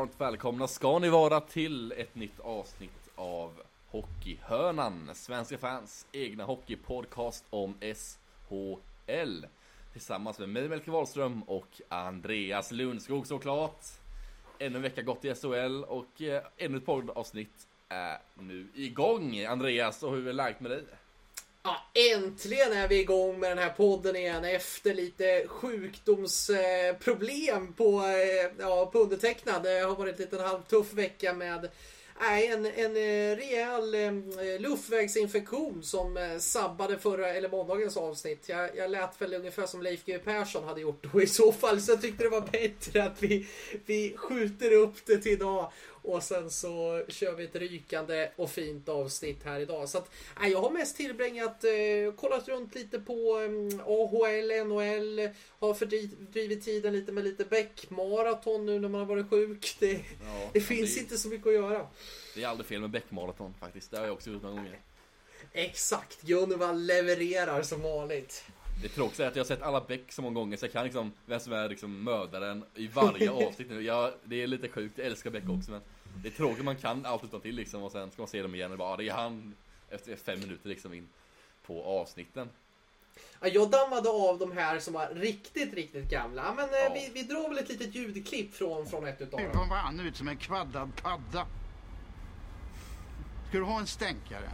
varmt välkomna ska ni vara till ett nytt avsnitt av Hockeyhörnan, svenska fans egna hockeypodcast om SHL. Tillsammans med mig Melker Wahlström och Andreas Lundskog såklart. Ännu en vecka gått i SHL och eh, ännu ett poddavsnitt är nu igång. Andreas, och hur är läget med dig? Ja, äntligen är vi igång med den här podden igen efter lite sjukdomsproblem på, eh, ja, på undertecknad. Det har varit en liten halvtuff vecka med Nej, en, en eh, rejäl eh, luftvägsinfektion som sabbade förra, eller måndagens avsnitt. Jag, jag lät väl ungefär som Leif GW Persson hade gjort då i så fall. Så jag tyckte det var bättre att vi, vi skjuter upp det till idag. Och sen så kör vi ett rykande och fint avsnitt här idag. Så att, nej, jag har mest tillbringat, eh, kollat runt lite på eh, AHL, NHL. Har fördrivit tiden lite med lite bäckmaraton nu när man har varit sjuk. Det, Ja, det finns det, inte så mycket att göra. Det är aldrig fel med bäckmaraton faktiskt. Det har jag också gjort några gånger. Exakt, Gunvald levererar som vanligt. Det tråkiga är att jag har sett alla Beck så många gånger så jag kan liksom vem som är liksom mördaren i varje avsnitt nu. Jag, det är lite sjukt, jag älskar Beck också men det är tråkigt man kan allt utan till liksom och sen ska man se dem igen och bara, ah, det är han efter fem minuter liksom in på avsnitten. Ja, jag dammade av de här som var riktigt, riktigt gamla. Men eh, Ja. vi, vi drar väl ett litet ljudklipp från, från ett utav Nu dem. han ut som en kvaddad padda. Ska du ha en stänkare?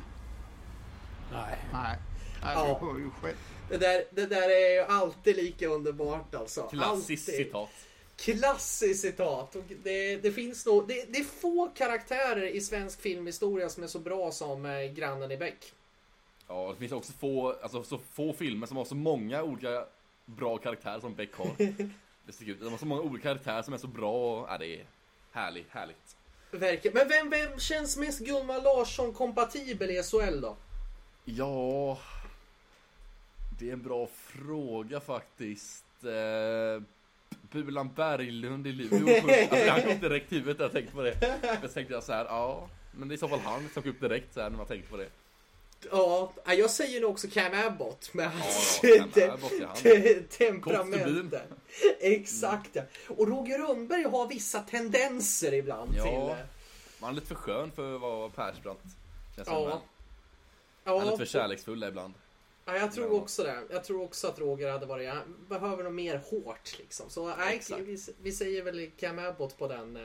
Nej. Nej. Nej, Ja. du hör ju själv. Det där, det där är ju alltid lika underbart alltså. Klassiskt alltid. citat. Klassiskt citat. Och det, det finns nog, det, det är få karaktärer i svensk filmhistoria som är så bra som eh, grannen i Beck. Ja, det finns också få, alltså, så få filmer som har så många olika bra karaktärer som Beck har. Det sticker ut. De har så många olika karaktärer som är så bra ja, det är härligt, härligt. Verkligen. Men vem, vem känns mest Gunnar Larsson kompatibel i SHL då? Ja, det är en bra fråga faktiskt. Eh, Bulan Berglund i Luleå. Alltså, han kom direkt i huvudet när jag tänkte på det. Jag tänkte jag så här, ja, men det är i så fall han som kom upp direkt så här när man tänkte på det. Ja, jag säger nog också Cam Abbott med hans ja, ja, te- temperament. Exakt ja. Och Roger Rönnberg har vissa tendenser ibland Ja. till... Man är lite för skön för att vara Persbrandt. Ja. som. Han är Ja, lite för kärleksfull ibland. Ja, jag tror också det. Jag tror också att Roger hade varit... Behöver nog mer hårt liksom. Så nej, vi, vi säger väl Cam Abbott på den. eh,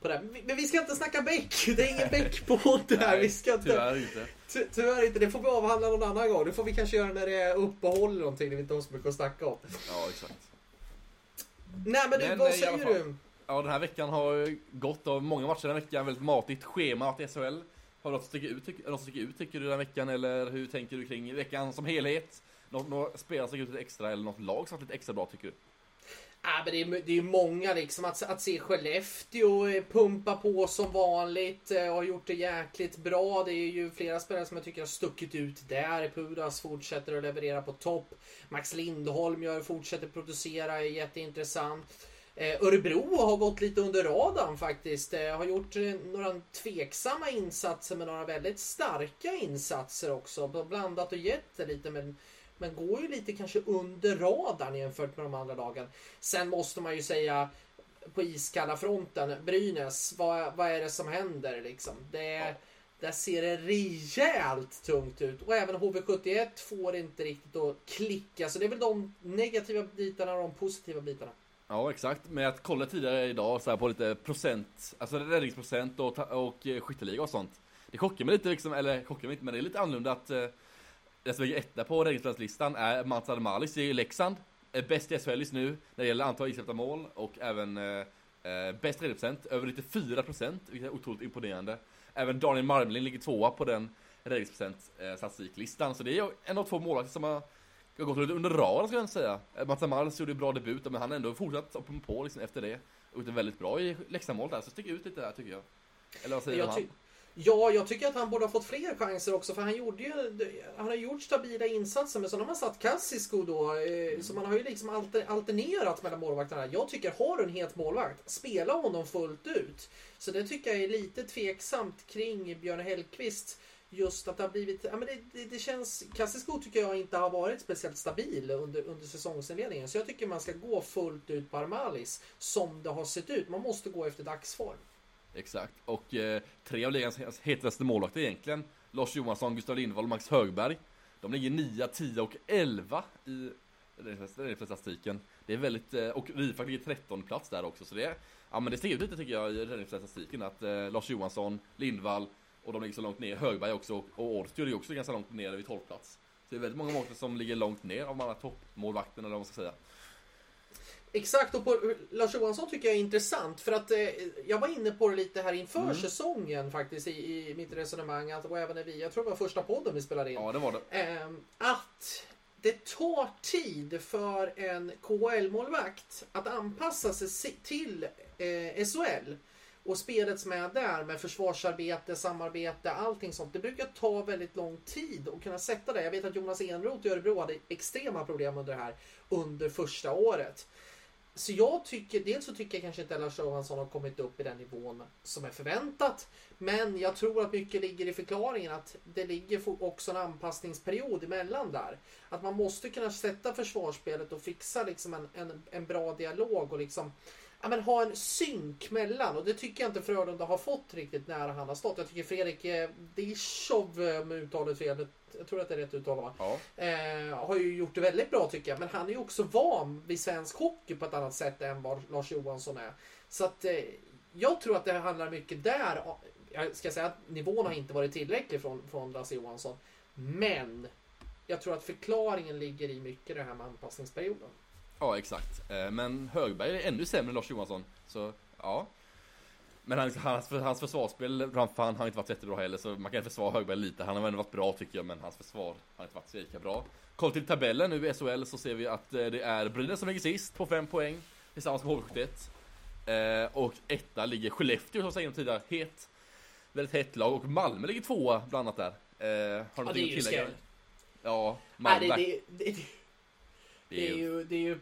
På den. Men vi ska inte snacka Beck. Det är ingen Beck-podd det här. Vi ska inte... Tyvärr inte. Ty tyvärr inte. Det får vi avhandla någon annan gång. Det får vi kanske göra när det är uppehåll eller någonting. När vi inte har så mycket att snacka om. Ja, exakt. Nej men du, Men, vad eh, säger du? Ja, den här veckan har gått av många matcher den här veckan. Väldigt matigt schema till SHL. Har du något som sticker ut, tycker, något som sticker ut tycker du den här veckan? Eller hur tänker du kring veckan som helhet? Något, några spelare som sticker ut lite extra eller något lag som varit lite extra bra tycker du? Ja, men det, är, det är många liksom. Att, att se Skellefteå eh, pumpa på som vanligt. och Har gjort det jäkligt bra. Det är ju flera spelare som jag tycker har stuckit ut där. Pudas fortsätter att leverera på topp. Max Lindholm gör, fortsätter producera. Är jätteintressant. Eh, Örebro har gått lite under radarn faktiskt. Eh, har gjort eh, några tveksamma insatser med några väldigt starka insatser också. Blandat och gett det lite men men går ju lite kanske under radarn jämfört med de andra lagen. Sen måste man ju säga på iskalla fronten, Brynäs, vad, vad är det som händer liksom? Det, Där ser det rejält tungt ut. Och även HV71 får inte riktigt att klicka. Så det är väl de negativa bitarna och de positiva bitarna. Ja, exakt. Men jag kollade tidigare idag så här på lite procent, alltså räddningsprocent och, och eh, skytteliga och sånt. Det chockar mig lite liksom, eller chockar mig inte, men det är lite annorlunda att eh, den som ligger etta på räddningsprocentslistan är Mats Ademalis i Leksand. Är bäst i SHL just nu när det gäller antal insläppta mål och även eh, eh bäst räddningsprocent, över 94 procent, vilket är otroligt imponerande. Även Daniel Marmlin ligger tvåa på den räddningsprocent eh, statistiklistan. Så det är en av två målvakter som har har gått lite under radarn skulle jag säga. Eh, Mats Amals gjorde ju bra debut, men han har ändå fortsatt upp på liksom efter det. Och gjort väldigt bra i Leksandsmålet där, så sticker ut lite där tycker jag. Eller vad säger Jag, han? Ja, jag tycker att han borde ha fått fler chanser också för han gjorde ju, han har gjort stabila insatser men så har man satt Kassisko då eh, så man har ju liksom alter, alternerat mellan målvakterna. Jag tycker, har du en het målvakt, spela honom fullt ut. Så det tycker jag är lite tveksamt kring Björn Hellkvist. Just att det har blivit, ja men det, det, det känns, Kassisko tycker jag inte har varit speciellt stabil under, under säsongsinledningen. Så jag tycker man ska gå fullt ut på Armalis som det har sett ut. Man måste gå efter dagsform. Exakt, och eh, tre av ligans hetaste målvakter egentligen Lars Johansson, Gustav Lindvall och Max Högberg De ligger 9, 10 och 11 i räddningsstatistiken Det är väldigt, eh, och Rifak ligger 13 plats där också så det Ja men det ser ut lite tycker jag i räddningsstatistiken att eh, Lars Johansson, Lindvall och de ligger så långt ner, Högberg också och Orstjord är också ganska långt ner vid 12 plats Så det är väldigt många målvakter som ligger långt ner av de här toppmålvakterna eller vad man ska säga Exakt, och på Lars Johansson tycker jag är intressant för att eh, jag var inne på det lite här inför Mm. säsongen faktiskt i, i mitt resonemang att, och även när vi, jag tror det var första podden vi spelade in. Ja det var det Ehm, att det tar tid för en KHL-målvakt att anpassa sig si- till eh, SHL. Och spelet som är där med försvarsarbete, samarbete, allting sånt. Det brukar ta väldigt lång tid att kunna sätta det. Jag vet att Jonas Enroth i Örebro hade extrema problem under det här under första året. Så jag tycker, dels så tycker jag kanske inte Lars Johansson har kommit upp i den nivån som är förväntat. Men jag tror att mycket ligger i förklaringen att det ligger också en anpassningsperiod emellan där. Att man måste kunna sätta försvarsspelet och fixa liksom en, en, en bra dialog och liksom ja, men ha en synk mellan. Och det tycker jag inte Frölunda har fått riktigt nära han har stått. Jag tycker Fredrik eh, Dishov, eh, om uttalet fel, jag tror att det är rätt uttal va? Ja, Eh, har ju gjort det väldigt bra tycker jag. Men han är ju också van vid svensk hockey på ett annat sätt än vad Lars Johansson är. Så att eh, jag tror att det handlar mycket där. Jag ska säga att nivån har inte varit tillräcklig från, från Lasse Johansson. Men jag tror att förklaringen ligger i mycket det här med anpassningsperioden. Ja, exakt. Eh, Men Högberg är ännu sämre än Lars Johansson. Så, ja. Men hans, hans, hans försvarsspel, han har inte varit jättebra heller, så man kan försvara Högberg lite. Han har ändå varit bra tycker jag, men hans försvar har inte varit så lika bra. Kolla till tabellen nu i SHL så ser vi att eh, det är Brynäs som ligger sist på 5 poäng, tillsammans med HV71. Eh, och etta ligger Skellefteå som säger tidigare, het. Väldigt hett lag, och Malmö ligger tvåa bland annat där. Har du Ja, någonting att tillägga? Ja, Nej, Malmö. det, det, det, det är ju... Det är ju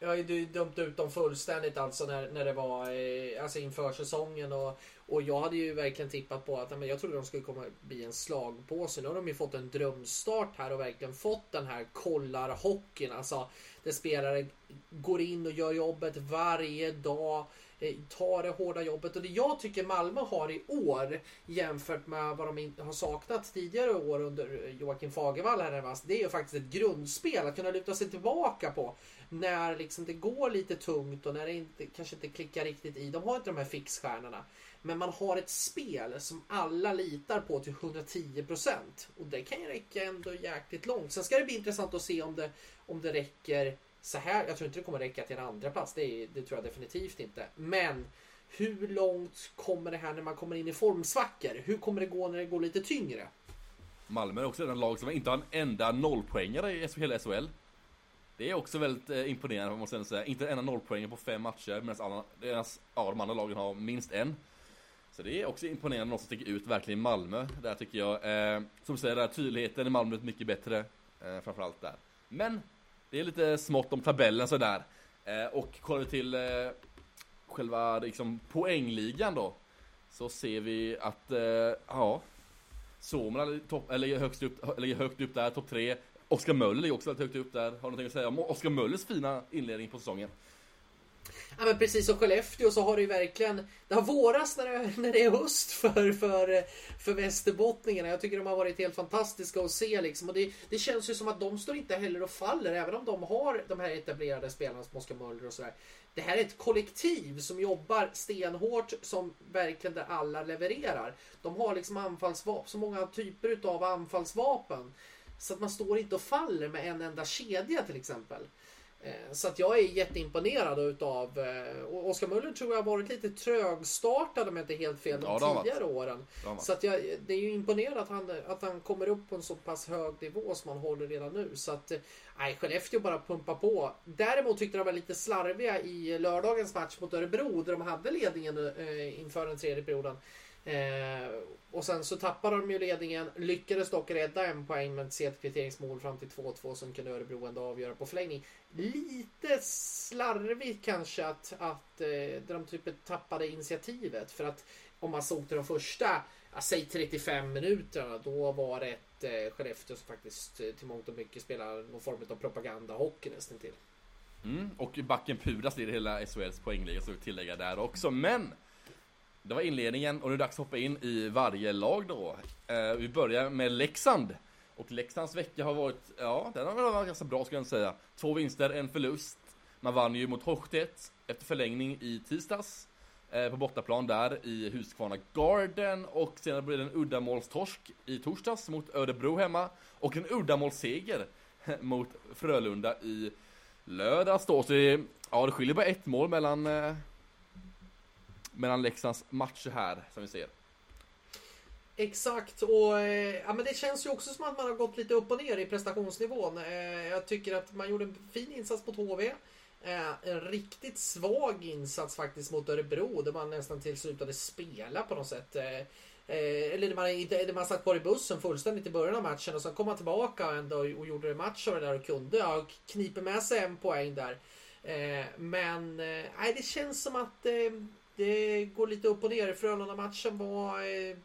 jag har ju dömt ut dem fullständigt alltså när, när det var eh, alltså inför säsongen och, och jag hade ju verkligen tippat på att men jag trodde de skulle komma bli en slagpåse. Nu har de ju fått en drömstart här och verkligen fått den här kollarhockeyn. Alltså där spelare går in och gör jobbet varje dag. Eh, Ta det hårda jobbet och det jag tycker Malmö har i år jämfört med vad de har saknat tidigare år under eh, Joakim Fagervall här närmast. Det är ju faktiskt ett grundspel att kunna luta sig tillbaka på när liksom det går lite tungt och när det inte, kanske inte klickar riktigt i. De har inte de här fixstjärnorna. Men man har ett spel som alla litar på till 110% och det kan ju räcka ändå jäkligt långt. Sen ska det bli intressant att se om det, om det räcker så här. Jag tror inte det kommer räcka till en andra plats. Det, är, det tror jag definitivt inte. Men hur långt kommer det här när man kommer in i formsvackor? Hur kommer det gå när det går lite tyngre? Malmö är också en lag som inte har en enda nollpoängare i hela SHL. Det är också väldigt eh, imponerande måste jag säga. Inte en enda nollpoängare på fem matcher medan alla, ja, de andra lagen har minst en. Så det är också imponerande något som sticker ut verkligen i Malmö. Där tycker jag, eh, som du säger, där tydligheten i Malmö är mycket bättre. Eh, framförallt där. Men det är lite smått om tabellen sådär. Eh, och kollar vi till eh, själva liksom, poängligan då. Så ser vi att, eh, ja. Somra ligger högst upp, ligger högt upp där, topp tre. Oskar Möller ligger också väldigt högt upp där. Har du någonting att säga om Oskar Möllers fina inledning på säsongen? Ja men precis som Skellefteå så har det ju verkligen Det har våras när det, när det är höst för, för, för västerbottningarna. Jag tycker de har varit helt fantastiska att se liksom. Och det, det känns ju som att de står inte heller och faller även om de har de här etablerade spelarna som Oskar Möller och sådär. Det här är ett kollektiv som jobbar stenhårt som verkligen där alla levererar. De har liksom anfallsvapen, så många typer utav anfallsvapen. Så att man står inte och faller med en enda kedja till exempel. Eh, Så att jag är jätteimponerad utav eh, och Oskar Möller tror jag har varit lite trögstartad om jag inte helt fel de Ja, tidigare åren. Så att jag, det är ju imponerande att han, att han kommer upp på en så pass hög nivå som han håller redan nu. Så att eh, nej, Skellefteå bara pumpar på. Däremot tyckte de var lite slarviga i lördagens match mot Örebro där de hade ledningen eh, inför den tredje perioden. Eh, och sen så tappade de ju ledningen, lyckades dock rädda en poäng med ett sent kvitteringsmål fram till 2-2 som kunde Örebro ändå avgöra på förlängning. Lite slarvigt kanske att, att eh, de typ tappade initiativet för att om man såg till de första, ja, säg 35 minuterna, då var det ett eh, Skellefteå som faktiskt eh, till mångt och mycket spelar någon form av propagandahockey nästan till. Mm, och backen Pudas leder hela SHLs poängliga så vi tillägga där också. Men det var inledningen och nu är det dags att hoppa in i varje lag då. Eh, vi börjar med Leksand. Och Leksands vecka har varit, ja, den har varit ganska bra skulle jag säga. Två vinster, en förlust. Man vann ju mot Hochstedt efter förlängning i tisdags. Eh, på bortaplan där i Huskvarna Garden. Och senare blev det en uddamålstorsk i torsdags mot Örebro hemma. Och en uddamålsseger mot Frölunda i lördags då. Så det, ja, det skiljer bara ett mål mellan eh, mellan Leksands matcher här som vi ser. Exakt och eh, ja, men det känns ju också som att man har gått lite upp och ner i prestationsnivån. Eh, jag tycker att man gjorde en fin insats mot HV. Eh, en riktigt svag insats faktiskt mot Örebro där man nästan till slutade spela på något sätt. Eller man, man satt kvar i bussen fullständigt i början av matchen och sen kom man tillbaka ändå och gjorde match av det där och kunde. Ja, kniper med sig en poäng där. Men nej, det känns som att det går lite upp och ner. Frölunda-matchen var eh,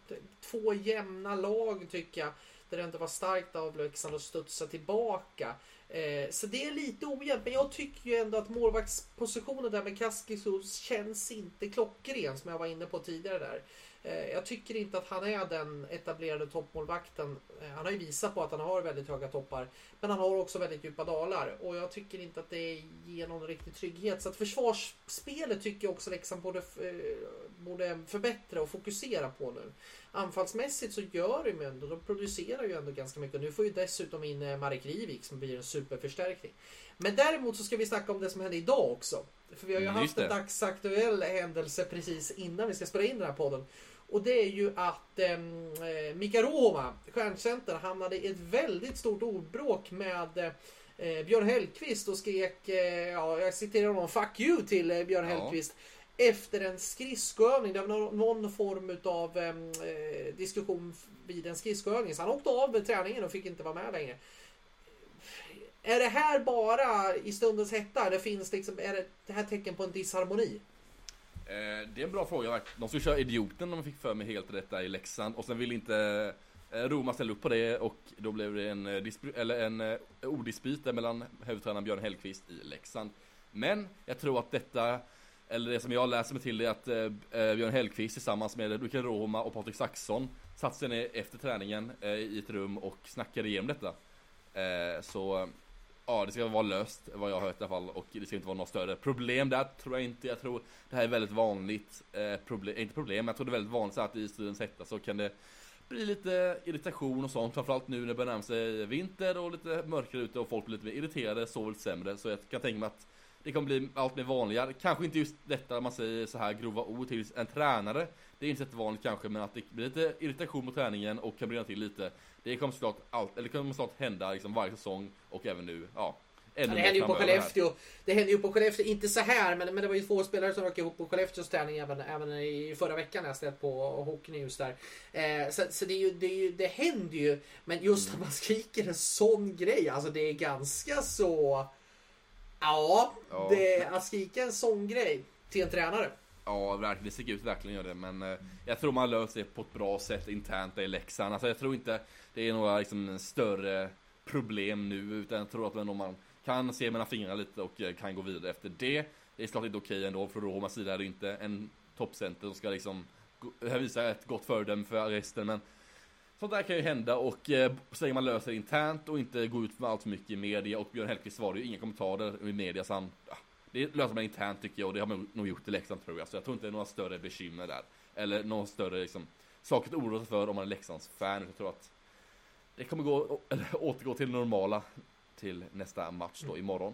två jämna lag tycker jag. Där det inte var starkt av Leksand att studsa tillbaka. Eh, så det är lite ojämnt. Men jag tycker ju ändå att målvaktspositionen där med Kaskisos känns inte klockren som jag var inne på tidigare där. Eh, jag tycker inte att han är den etablerade toppmålvakten. Eh, han har ju visat på att han har väldigt höga toppar. Men han har också väldigt djupa dalar. Och jag tycker inte att det ger någon riktig trygghet. Så att försvarsspelet tycker jag också Leksand borde, eh, borde förbättra och fokusera på nu. Anfallsmässigt så gör de ju ändå, de producerar ju ändå ganska mycket. Nu får ju dessutom in Marek Rivik som blir en superförstärkning. Men däremot så ska vi snacka om det som hände idag också. För vi har ju mm, haft en dagsaktuell händelse precis innan vi ska spela in den här podden. Och det är ju att ehm, eh, Mika Roma, stjärncenter, hamnade i ett väldigt stort ordbråk med eh, Björn Hellkvist och skrek, eh, ja, jag citerar honom, 'fuck you' till eh, Björn ja. Hellkvist. Efter en skridskoövning, det var någon form av ehm, eh, diskussion vid en skridskoövning. Så han åkte av med träningen och fick inte vara med längre. Är det här bara i stundens hetta eller finns det liksom, är det här tecken på en disharmoni? Eh, det är en bra fråga. De skulle köra Idioten om de fick för mig helt rätt där i Leksand och sen ville inte eh, Roma ställa upp på det och då blev det en, eh, eller en eh, orddispyt mellan huvudtränaren Björn Hellkvist i Leksand. Men jag tror att detta, eller det som jag läser mig till är att eh, Björn Hellkvist tillsammans med Luka Roma och Patrik Saxon satt sig ner efter träningen eh, i ett rum och snackade igenom detta. Eh, så Ja, det ska vara löst vad jag har hört i alla fall och det ska inte vara något större problem där tror jag inte. Jag tror det här är väldigt vanligt, eh, problem, inte problem, men jag tror det är väldigt vanligt så att i stridens hetta så kan det bli lite irritation och sånt. Framförallt nu när det börjar närma sig vinter och lite mörkare ute och folk blir lite mer irriterade, sover lite sämre. Så jag kan tänka mig att det kommer bli allt mer vanligare. Kanske inte just detta man säger så här grova ord till en tränare. Det är inte så vanligt kanske, men att det blir lite irritation mot träningen och kan brinna till lite. Det kommer såklart, allt, eller kommer såklart hända liksom varje säsong och även nu. Ja, ja, det händer ju på Skellefteå. Det händer ju på Skellefteå, inte så här, men, men det var ju två spelare som rök ihop på Skellefteås träning även, även i förra veckan när jag ställt på Hockey News där. Eh, så så det, är ju, det, är ju, det händer ju, men just mm. att man skriker en sån grej, alltså det är ganska så... Ja, ja. Det, att skrika en sån grej till en tränare. Ja, verkligen. Det sticker ut verkligen gör det. Men eh, jag tror man löser det på ett bra sätt internt i Leksand. Alltså jag tror inte det är några liksom, större problem nu. Utan jag tror att man kan se mellan fingrarna lite och eh, kan gå vidare efter det. Det är klart inte okej ändå. Från Romas sida är det inte en toppcenter som ska liksom visa ett gott föredöme för resten. Men sånt där kan ju hända och eh, så länge man löser det internt och inte går ut med allt för mycket i media. Och Björn Hellkvist svarade ju inga kommentarer i media så han, ja, det löser man internt tycker jag och det har man nog gjort i Leksand tror jag. Så jag tror inte det är några större bekymmer där. Eller någon större liksom, saker att oroa sig för om man är Leksands fan. Jag tror att det kommer gå, eller återgå till det normala till nästa match då imorgon.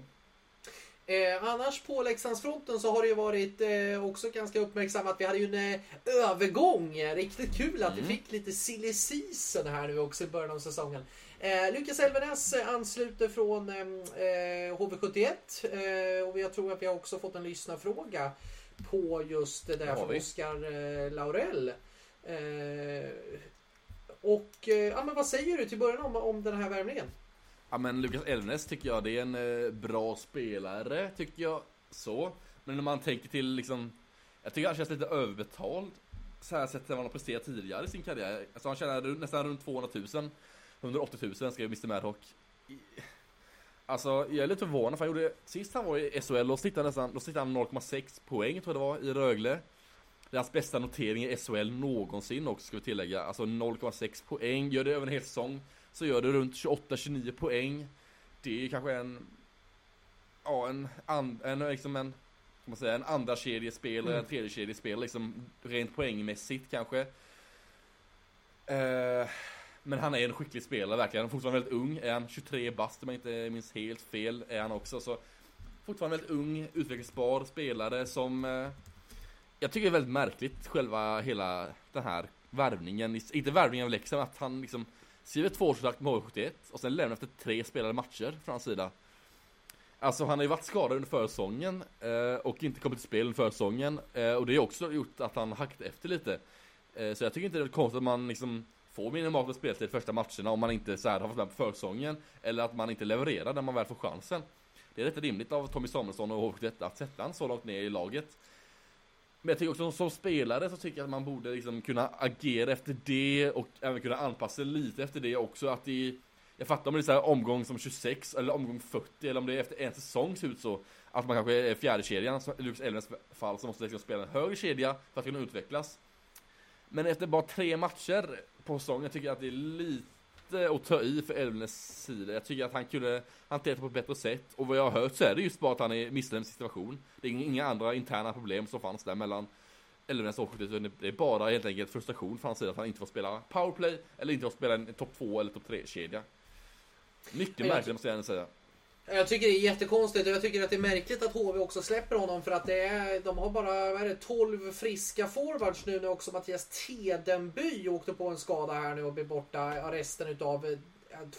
Eh, annars på Leksandsfronten så har det ju varit eh, också ganska uppmärksammat. Vi hade ju en eh, övergång. Riktigt kul att mm. vi fick lite silly season här nu också i början av säsongen. Eh, Lukas Elvenes ansluter från eh, HV71 eh, och jag tror att vi har också fått en lyssnarfråga på just det där från Oskar eh, Laurell. Eh, och eh, ja, men vad säger du till början om, om den här värvningen? Ja men Lukas Elvnes tycker jag det är en eh, bra spelare, tycker jag så. Men när man tänker till liksom, jag tycker han känns lite överbetald. Så här sett vad han har presterat tidigare i sin karriär. Alltså han tjänar nästan runt 200 000. 180 000 skrev Mr Madhawk. Alltså jag är lite förvånad för han gjorde, sist han var i SHL, då snittade han nästan, då snittade han 0,6 poäng tror jag det var, i Rögle. Det är hans bästa notering i SHL någonsin också ska vi tillägga. Alltså 0,6 poäng, gör det över en hel säsong så gör det runt 28-29 poäng. Det är ju kanske en, ja en, and, en liksom en, kan man säga, en andra kedjespelare, Mm. en tredje kedjespelare liksom rent poängmässigt kanske. Eh, men han är en skicklig spelare verkligen, han är fortfarande väldigt ung, är han 23 bast om jag inte minns helt fel, är han också. Så Fortfarande väldigt ung, utvecklingsbar spelare som eh, Jag tycker det är väldigt märkligt själva hela den här värvningen, inte värvningen av Leksand, att han liksom Skriver tvåårskontrakt med HV71 och sen lämnar efter tre spelade matcher från hans sida. Alltså han har ju varit skadad under försäsongen eh, och inte kommit till spel under försäsongen eh, och det har också gjort att han hackat efter lite. Eh, Så jag tycker inte det är konstigt att man liksom får minimalt med speltid första matcherna om man inte så här har varit med på försäsongen Eller att man inte levererar när man väl får chansen. Det är rätt rimligt av Tommy Samuelsson och HV71 att sätta han så långt ner i laget. Men jag tycker också som spelare så tycker jag att man borde liksom kunna agera efter det och även kunna anpassa sig lite efter det också. Att det Jag fattar om det är så här omgång som 26 eller omgång 40 eller om det är efter en säsong ser ut så Att man kanske är fjärde kedjan som i Lukas Elvens fall så måste liksom spela en högre kedja för att kunna utvecklas. Men efter bara tre matcher på säsongen tycker jag att det är lite att ta i för Elvnes sida. Jag tycker att han kunde hantera det på ett bättre sätt. Och vad jag har hört så är det just bara att han är missnöjd med situation Det är inga andra interna problem som fanns där mellan Elvnes och Åsjö Det är bara helt enkelt frustration från hans sida att han inte får spela powerplay Eller inte får spela en topp 2 eller topp 3 kedja Mycket Jag märkligt måste jag ändå säga Jag tycker det är jättekonstigt och jag tycker att det är märkligt att HV också släpper honom för att det är, de har bara vad är det, 12 friska forwards nu när också Mattias Tedenby åkte på en skada här nu och blir borta resten utav eh,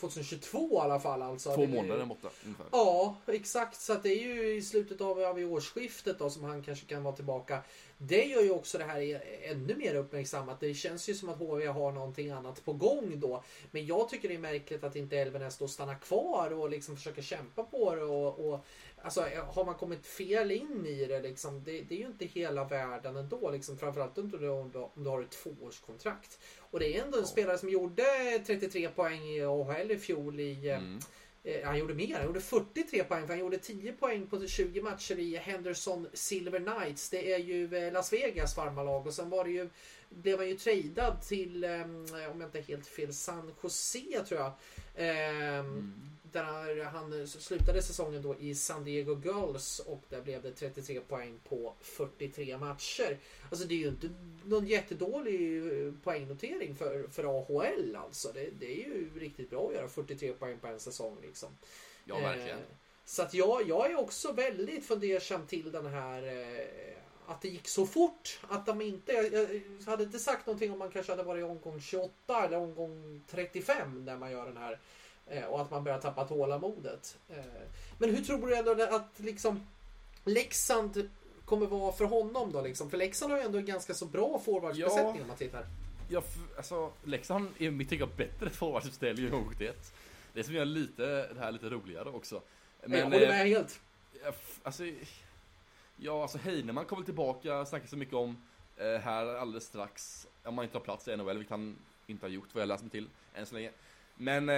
2022 i alla fall. Alltså. Två månader borta ungefär Ja, exakt. Så det är ju i slutet av, av årsskiftet då som han kanske kan vara tillbaka. Det gör ju också det här i- ännu mer uppmärksammat. Det känns ju som att HV har någonting annat på gång då. Men jag tycker det är märkligt att inte Elvenäs då stannar kvar och liksom försöker kämpa på det. Och, och, alltså, har man kommit fel in i det liksom, det, det är ju inte hela världen ändå. Liksom, framförallt inte om du, om du, om du har ett tvåårskontrakt. Och det är ändå en Ja. spelare som gjorde 33 poäng i AHL i fjol i eh, mm. Eh, han gjorde mer, han gjorde 43 poäng för han gjorde 10 poäng på 20 matcher i Henderson Silver Knights. Det är ju eh, Las Vegas farmalag och sen var det ju, blev han ju tradad till, eh, om jag inte är helt fel, San Jose tror jag. Eh, Mm. Där han, han slutade säsongen då i San Diego Girls och där blev det 33 poäng på 43 matcher. Alltså det är ju inte någon jättedålig eh, poängnotering för, för AHL alltså. Det, det är ju riktigt bra att göra 43 poäng på en säsong liksom. Ja verkligen Eh, så att jag, jag är också väldigt fundersam till den här eh, att det gick så fort. Att de inte, jag hade inte sagt någonting om man kanske hade varit i omgång 28 eller omgång 35 när man gör den här. Eh, och att man börjar tappa tålamodet. Eh, men hur tror du ändå att liksom Leksand kommer vara för honom då liksom? För Leksand har ju ändå en ganska så bra forwardsbesättning Ja. om man tittar. Ja, alltså Leksand är i mitt tycke bättre forwardsuppställning än HV71 Det som gör lite, det här lite roligare också Men, jag håller eh, med helt. Ja, alltså, ja, alltså Heinemann kommer tillbaka, snackar så mycket om eh, här alldeles strax. Om man inte har plats i NHL, vilket han inte har gjort vad jag läst mig till än så länge. Men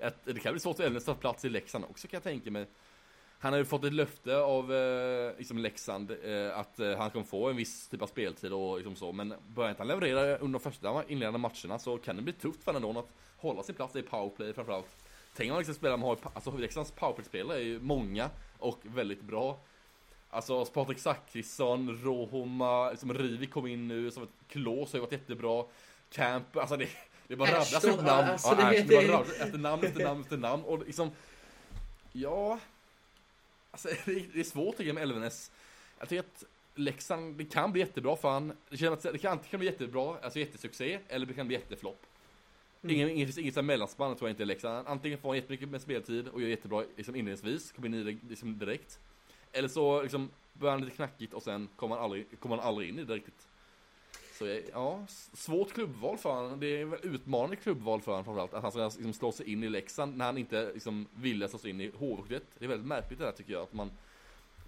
ett, det kan bli svårt för Elfsborg att ta plats i Leksand också kan jag tänka mig. Han har ju fått ett löfte av eh, liksom Leksand eh, att eh, han kommer få en viss typ av speltid och liksom så. Men börjar inte han leverera under de första inledande matcherna så kan det bli tufft för honom att hålla sin plats i powerplay framförallt. Tänk om man liksom spelar med, alltså Leksands powerplay-spelare är ju många och väldigt bra. Alltså Patrik Zackrisson, Rohoma, liksom Rivik kom in nu som ett klås har ju varit jättebra. Camp, alltså det, det bara rabblas upp namn. alltså ja, det- det- bara rabblas efter namn efter namn efter namn och liksom Ja Alltså det, är svårt tycker jag med Elvenes. Jag tycker att Leksand, det kan bli jättebra för han. Det, känns att det kan antingen bli jättebra, alltså jättesuccé, eller det kan bli jätteflopp. Mm. Ingen, inget, inget sånt mellanspann tror jag inte i Leksand. Antingen får han jättemycket med speltid och gör jättebra liksom inledningsvis, kommer in i det liksom direkt. Eller så liksom börjar han lite knackigt och sen kommer han aldrig, kommer han aldrig in i det riktigt. Så ja, svårt klubbval för honom. Det är väl utmanande klubbval för honom framförallt. Att han ska liksom slå sig in i Leksand när han inte liksom ville slå sig in i HV71. Det är väldigt märkligt det där tycker jag. Att man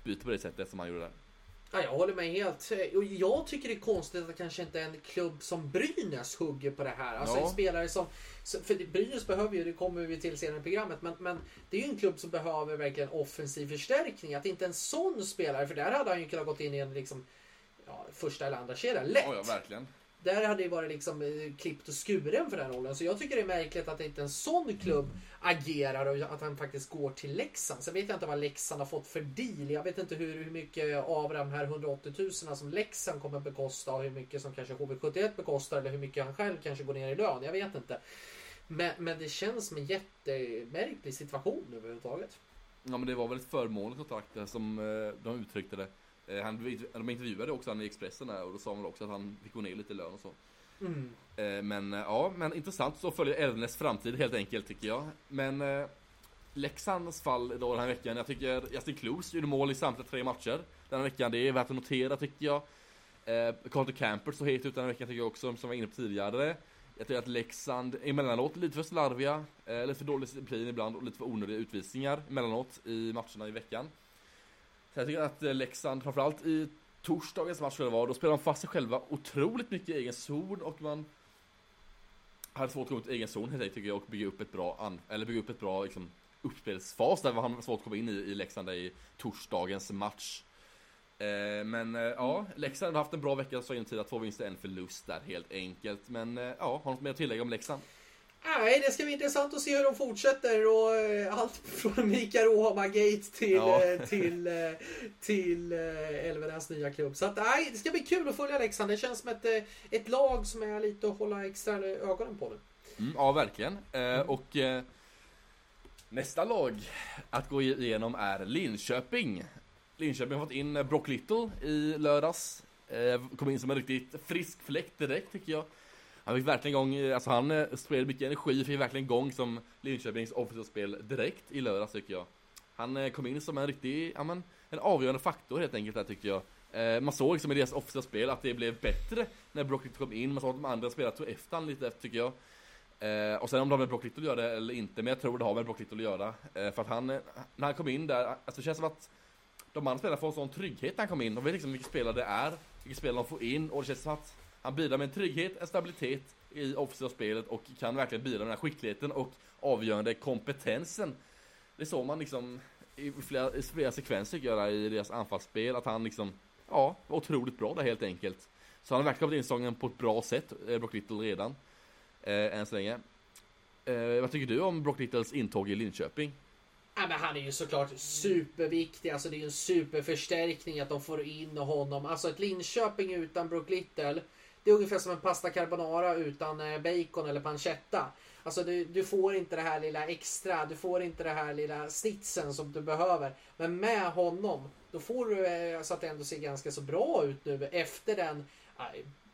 byter på det sättet som han gjorde där. Ja, jag håller med helt. Och jag tycker det är konstigt att kanske inte en klubb som Brynäs hugger på det här. Alltså Ja. en spelare som... För Brynäs behöver ju, det kommer vi till senare i programmet, men, men det är ju en klubb som behöver verkligen offensiv förstärkning. Att inte en sån spelare, för där hade han ju kunnat gått in i en liksom ja, första eller andra kedja lätt. Ja, ja, verkligen. Där hade det varit liksom eh, klippt och skuren för den rollen. Så jag tycker det är märkligt att inte en sån klubb agerar och att han faktiskt går till Leksand. Sen vet jag inte vad Leksand har fått för deal. Jag vet inte hur, hur mycket av de här 180 000 som Leksand kommer bekosta och hur mycket som kanske HV71 bekostar eller hur mycket han själv kanske går ner i lön. Jag vet inte. Men, men det känns som en jättemärklig situation överhuvudtaget. Ja men det var väl ett förmånligt kontrakt som eh, de uttryckte det. Eh, Han, de intervjuade också han i Expressen där och då sa han också att han fick gå ner lite i lön och så. Mm. Eh, Men eh, ja, men intressant så följer Elfnäs framtid helt enkelt tycker jag. Men Leksands fall då den här veckan, jag tycker Justin Kloos gjorde mål i samtliga tre matcher den här veckan. Det är värt att notera tycker jag. Carter Camper så het ut den här veckan tycker jag också, som var inne på tidigare. Jag tycker att Leksand emellanåt lite för slarviga, lite för dålig disciplin ibland och lite för onödiga utvisningar emellanåt i matcherna i veckan. Så jag tycker att eh, Leksand, framförallt i torsdagens match det var, då spelade de fast sig själva otroligt mycket i egen zon och man hade svårt att komma ut i egen zon helt enkelt tycker jag och bygga upp ett bra, an- eller bygga upp ett bra liksom, uppspelsfas där var han svårt att komma in i, i Leksand i torsdagens match. Eh, men eh, ja, Leksand har haft en bra vecka så in tid, två vinster, en förlust där helt enkelt. Men eh, ja, har något mer att tillägga om Leksand? Nej, det ska bli intressant att se hur de fortsätter och eh, allt från Mikael Åhammar-gate till, Ja. eh, till, eh, till eh, Elfvenäs nya klubb. Så att, nej, det ska bli kul att följa Leksand. Det känns som ett, ett lag som är lite att hålla extra ögonen på nu. Mm, ja, verkligen. Eh, och eh, nästa lag att gå igenom är Linköping. Linköping har fått in Brock Little i lördags. Eh, kom in som en riktigt frisk fläkt direkt tycker jag. Han fick verkligen igång, eh, alltså han eh, spelade mycket energi, fick verkligen igång som Linköpings offensiva spel direkt i lördags tycker jag. Han eh, kom in som en riktig, ja men, en avgörande faktor helt enkelt där tycker jag. Man såg liksom i deras offensiva spel att det blev bättre när Brock Little kom in, man såg att de andra spelarna tog efter han lite tycker jag. Eh, och sen om det har med Brock Little att göra eller inte, men jag tror det har med Brock Little att göra. Eh, för att han, när han kom in där, alltså det känns som att de andra spelarna får en sån trygghet när han kom in. De vet liksom vilka spelare det är, vilka spelare de får in och det känns som att han bidrar med en trygghet, en stabilitet i offensiva spelet och kan verkligen bidra med den här skickligheten och avgörande kompetensen. Det såg man liksom i flera, i flera sekvenser tycker jag i deras anfallsspel, att han liksom, ja, var otroligt bra där helt enkelt. Så han har verkligen kommit in i säsongen på ett bra sätt, eh, Brock Little redan. Eh, än så länge. Eh, vad tycker du om Brock Littles intåg i Linköping? Ja, men han är ju såklart superviktig. Alltså det är ju en superförstärkning att de får in honom. Alltså ett Linköping utan Brook Little. Det är ungefär som en pasta carbonara utan eh, bacon eller pancetta. Alltså du, du får inte det här lilla extra. Du får inte det här lilla snitsen som du behöver. Men med honom, då får du eh, så att det ändå ser ganska så bra ut nu efter den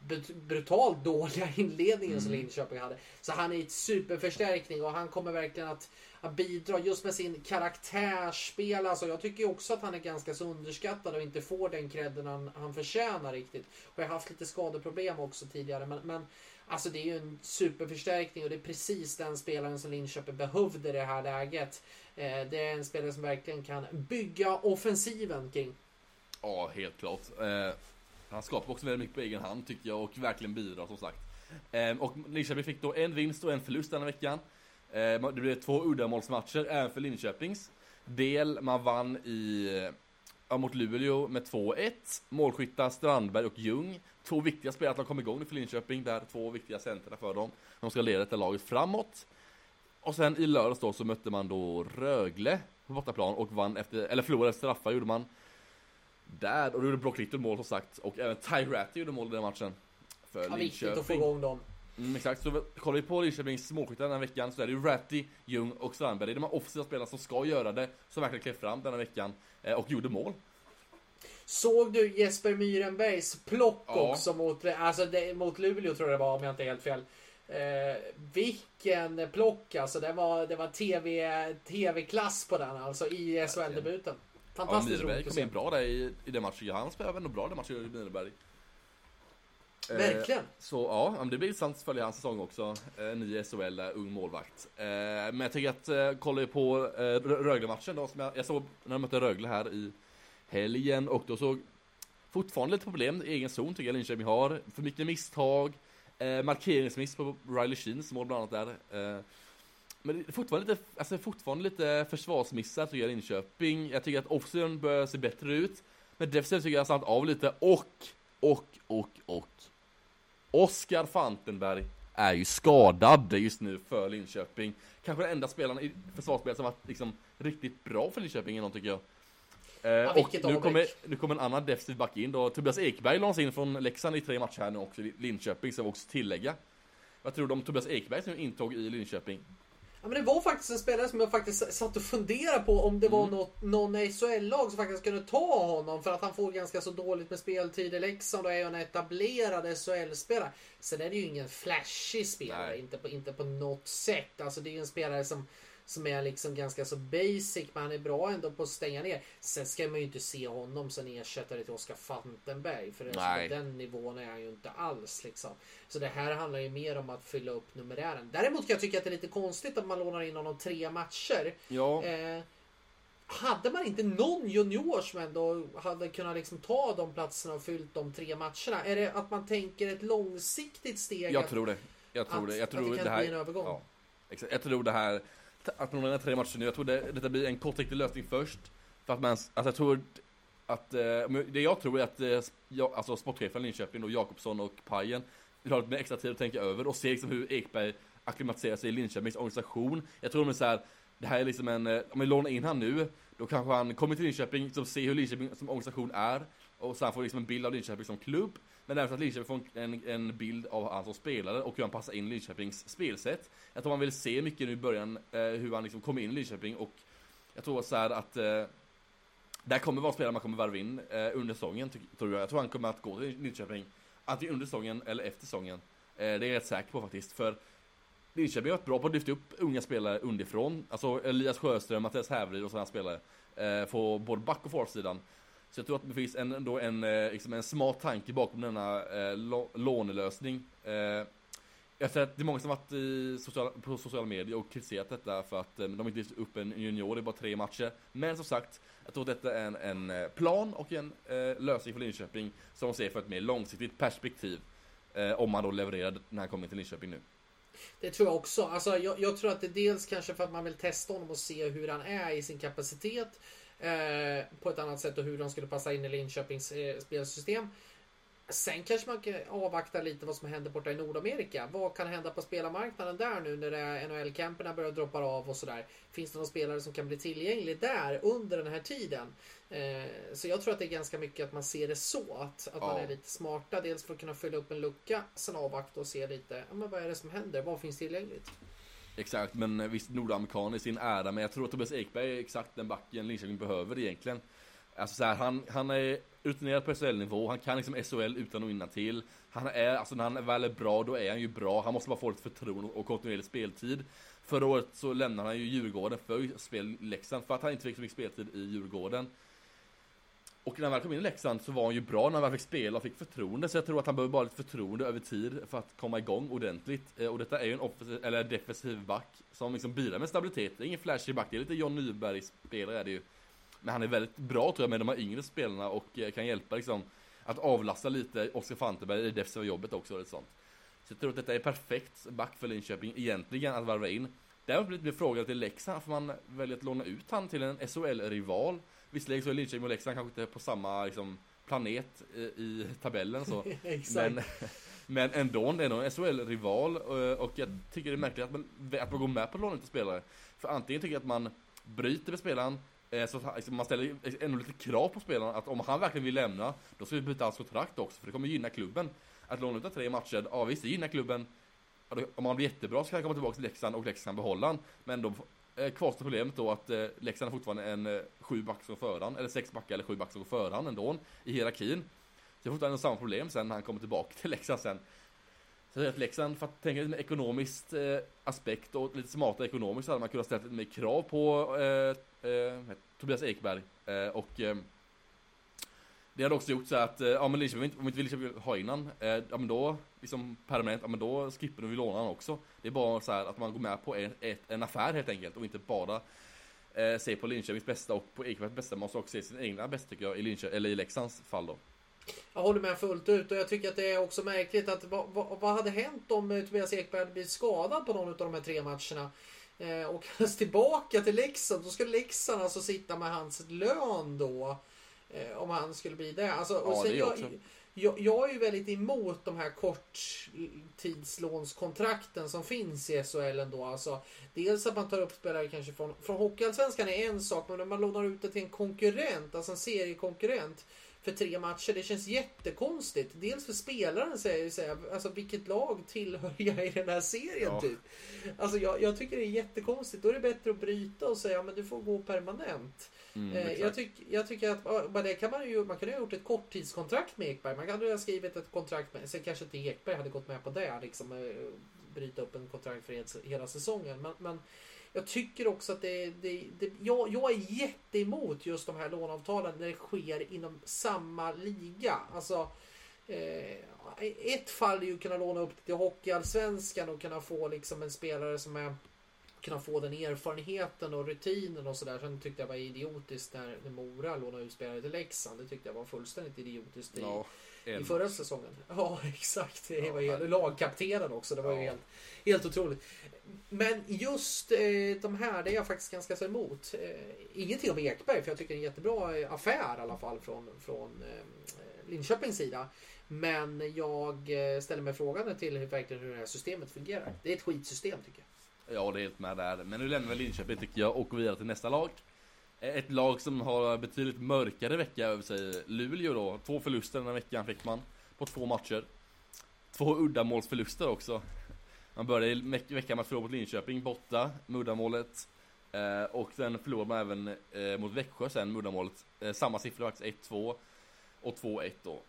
brut- brutalt dåliga inledningen som Linköping hade. Så han är ett superförstärkning och han kommer verkligen att, att bidra just med sin karaktärsspel. Alltså jag tycker också att han är ganska så underskattad och inte får den credden han, han förtjänar riktigt. Och jag har haft lite skadeproblem också tidigare. Men, men alltså det är ju en superförstärkning och det är precis den spelaren som Linköping behövde i det här läget. Eh, det är en spelare som verkligen kan bygga offensiven kring. Ja, helt klart. Eh, han skapar också väldigt mycket på egen hand tycker jag och verkligen bidrar som sagt. Eh, och Linköping fick då en vinst och en förlust den här veckan. Eh, det blev två uddamålsmatcher även för Linköpings del. Man vann i, ja, mot Luleå med 2-1. Målskyttar Strandberg och Ljung. Två viktiga spelare att de kom igång för Linköping. Där två viktiga centra för dem. De ska leda detta laget framåt. Och sen i lördags då så mötte man då Rögle på bortaplan och vann efter, eller förlorade efter straffar gjorde man. Där, och då gjorde Brock Little mål som sagt. Och även Ty Ratty gjorde mål i den matchen. För Ja, viktigt att få Linköping. igång dem. Mm, exakt, så kollar vi på Linköpings målskyttar den här veckan så är det ju Ratty, Ljung och Strandberg. Det är de här offensiva spelarna som ska göra det, som verkligen klev fram den här veckan eh, och gjorde mål. Såg du Jesper Myrenbergs plock Ja. också mot, alltså det, mot Luleå tror jag det var om jag inte är helt fel. Eh, vilken plock alltså. Det var, det var TV, TV-klass på den alltså i SHL-debuten. Ja, Fantastiskt Myrberg roligt att kom se. in bra där i, i den matchen. Han spelade ändå bra den matchen, Myrberg. Eh, Verkligen. Så ja, det blir intressant att följa hans säsong också. Eh, ny SHL, eh, ung målvakt. Men jag tycker att, kollar ju på Rö- Rögle-matchen då, som jag, jag såg när de mötte Rögle här i helgen och då såg fortfarande lite problem i egen zon tycker jag Linköping har. För mycket misstag, markeringsmiss på Riley Sheens mål bland annat där. Men fortfarande lite, alltså fortfarande lite försvarsmissar tycker jag Linköping. Jag tycker att offensiven börjar se bättre ut. Men defensiven tycker jag har av lite och, och, och, och. Oskar Fantenberg är ju skadad just nu för Linköping. Kanske den enda spelaren i försvarsspelet som varit liksom riktigt bra för Linköping inom tycker jag. Eh, och nu avbräck. kommer, nu kommer en annan defensiv back in då. Tobias Ekberg lånas in från Leksand i tre matcher här nu också i Linköping, så jag vill också tillägga. Vad tror du om Tobias Ekberg som intåg i Linköping? Ja, men det var faktiskt en spelare som jag faktiskt satt och funderade på om det var Mm. något, någon SHL-lag som faktiskt kunde ta honom för att han får ganska så dåligt med speltid i Leksand och är ju en etablerad SHL-spelare. Sen är det ju ingen flashig spelare, Nej. inte på, inte på något sätt. Alltså det är ju en spelare som, som är liksom ganska så basic men han är bra ändå på att stänga ner. Sen ska man ju inte se honom som ersättare till Oskar Fantenberg för alltså på den nivån är han ju inte alls liksom. Så det här handlar ju mer om att fylla upp numerären. Däremot kan jag tycka att det är lite konstigt att man lånar in honom tre matcher. Ja, Eh, hade man inte någon junior som ändå hade kunnat liksom ta de platserna och fyllt de tre matcherna? Är det att man tänker ett långsiktigt steg? jag tror det. Jag tror att, det. Jag tror att det kan det här... bli en övergång? Ja. Jag tror det här, att man vinner tre matcher nu, jag tror det, detta blir en kortsiktig lösning först. För att man, alltså jag tror att, eh, det jag tror är att, eh, jag, alltså sportchefen Linköping och Jakobsson och Pajen vill ha lite mer extra tid att tänka över och se liksom hur Ekberg acklimatiserar sig i Linköpings organisation. Jag tror de är så här, det här är liksom en, eh, om vi lånar in han nu, då kanske han kommer till Linköping, liksom se hur Linköping som organisation är och sen får liksom en bild av Linköping som klubb. Men även så att Linköping får en, en bild av han som spelare och hur han passar in i Linköpings spelsätt. Jag tror man vill se mycket nu i början eh, hur han liksom kommer in i Linköping och jag tror så här att eh, där kommer vara spelare man kommer värva in eh, under säsongen, tror jag. Jag tror han kommer att gå till Linköping, antingen under säsongen eller efter säsongen. Eh, det är jag rätt säker på faktiskt, för Linköping har varit bra på att lyfta upp unga spelare underifrån. Alltså Elias Sjöström, Mattias Hävryd och sådana spelare. Eh, på både back och forwardsidan. Så jag tror att det finns en, ändå en, eh, liksom en smart tanke bakom denna eh, lånelösning. Eh, jag ser att det är många som varit i sociala, på sociala medier och kritiserat detta för att eh, de inte lyft upp en junior, det är bara tre matcher. Men som sagt, jag tror att detta är en, en eh, plan och en eh, lösning för Linköping som de ser för ett mer långsiktigt perspektiv. Eh, om man då levererar när han kommer till Linköping nu. Det tror jag också. Alltså, jag, jag tror att det är dels kanske för att man vill testa honom och se hur han är i sin kapacitet. Eh, på ett annat sätt och hur han skulle passa in i Linköpings eh, spelsystem. Sen kanske man kan avvakta lite vad som händer borta i Nordamerika. Vad kan hända på spelarmarknaden där nu när NHL-camperna börjar droppa av och sådär? Finns det någon spelare som kan bli tillgänglig där under den här tiden? Eh, så jag tror att det är ganska mycket att man ser det så. Att, att man Ja. är lite smarta. Dels för att kunna fylla upp en lucka. Sen avvakta och se lite. Ja, men vad är det som händer? Vad finns tillgängligt? Exakt, men visst nordamerikan i sin ära, men jag tror att Tobias Ekberg är exakt den backen Linköping behöver egentligen. Alltså så här, han, han är rutinerad på SHL-nivå, han kan liksom SHL utan och innantill. Han är, alltså när han väl är bra, då är han ju bra. Han måste bara få lite förtroende och kontinuerlig speltid. Förra året så lämnade han ju Djurgården för spel i Leksand, för att han inte fick så mycket speltid i Djurgården. Och när han väl kom in i Leksand så var han ju bra när han väl fick spela och fick förtroende. Så jag tror att han behöver bara lite förtroende över tid för att komma igång ordentligt. Eh, och detta är ju en offensiv, eller defensiv back som liksom bidrar med stabilitet. Det är ingen flashig back, det är lite John Nyberg-spelare är det ju. Men han är väldigt bra tror jag med de här yngre spelarna och eh, kan hjälpa liksom att avlasta lite Oskar Fanteberg i det defensiva jobbet också och sånt. Så jag tror att detta är perfekt back för Linköping egentligen att varva in. Däremot blir det frågan till Leksand varför man väljer att låna ut han till en SHL-rival. Visserligen så är Linköping och Leksand kanske inte på samma liksom, planet i, tabellen så. Men, men ändå, det är nog en SHL-rival eh, och jag tycker det är märkligt att man, att man går med på att låna ut spelare. För antingen tycker jag att man bryter med spelaren, eh, så liksom, man ställer ändå lite krav på spelaren att om han verkligen vill lämna, då ska vi byta hans kontrakt också, för det kommer gynna klubben. Att låna ut tre matcher, ja visst det gynnar klubben. Om han blir jättebra så kan han komma tillbaka till Leksand och Leksand behålla han. Men då eh, kvarstår problemet då att eh, Leksand har fortfarande en eh, sju back som förhand, eller sex backar eller sju backar som förhand ändå i hierarkin. Så det är fortfarande samma problem sen när han kommer tillbaka till Leksand sen. Så att Leksand, för att tänka lite mer ekonomiskt eh, aspekt och lite smartare ekonomiskt så hade man kunnat ställa lite mer krav på eh, eh, Tobias Ekberg. Eh, och eh, Det hade också gjort så att, eh, ja men Linköping, om inte Linköping vill ha innan, eh, ja men då, liksom permanent, ja men då skippar vi låna han också. Det är bara så här att man går med på en, ett, en affär helt enkelt och inte bara eh, se på Linköpings bästa och på Ekebergs bästa. Man måste också se sin egna bästa tycker jag, i Linköping, eller i Leksands fall då. Jag håller med fullt ut och jag tycker att det är också märkligt att vad, vad, vad hade hänt om eh, Tobias Ekberg hade blivit skadad på någon av de här tre matcherna? Eh, och hans tillbaka till Leksand. Då skulle Leksand alltså sitta med hans lön då. Eh, om han skulle bli det. Alltså, Ja, sen det är jag, också. Jag, jag är ju väldigt emot de här korttidslånskontrakten som finns i SHL ändå. Alltså, dels att man tar upp spelare kanske från, från Hockeyallsvenskan är en sak, men när man lånar ut det till en konkurrent, alltså en seriekonkurrent för tre matcher, det känns jättekonstigt. Dels för spelaren säger säga, alltså vilket lag tillhör jag i den här serien Ja. typ? Alltså jag, jag tycker det är jättekonstigt. Då är det bättre att bryta och säga, men du får gå permanent. Mm, Eh, jag, tyck, jag tycker att men det kan man ju, man kunde ha gjort ett korttidskontrakt med Ekberg. Man kunde ha skrivit ett kontrakt med, sen kanske inte Ekberg hade gått med på det, liksom eh, bryta upp en kontrakt för hela- hela säsongen. Men, men jag tycker också att det, det, det jag, jag är jätteemot just de här låneavtalen när det sker inom samma liga. Alltså Eh, ett fall är ju att kunna låna upp till Hockeyallsvenskan och kunna få liksom en spelare som är kunna få den erfarenheten och rutinen och sådär. Sen tyckte jag var idiotiskt när, Mora lånade ut spelare till Leksand. Det tyckte jag var fullständigt idiotiskt i, Ja, i förra säsongen. Ja, exakt. Det Ja, var ju lagkaptenen också. Det var ju Ja. helt, helt otroligt. Men just eh, de här, det är jag faktiskt ganska så emot. Eh, ingenting om Ekberg, för jag tycker det är en jättebra eh, affär i alla fall från, från eh, Linköpings sida. Men jag eh, ställer mig frågan till hur, verkligen hur det här systemet fungerar. Det är ett skitsystem tycker jag. Ja, det är helt med där. Men nu lämnar vi Linköping tycker jag och går vidare till nästa lag. Eh, ett lag som har betydligt mörkare vecka över sig. Luleå då. Två förluster den här veckan fick man. På två matcher. Två uddamålsförluster också. Man började veckan med att förlora mot Linköping borta med uddamålet. Eh, och sen förlorade man även eh, mot Växjö sen med uddamålet. Eh, samma siffror faktiskt, 1-2 och 2-1 då.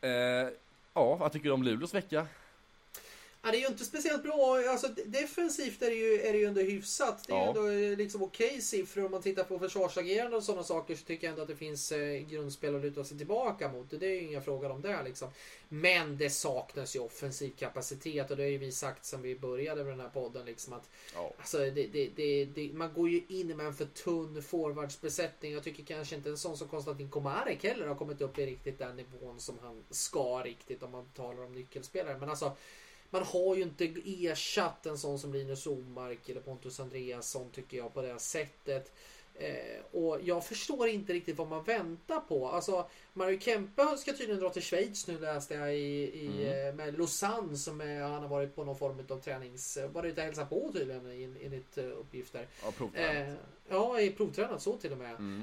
Eh, ja, vad tycker du om Luleås vecka? Det är ju inte speciellt bra. Alltså, defensivt är det ju, är det ju ändå hyfsat. Det är Ja. ju ändå eh, liksom okej siffror. Om man tittar på försvarsagerande och sådana saker så tycker jag ändå att det finns eh, grundspel att luta sig tillbaka mot. Det är ju inga frågor om det liksom. Men det saknas ju offensiv kapacitet och det har ju vi sagt sedan vi började med den här podden. Liksom att, Ja. alltså, det, det, man går ju in med en för tunn forwardsbesättning. Jag tycker kanske inte en sån som Konstantin Komarek heller har kommit upp i riktigt den nivån som han ska riktigt om man talar om nyckelspelare. Men alltså man har ju inte ersatt en sån som Linus Omark eller Pontus Andreasson tycker jag på det här sättet. Eh, och jag förstår inte riktigt vad man väntar på. Alltså Mario Kempe ska tydligen dra till Schweiz nu läste jag i, i, Mm. eh, med Lausanne som är, han har varit på någon form av tränings... Varit ute och hälsat på tydligen en- enligt eh, uppgifter. Ja, provtränat. Eh, ja, i provtränat så till och med. Mm.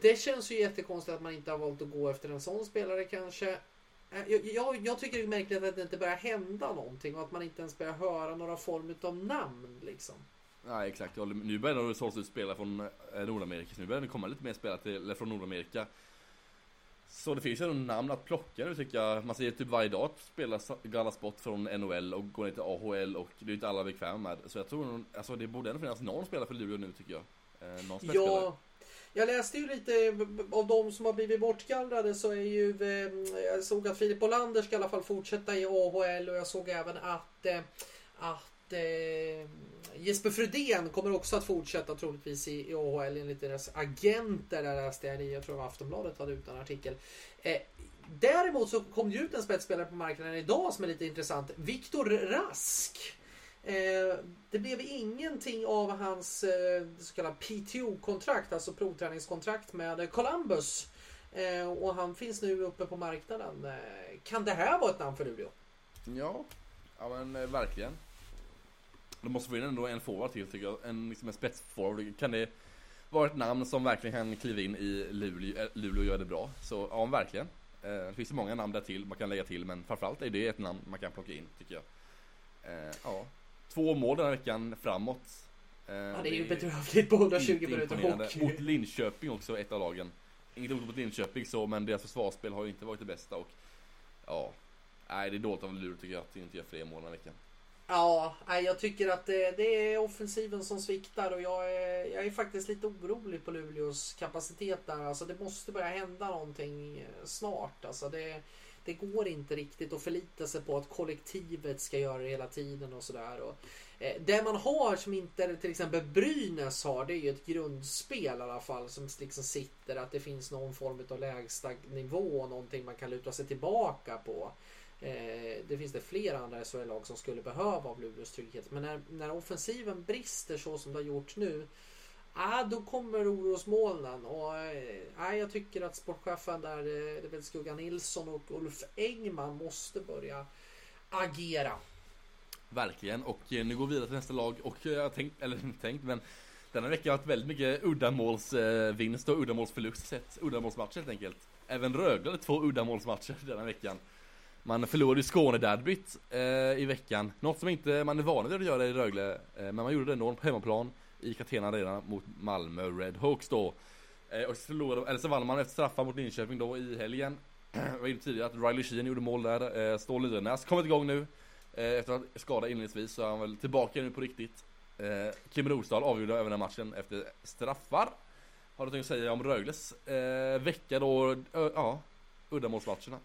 Det känns ju jättekonstigt att man inte har valt att gå efter en sån spelare kanske. Eh, Jag, jag, jag tycker det är märkligt att det inte börjar hända någonting och att man inte ens börjar höra några form av namn liksom. Nej exakt, nu börjar det sålts ut spelare från eh, Nordamerika, så nu börjar det komma lite mer spelare till, eller från Nordamerika. Så det finns ju några namn att plocka nu tycker jag. Man ser typ varje dag att spelare gallas bort från NHL och går ner till AHL och det är ju inte alla bekväma med. Så jag tror alltså det borde ändå finnas någon spelare för Luleå nu tycker jag. Eh, någon. Ja, jag läste ju lite av de som har blivit bortgallrade så är ju eh, jag såg att Filip Olander ska i alla fall fortsätta i AHL och jag såg även att eh, att eh, Jesper Fredén kommer också att fortsätta troligtvis i, i AHL enligt deras agenter. Där läste jag i, jag tror det var Aftonbladet hade ut en artikel. Däremot så kom det ut en spetsspelare på marknaden idag som är lite intressant. Viktor Rask. Eh, det blev ingenting av hans eh, så kallade PTO-kontrakt, alltså provträningskontrakt med Columbus. Eh, och han finns nu uppe på marknaden. Kan det här vara ett namn för Luleå? Ja, ja men verkligen. De måste få in ändå en forward till tycker jag. En, liksom en spetsforward. Kan det vara ett namn som verkligen kan kliva in i Luleå, Luleå och göra det bra? Så ja, verkligen. Det finns ju många namn där till man kan lägga till men framförallt är det ett namn man kan plocka in tycker jag. Ja. Två mål den här veckan framåt. Eh, Ja, det är ju bedrövligt på 120 inte minuter hockey. Mot Linköping också, ett av lagen. Inget ont mot Linköping så, men deras försvarsspel har ju inte varit det bästa och ja, nej det är dåligt av Luleå tycker jag att inte göra fler mål den här veckan. Ja, jag tycker att det, det är offensiven som sviktar och jag är, jag är faktiskt lite orolig på Luleås kapacitet där. Alltså det måste börja hända någonting snart. Alltså det, det går inte riktigt att förlita sig på att kollektivet ska göra det hela tiden och sådär. Eh, det man har som inte till exempel Brynäs har det är ju ett grundspel i alla fall som liksom sitter. Att det finns någon form av lägsta nivå, någonting man kan luta sig tillbaka på. Eh, det finns det flera andra SHL-lag som skulle behöva av Luleås trygghet. Men när, när offensiven brister så som det har gjort nu. Ah, då kommer orosmolnen. Och, ah, jag tycker att sportchefen där, eh, det är väl Skugga Nilsson och Ulf Engman måste börja agera. Verkligen, och eh, nu går vi vidare till nästa lag och jag har tänkt, eller inte tänkt, men denna vecka har varit väldigt mycket uddamålsvinst och uddamålsförlust sett. Uddamålsmatcher helt enkelt. Även Rögle hade två uddamålsmatcher denna veckan. Man förlorade ju Skånederbyt eh, i veckan. Något som inte man är van vid att göra i Rögle. Eh, men man gjorde det ändå på hemmaplan i Catena redan mot Malmö Redhawks då. Eh, och så förlorade, eller så vann man efter straffar mot Linköping då i helgen. Jag var inne tidigare att Riley Sheen gjorde mål där. Eh, Ståhl Lyrenäs kommit igång nu. Eh, efter att skada inledningsvis så är han väl tillbaka nu på riktigt. Eh, Kim Rosdahl avgjorde även den matchen efter straffar. Har du tänkt säga om Rögles eh, vecka då? ja, uddamålsmatcherna.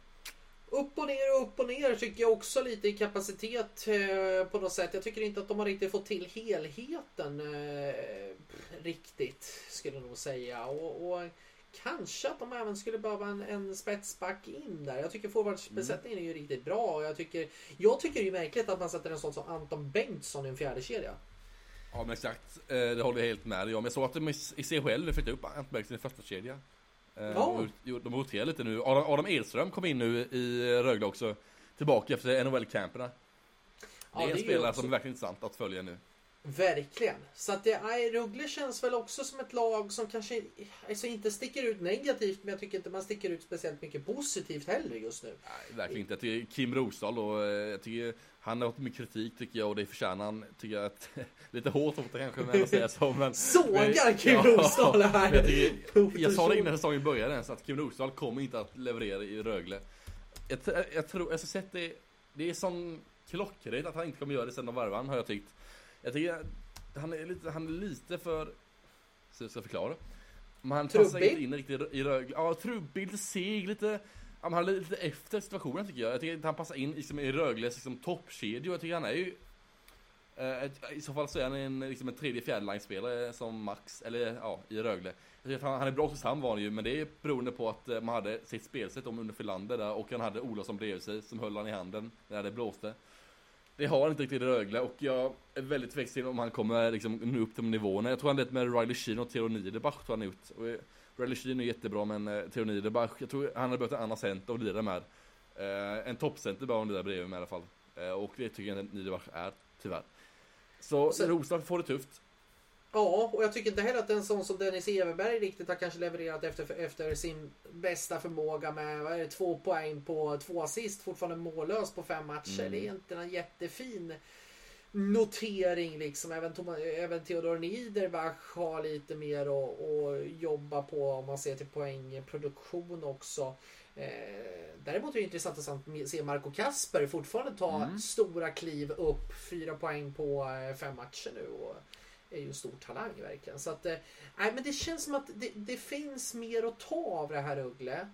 Upp och ner och upp och ner tycker jag också lite i kapacitet eh, på något sätt. Jag tycker inte att de har riktigt fått till helheten eh, riktigt skulle jag nog säga. Och, och, kanske att de även skulle behöva en, en spetsback in där. Jag tycker forwardsbesättningen är ju riktigt bra. Och jag, tycker, jag tycker det är märkligt att man sätter en sån som Anton Bengtsson i en fjärde kedja. Ja men exakt, eh, det håller jag helt med dig om. Jag såg att de i CHL flyttade upp Anton Bengtsson i första kedja. Eh, ja. De roterar lite nu. Adam, Adam Edström kom in nu i Rögle också. Tillbaka efter NHL-camperna. Det är ja, en spelare också... som är verkligen intressant att följa nu. Verkligen. Så att det, nej, Rögle känns väl också som ett lag som kanske alltså inte sticker ut negativt men jag tycker inte man sticker ut speciellt mycket positivt heller just nu. Nej, verkligen inte. Jag tycker Kim Rosdahl och eh, jag tycker han har fått mycket kritik tycker jag och det förtjänar han. Tycker jag att, lite hårt mot kanske men att säga så men. Sågar Kim ja, Rosdahl här! Jag, tycker, jag sa det innan säsongen började ens att Kim Rosdahl kommer inte att leverera i Rögle. Jag, jag, tror, jag har sett det, det är som klockrent att han inte kommer göra det sen de värvar har jag tyckt. Jag tycker han är lite, han är lite för, så jag ska förklara. Men han passar inte in riktigt i Rögle. Ja, trubbig, lite seg, lite Ja, han är lite efter situationen tycker jag. Jag tycker inte han passar in liksom, i Rögles liksom, toppkedjor. Jag tycker han är ju... Eh, I så fall så är han en, liksom, en tredje fjärdeline-spelare som Max, eller ja, i Rögle. Jag tycker att han, han är bra hos Sam var han ju, men det är beroende på att eh, man hade sitt spelsätt om under Filander där och han hade Olofsson bredvid sig som höll han i handen när det blåste. Det har han inte riktigt i Rögle och jag är väldigt tveksam om han kommer liksom nå upp de nivåerna. Jag tror han det med Riley Sheen och Theo Niederbach tror han gjort. Och Riley Sheen är jättebra men eh, Theo Niederbach, jag tror han hade behövt en annan center att lira med. Eh, en toppcenter bör han lira bredvid med i alla fall. Eh, och det tycker jag inte Niederbach är, tyvärr. Så Sen, Roslag får det tufft. Ja, och jag tycker inte heller att en sån som Dennis Everberg riktigt har kanske levererat efter, efter sin bästa förmåga med vad är det, två poäng på två assist. Fortfarande mållös på fem matcher. Mm. Det är inte en jättefin notering liksom. Även, Thomas, även Theodor Niederbach har lite mer att, att jobba på om man ser till poängproduktion också. Eh, däremot är det intressant att se Marco Kasper fortfarande ta mm. stora kliv upp. Fyra poäng på eh, fem matcher nu. Och är ju en stor talang verkligen. Så att, eh, men det känns som att det, det, finns mer att ta av det här Uggle.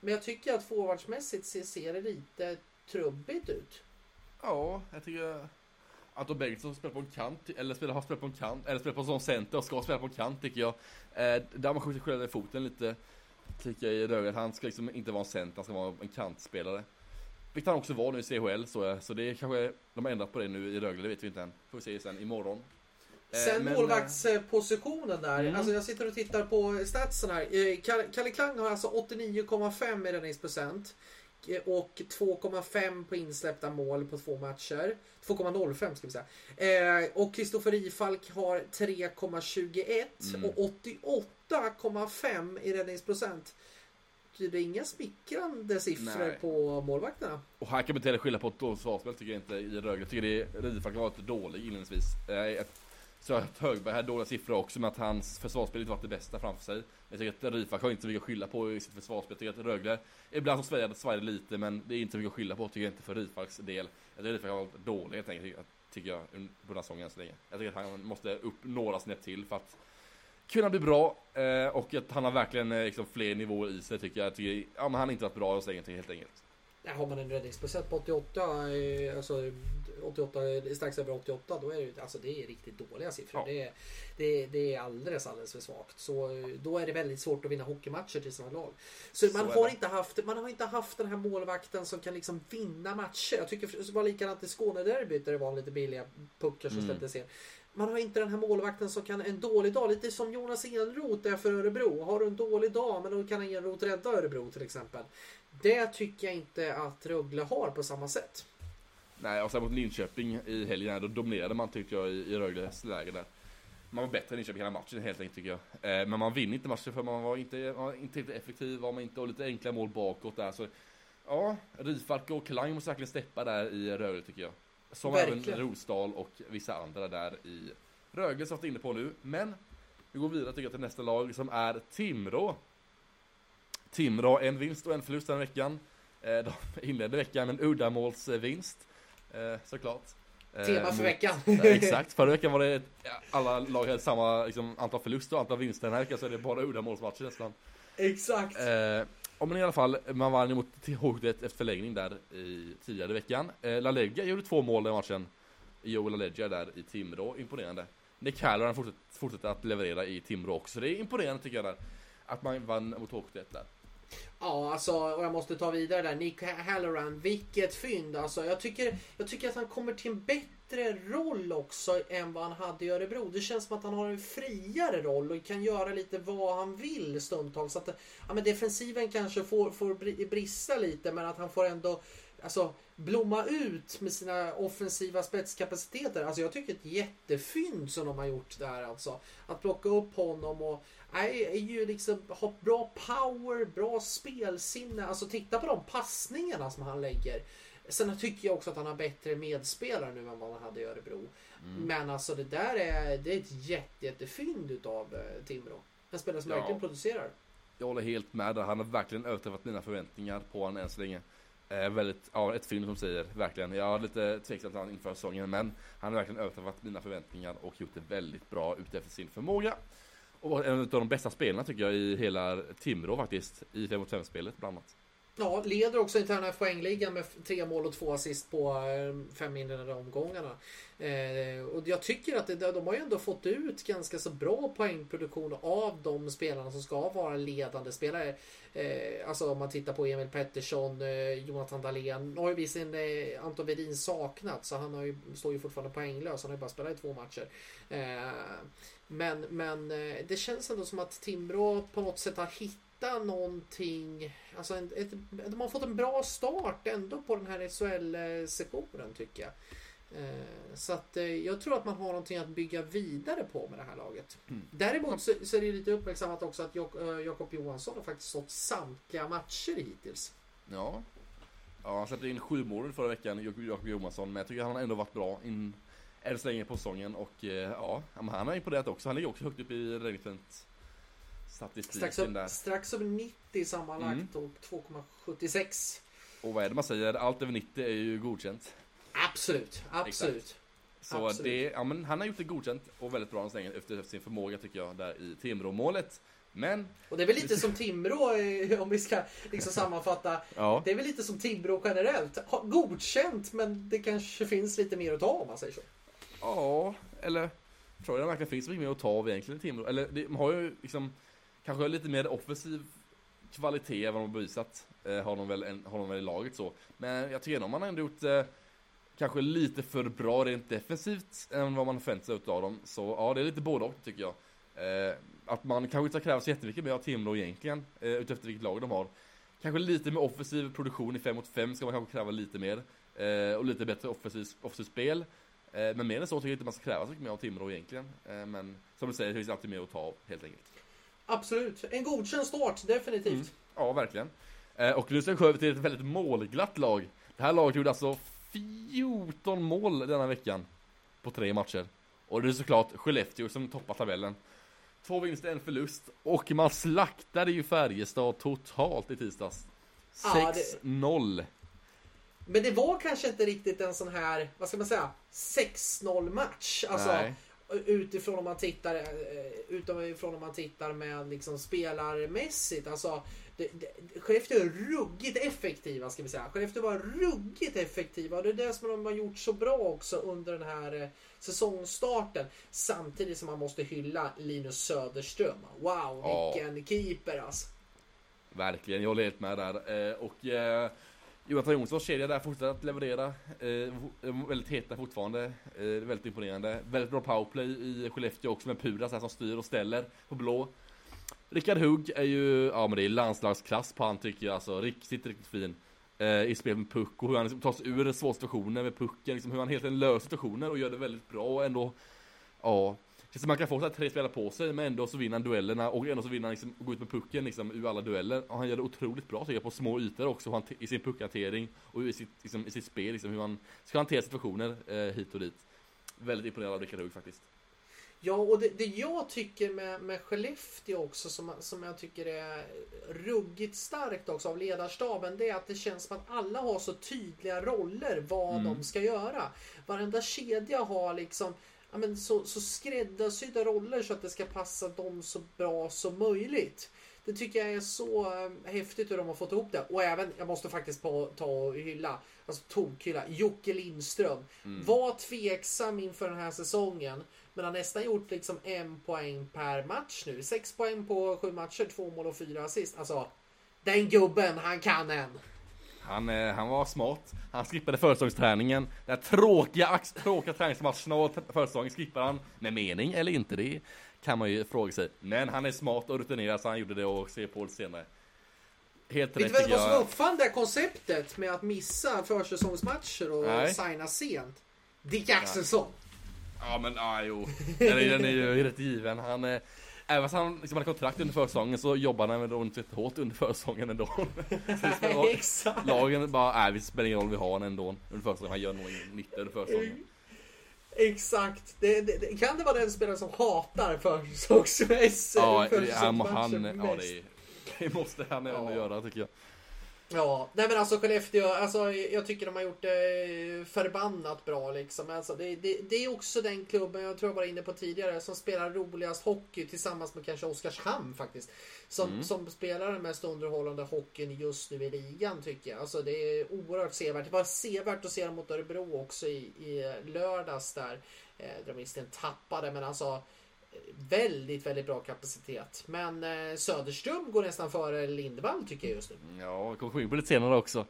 Men jag tycker att forwardsmässigt ser, ser det lite trubbigt ut. Ja, jag tycker att Anton Bengtsson spelar på en kant, eller spelar, har spelat på en kant, eller spelar på en sån center och ska spela på en kant tycker jag. Eh, där man skjuter själv i foten lite, tycker jag i Rögle. Han ska liksom inte vara en center, han ska vara en kantspelare. Vilket han också var nu i CHL så, eh, så det är kanske, de har ändrat på det nu i Rögle, det vet vi inte än. Får vi se sen imorgon. Eh, sen men, målvaktspositionen där. Mm. Alltså jag sitter och tittar på statsen här. Eh, Kalle Klang har alltså 89,5 i räddningsprocent och 2,5 på insläppta mål på två matcher. 2,05 ska vi säga. Eh, och Kristoffer Ifalk har 3,21 mm. och 88,5 i räddningsprocent. Det är inga smickrande siffror Nej. på målvakterna. Och här kan man inte heller skylla på ett dåligt svarspel tycker jag inte i Rögle. Jag tycker det Rifalk har varit dålig inledningsvis. Eh, så att Högberg hade dåliga siffror också med att hans försvarsspel inte varit det bästa framför sig. Jag tycker att Rifak har inte så mycket att skylla på i sitt försvarsspel. Jag tycker att Rögle, ibland så svajade det lite men det är inte så mycket att skylla på tycker jag inte för Rifaks del. Jag tycker att Rifak har varit dålig helt enkelt. tycker jag, på den här säsongen än så länge. Jag tycker att han måste upp några snäpp till för att kunna bli bra eh, och att han har verkligen eh, liksom, fler nivåer i sig tycker jag. jag tycker, ja, men han har inte varit bra hos ingenting, helt enkelt. Har man en räddningsprocent på 88, eh, alltså 88, strax över 88, då är det, alltså det är riktigt dåliga siffror. Ja. Det, är, det, det är alldeles, alldeles för svagt. Så då är det väldigt svårt att vinna hockeymatcher till sina lag. Så, Så man, har det. inte haft, man har inte haft den här målvakten som kan liksom vinna matcher. Jag tycker det var likadant i Skånederbyt där det var lite billiga puckar som Mm. släpptes in. Man har inte den här målvakten som kan en dålig dag, lite som Jonas Enroth är för Örebro. Har du en dålig dag, men då kan Enroth rädda Örebro till exempel. Det tycker jag inte att Rögle har på samma sätt. Nej, och sen mot Linköping i helgen, då dominerade man tyckte jag i, i Rögles läge där. Man var bättre än Linköping hela matchen helt enkelt tycker jag. Eh, men man vinner inte matchen för man var inte, man var inte riktigt effektiv, var man inte och lite enkla mål bakåt där. Så ja, Rifalk och Klang måste verkligen steppa där i Rögle tycker jag. Som Verkligen. även Rosdahl och vissa andra där i Rögle som vi inne på nu. Men vi går vidare tycker jag till nästa lag som är Timrå. Timrå en vinst och en förlust den veckan. Eh, De inledde veckan med en uddamålsvinst. Eh, Såklart. Eh, Tema för mot- veckan. Exakt, förra veckan var det alla lag hade samma liksom, antal förluster och antal vinster. Den här veckan så är det bara uddamålsmatcher nästan. Exakt. Eh, ja, men i alla fall, man vann emot H71 efter förlängning där i tidigare veckan. Eh, La Lega gjorde två mål i matchen. Joel La Lega där i Timrå, imponerande. Nick Halloran fortsätter, fortsätter att leverera i Timrå också. Det är imponerande tycker jag där. Att man vann mot H71 där. Ja, alltså, och jag måste ta vidare där. Nick Halloran, vilket fynd. Alltså, jag, tycker, jag tycker att han kommer till en bättre roll också än vad han hade i Örebro. Det känns som att han har en friare roll och kan göra lite vad han vill stundtals. Så att, ja, men defensiven kanske får, får brista lite men att han får ändå alltså, blomma ut med sina offensiva spetskapaciteter. Alltså jag tycker ett jättefynd som de har gjort där alltså. Att plocka upp honom och nej, är ju liksom har bra power, bra spelsinne. Alltså titta på de passningarna som han lägger. Sen tycker jag också att han har bättre medspelare nu än vad han hade i Örebro. Men alltså det där är, det är ett jätte, jättefynd utav eh, Timrå. En spelare som Ja. verkligen producerar. Jag håller helt med där. Han har verkligen överträffat mina förväntningar på honom än så länge. Eh, väldigt, ja, ett fynd som säger, verkligen. Jag var lite tveksam till honom inför säsongen, men han har verkligen överträffat mina förväntningar och gjort det väldigt bra utefter sin förmåga. Och var en av de bästa spelarna tycker jag i hela Timrå faktiskt, i 5 mot 5-spelet bland annat. Ja, leder också interna poängligan med tre mål och två assist på eh, fem inledande omgångarna. Eh, och jag tycker att det, de har ju ändå fått ut ganska så bra poängproduktion av de spelarna som ska vara ledande spelare. Eh, alltså om man tittar på Emil Pettersson, eh, Jonathan Dahlén. Nu har ju visserligen eh, Anton Wedin saknat så han har ju, står ju fortfarande poänglös. Han har ju bara spelat i två matcher. Eh, men men eh, det känns ändå som att Timrå på något sätt har hittat någonting. Alltså en, ett, de har fått en bra start ändå på den här SHL-sektionen tycker jag. Eh, Så att eh, jag tror att man har någonting att bygga vidare på med det här laget. Mm. Däremot så, så är det lite uppmärksammat också att eh, Jakob Johansson har faktiskt stått samtliga matcher hittills. Ja. Ja, han släppte in sju mål förra veckan, Jak- Jakob Johansson, men jag tycker han har ändå varit bra in, än så länge på säsongen och ja, han har imponerat också. Han ligger också högt upp i Räddningsfält statistiken Strax, där. strax över 90 sammanlagt och 2,76. Och vad är det man säger? Allt över 90 är ju godkänt. Absolut, absolut. Så Absolut. det, ja men han har gjort det godkänt och väldigt bra än så länge efter sin förmåga tycker jag där i Timrå-målet. Men, Och det är väl lite som Timrå eh, om vi ska liksom sammanfatta. ja. Det är väl lite som Timrå generellt. Godkänt men det kanske finns lite mer att ta om man säger så. Ja, eller tror jag det verkligen finns mycket mer att ta av egentligen i Timrå. Eller de har ju liksom kanske lite mer offensiv kvalitet än vad de har bevisat. Eh, har, de väl en, har de väl i laget så. Men jag tycker ändå man har ändå gjort eh, kanske lite för bra rent defensivt än vad man förväntat sig av dem. Så ja, det är lite både och tycker jag. Eh, att man kanske inte ska kräva så jättemycket mer av Timrå egentligen, eh, utefter vilket lag de har. Kanske lite mer offensiv produktion i 5 mot 5 ska man kanske kräva lite mer. Eh, och lite bättre offensiv, offensivt spel. Eh, men mer än så tycker jag inte man ska kräva så mycket mer av Timrå egentligen. Eh, men som du säger, det finns alltid mer att ta av helt enkelt. Absolut. En godkänd start, definitivt. Mm. Ja, verkligen. Eh, och nu ska vi gå över till ett väldigt målglatt lag. Det här laget gjorde alltså 14 mål denna veckan. På tre matcher. Och det är såklart Skellefteå som toppar tabellen. Två vinster, en förlust. Och man slaktade ju Färjestad totalt i tisdags. Ja, det- 6-0. Men det var kanske inte riktigt en sån här, vad ska man säga, 6-0 match. Alltså, Nej. Utifrån om man tittar eh, utifrån om man tittar med liksom spelarmässigt. Alltså, det, det, Skellefteå är ruggigt effektiva ska vi säga. Skellefteå var ruggigt effektiva och det är det som de har gjort så bra också under den här eh, säsongstarten. Samtidigt som man måste hylla Linus Söderström. Wow, Ja. vilken keeper alltså. Verkligen, jag håller helt med där. Eh, och Jonathan Jonssons kedja där fortsätter att leverera. Eh, eh, väldigt heta fortfarande. Eh, väldigt imponerande. Väldigt bra powerplay i Skellefteå också med Pudas här som styr och ställer på blå. Rickard Hugg är ju, ja men det är landslagsklass på han tycker jag. Alltså riktigt, riktigt fin. Eh, I spel med puck och hur han liksom tar sig ur svåra situationer med pucken. Liksom hur han helt enkelt löser situationer och gör det väldigt bra och ändå, ja. Som man kan få så tre spelare på sig men ändå så vinner han duellerna och ändå så vinner han liksom och går ut med pucken liksom ur alla dueller. Och han gör det otroligt bra tycker jag på små ytor också han i sin puckhantering och i sitt, liksom, i sitt spel liksom hur han ska hantera situationer eh, hit och dit. Väldigt imponerad av Rickard Hugg faktiskt. Ja, och det, det jag tycker med, med Skellefteå också som, som jag tycker är ruggigt starkt också av ledarstaben det är att det känns som att alla har så tydliga roller vad Mm. de ska göra. Varenda kedja har liksom ja, men så, så skräddarsydda roller så att det ska passa dem så bra som möjligt. Det tycker jag är så eh, häftigt hur de har fått ihop det. Och även, jag måste faktiskt på, ta och hylla, alltså tokhylla, Jocke Lindström. Mm. Var tveksam inför den här säsongen. Men har nästan gjort liksom en poäng per match nu. Sex poäng på sju matcher, två mål och fyra assist. Alltså, den gubben, han kan en. Han, eh, han var smart. Han skippade försäsongsträningen. Den här tråkiga, tråkiga träningsmatcherna och försäsongen skippade han. Med mening eller inte, det kan man ju fråga sig. Men han är smart och rutinerad så han gjorde det och ser på det senare. Helt Vet rätt du vem tycker som uppfann det här konceptet med att missa försäsongsmatcher och Nej. signa sent? Dick Axelsson. Ja men ja, jo. Den är, den är ju rätt given. Han, eh, även fast han liksom hade kontrakt under försäsongen så jobbade han ändå inte hårt under försäsongen ändå. Exakt. Lagen bara, nej vi spelar ingen roll, vi har honom ändå under försäsongen. Han gör nog ingen nytta under försäsongen. Exakt. Det, det, kan det vara den spelare som hatar försäsongsmässor? Ja, han, försäsongsmatcher han, ja det, det måste han ändå Ja. göra tycker jag. Ja, nej men alltså Skellefteå, alltså, jag tycker de har gjort det förbannat bra liksom. Alltså, det, det, det är också den klubben, jag tror jag var inne på tidigare, som spelar roligast hockey tillsammans med kanske Oskarshamn faktiskt. Som, Mm. som spelar den mest underhållande hockeyn just nu i ligan tycker jag. Alltså det är oerhört sevärt. Det var sevärt att se dem mot Örebro också i, i lördags där. Eh, de visserligen tappade men alltså eh, Väldigt, väldigt bra kapacitet. Men eh, Söderström går nästan före Lindvall tycker jag just nu. Ja, vi kommer komma in på lite senare också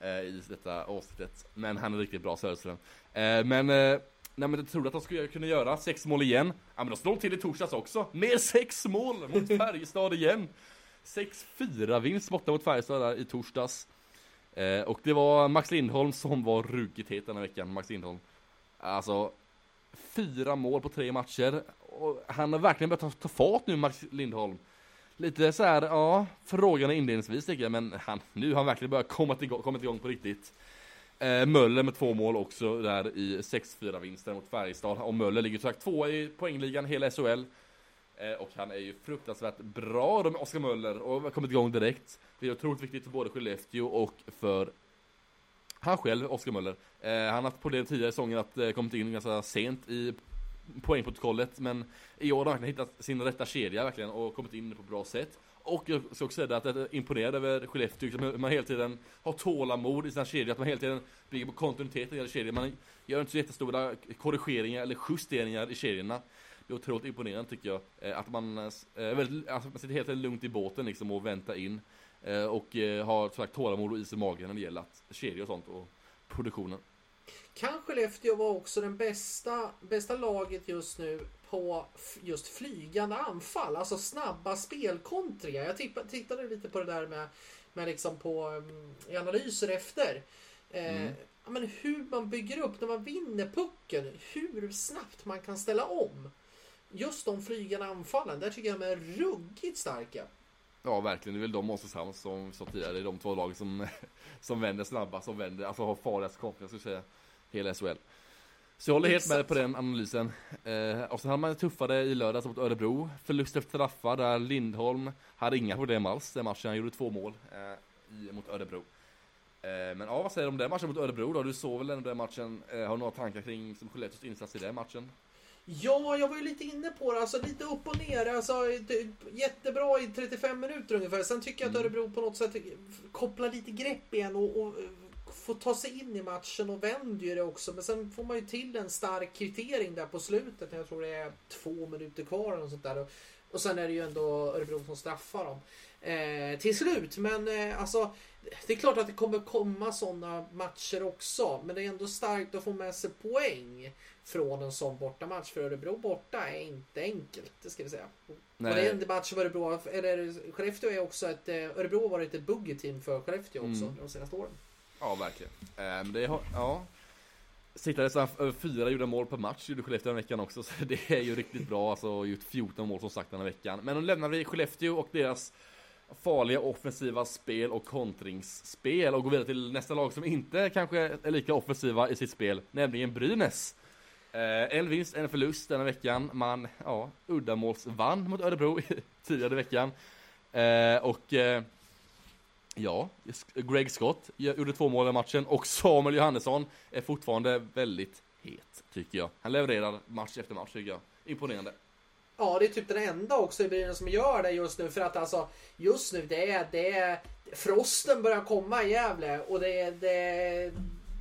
eh, i detta avsnittet. Men han är riktigt bra Söderström. Eh, men, eh, nej men jag trodde att de skulle kunna göra sex mål igen. Ja men de slog till i torsdags också. Mer sex mål mot Färjestad igen. 6-4 vinst borta mot Färjestad där i torsdags. Eh, och det var Max Lindholm som var ruggigt het den här veckan, Max Lindholm. Alltså, fyra mål på tre matcher. Och han har verkligen börjat ta, ta fart nu, Max Lindholm. Lite så här, ja, frågande inledningsvis tycker jag, men han, nu har han verkligen börjat komma igång, kommit igång på riktigt. Eh, Möller med två mål också där i 6-4 vinsten mot Färjestad. Och Möller ligger som sagt tvåa i poängligan hela SHL. Eh, och han är ju fruktansvärt bra då med Oskar Möller och har kommit igång direkt. Det är otroligt viktigt för både Skellefteå och för han själv, Oskar Möller. Eh, han har haft problem tidigare i säsongen att eh, kommit in ganska sent i poängprotokollet men i år har han verkligen hittat sin rätta kedja verkligen och kommit in på ett bra sätt. Och jag ska också säga att jag är imponerad över Skellefteå, liksom, hur man hela tiden har tålamod i sina kedjor, att man hela tiden bygger på kontinuiteten i kedjan. Man gör inte så jättestora korrigeringar eller justeringar i kedjorna. Det är otroligt imponerande tycker jag. Eh, Att man, eh, eh väldigt, alltså, man sitter helt lugnt i båten liksom och väntar in. Eh, Och eh, har sagt tålamod och is i magen när det gäller att kedjor och sånt och produktionen. Kan Skellefteå vara också den bästa, bästa laget just nu på just flygande anfall? Alltså snabba spelkontringar. Jag tittade lite på det där med, med liksom på um, i analyser efter. Eh, Mm. men hur man bygger upp när man vinner pucken. Hur snabbt man kan ställa om. Just de flygande anfallen. Där tycker jag de är ruggigt starka. Ja verkligen, det är väl de Oskarshamn som vi sa tidigare, det är de två lagen som, som vänder snabbast, som vänder, alltså har farligast kontring, jag skulle säga, hela SHL. Så jag håller helt med på den analysen. Eh, och sen hade man tuffare i lördags mot Örebro, förlust efter straffar där Lindholm hade inga problem alls den matchen, han gjorde två mål eh, mot Örebro. Eh, men ja, vad säger du om den matchen mot Örebro då? Du såg väl den matchen? Eh, har du några tankar kring som Skellefteås insats i den matchen? Ja, jag var ju lite inne på det. Alltså lite upp och ner. Alltså, jättebra i 35 minuter ungefär. Sen tycker jag att Mm. Örebro på något sätt kopplar lite grepp igen och, och får ta sig in i matchen och vänder ju det också. Men sen får man ju till en stark kvittering där på slutet. Jag tror det är två minuter kvar eller sånt där. Och, och sen är det ju ändå Örebro som straffar dem. Eh, till slut, men eh, alltså det är klart att det kommer komma sådana matcher också. Men det är ändå starkt att få med sig poäng från en sån bortamatch. För Örebro borta är inte enkelt, det ska vi säga. Och det är en match som Örebro, eller Skellefteå är också ett, eh, Örebro har varit ett buggy-team för Skellefteå också Mm. de senaste åren. Ja, verkligen. Eh, men det har, ja. Siktade så över fyra gjorda mål per match gjorde Skellefteå den veckan också, så det är ju riktigt bra. Alltså gjort 14 mål som sagt den här veckan. Men då lämnar vi Skellefteå och deras farliga offensiva spel och kontringsspel och går vidare till nästa lag som inte kanske är lika offensiva i sitt spel, nämligen Brynäs. Eh, en vinst, en förlust denna veckan. Man, ja, uddamåls vann mot Örebro tidigare i veckan. Eh, och eh, Ja, Greg Scott gjorde två mål i matchen och Samuel Johannesson är fortfarande väldigt het, tycker jag. Han levererar match efter match, tycker jag. Imponerande. Ja, det är typ den enda också i Brynäs som gör det just nu. För att alltså, just nu, det är, det är frosten börjar komma i Gävle och det, det,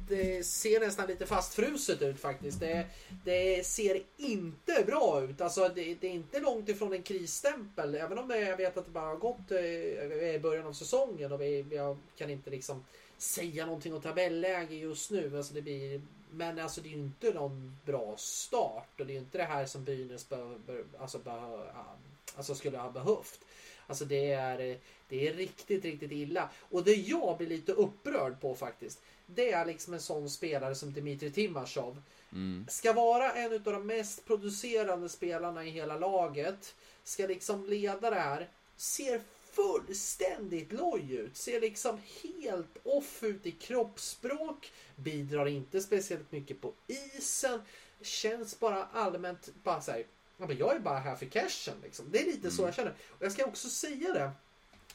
det ser nästan lite fastfruset ut faktiskt. Det, det ser inte bra ut. Alltså, det, det är inte långt ifrån en krisstämpel. Även om det, jag vet att det bara har gått eh, i början av säsongen och vi, jag kan inte liksom säga någonting om tabelläge just nu. Alltså det blir, men alltså det är ju inte någon bra start och det är ju inte det här som Brynäs be, be, alltså, be, ah, alltså skulle ha behövt. Alltså det är, det är riktigt, riktigt illa. Och det jag blir lite upprörd på faktiskt. Det är liksom en sån spelare som Dmitrij Timashov. Mm. Ska vara en av de mest producerande spelarna i hela laget. Ska liksom leda det här. Ser fullständigt loj ut. Ser liksom helt off ut i kroppsspråk. Bidrar inte speciellt mycket på isen. Känns bara allmänt bara så här, jag är bara här för cashen. Liksom. Det är lite så Mm. jag känner. Och jag ska också säga det.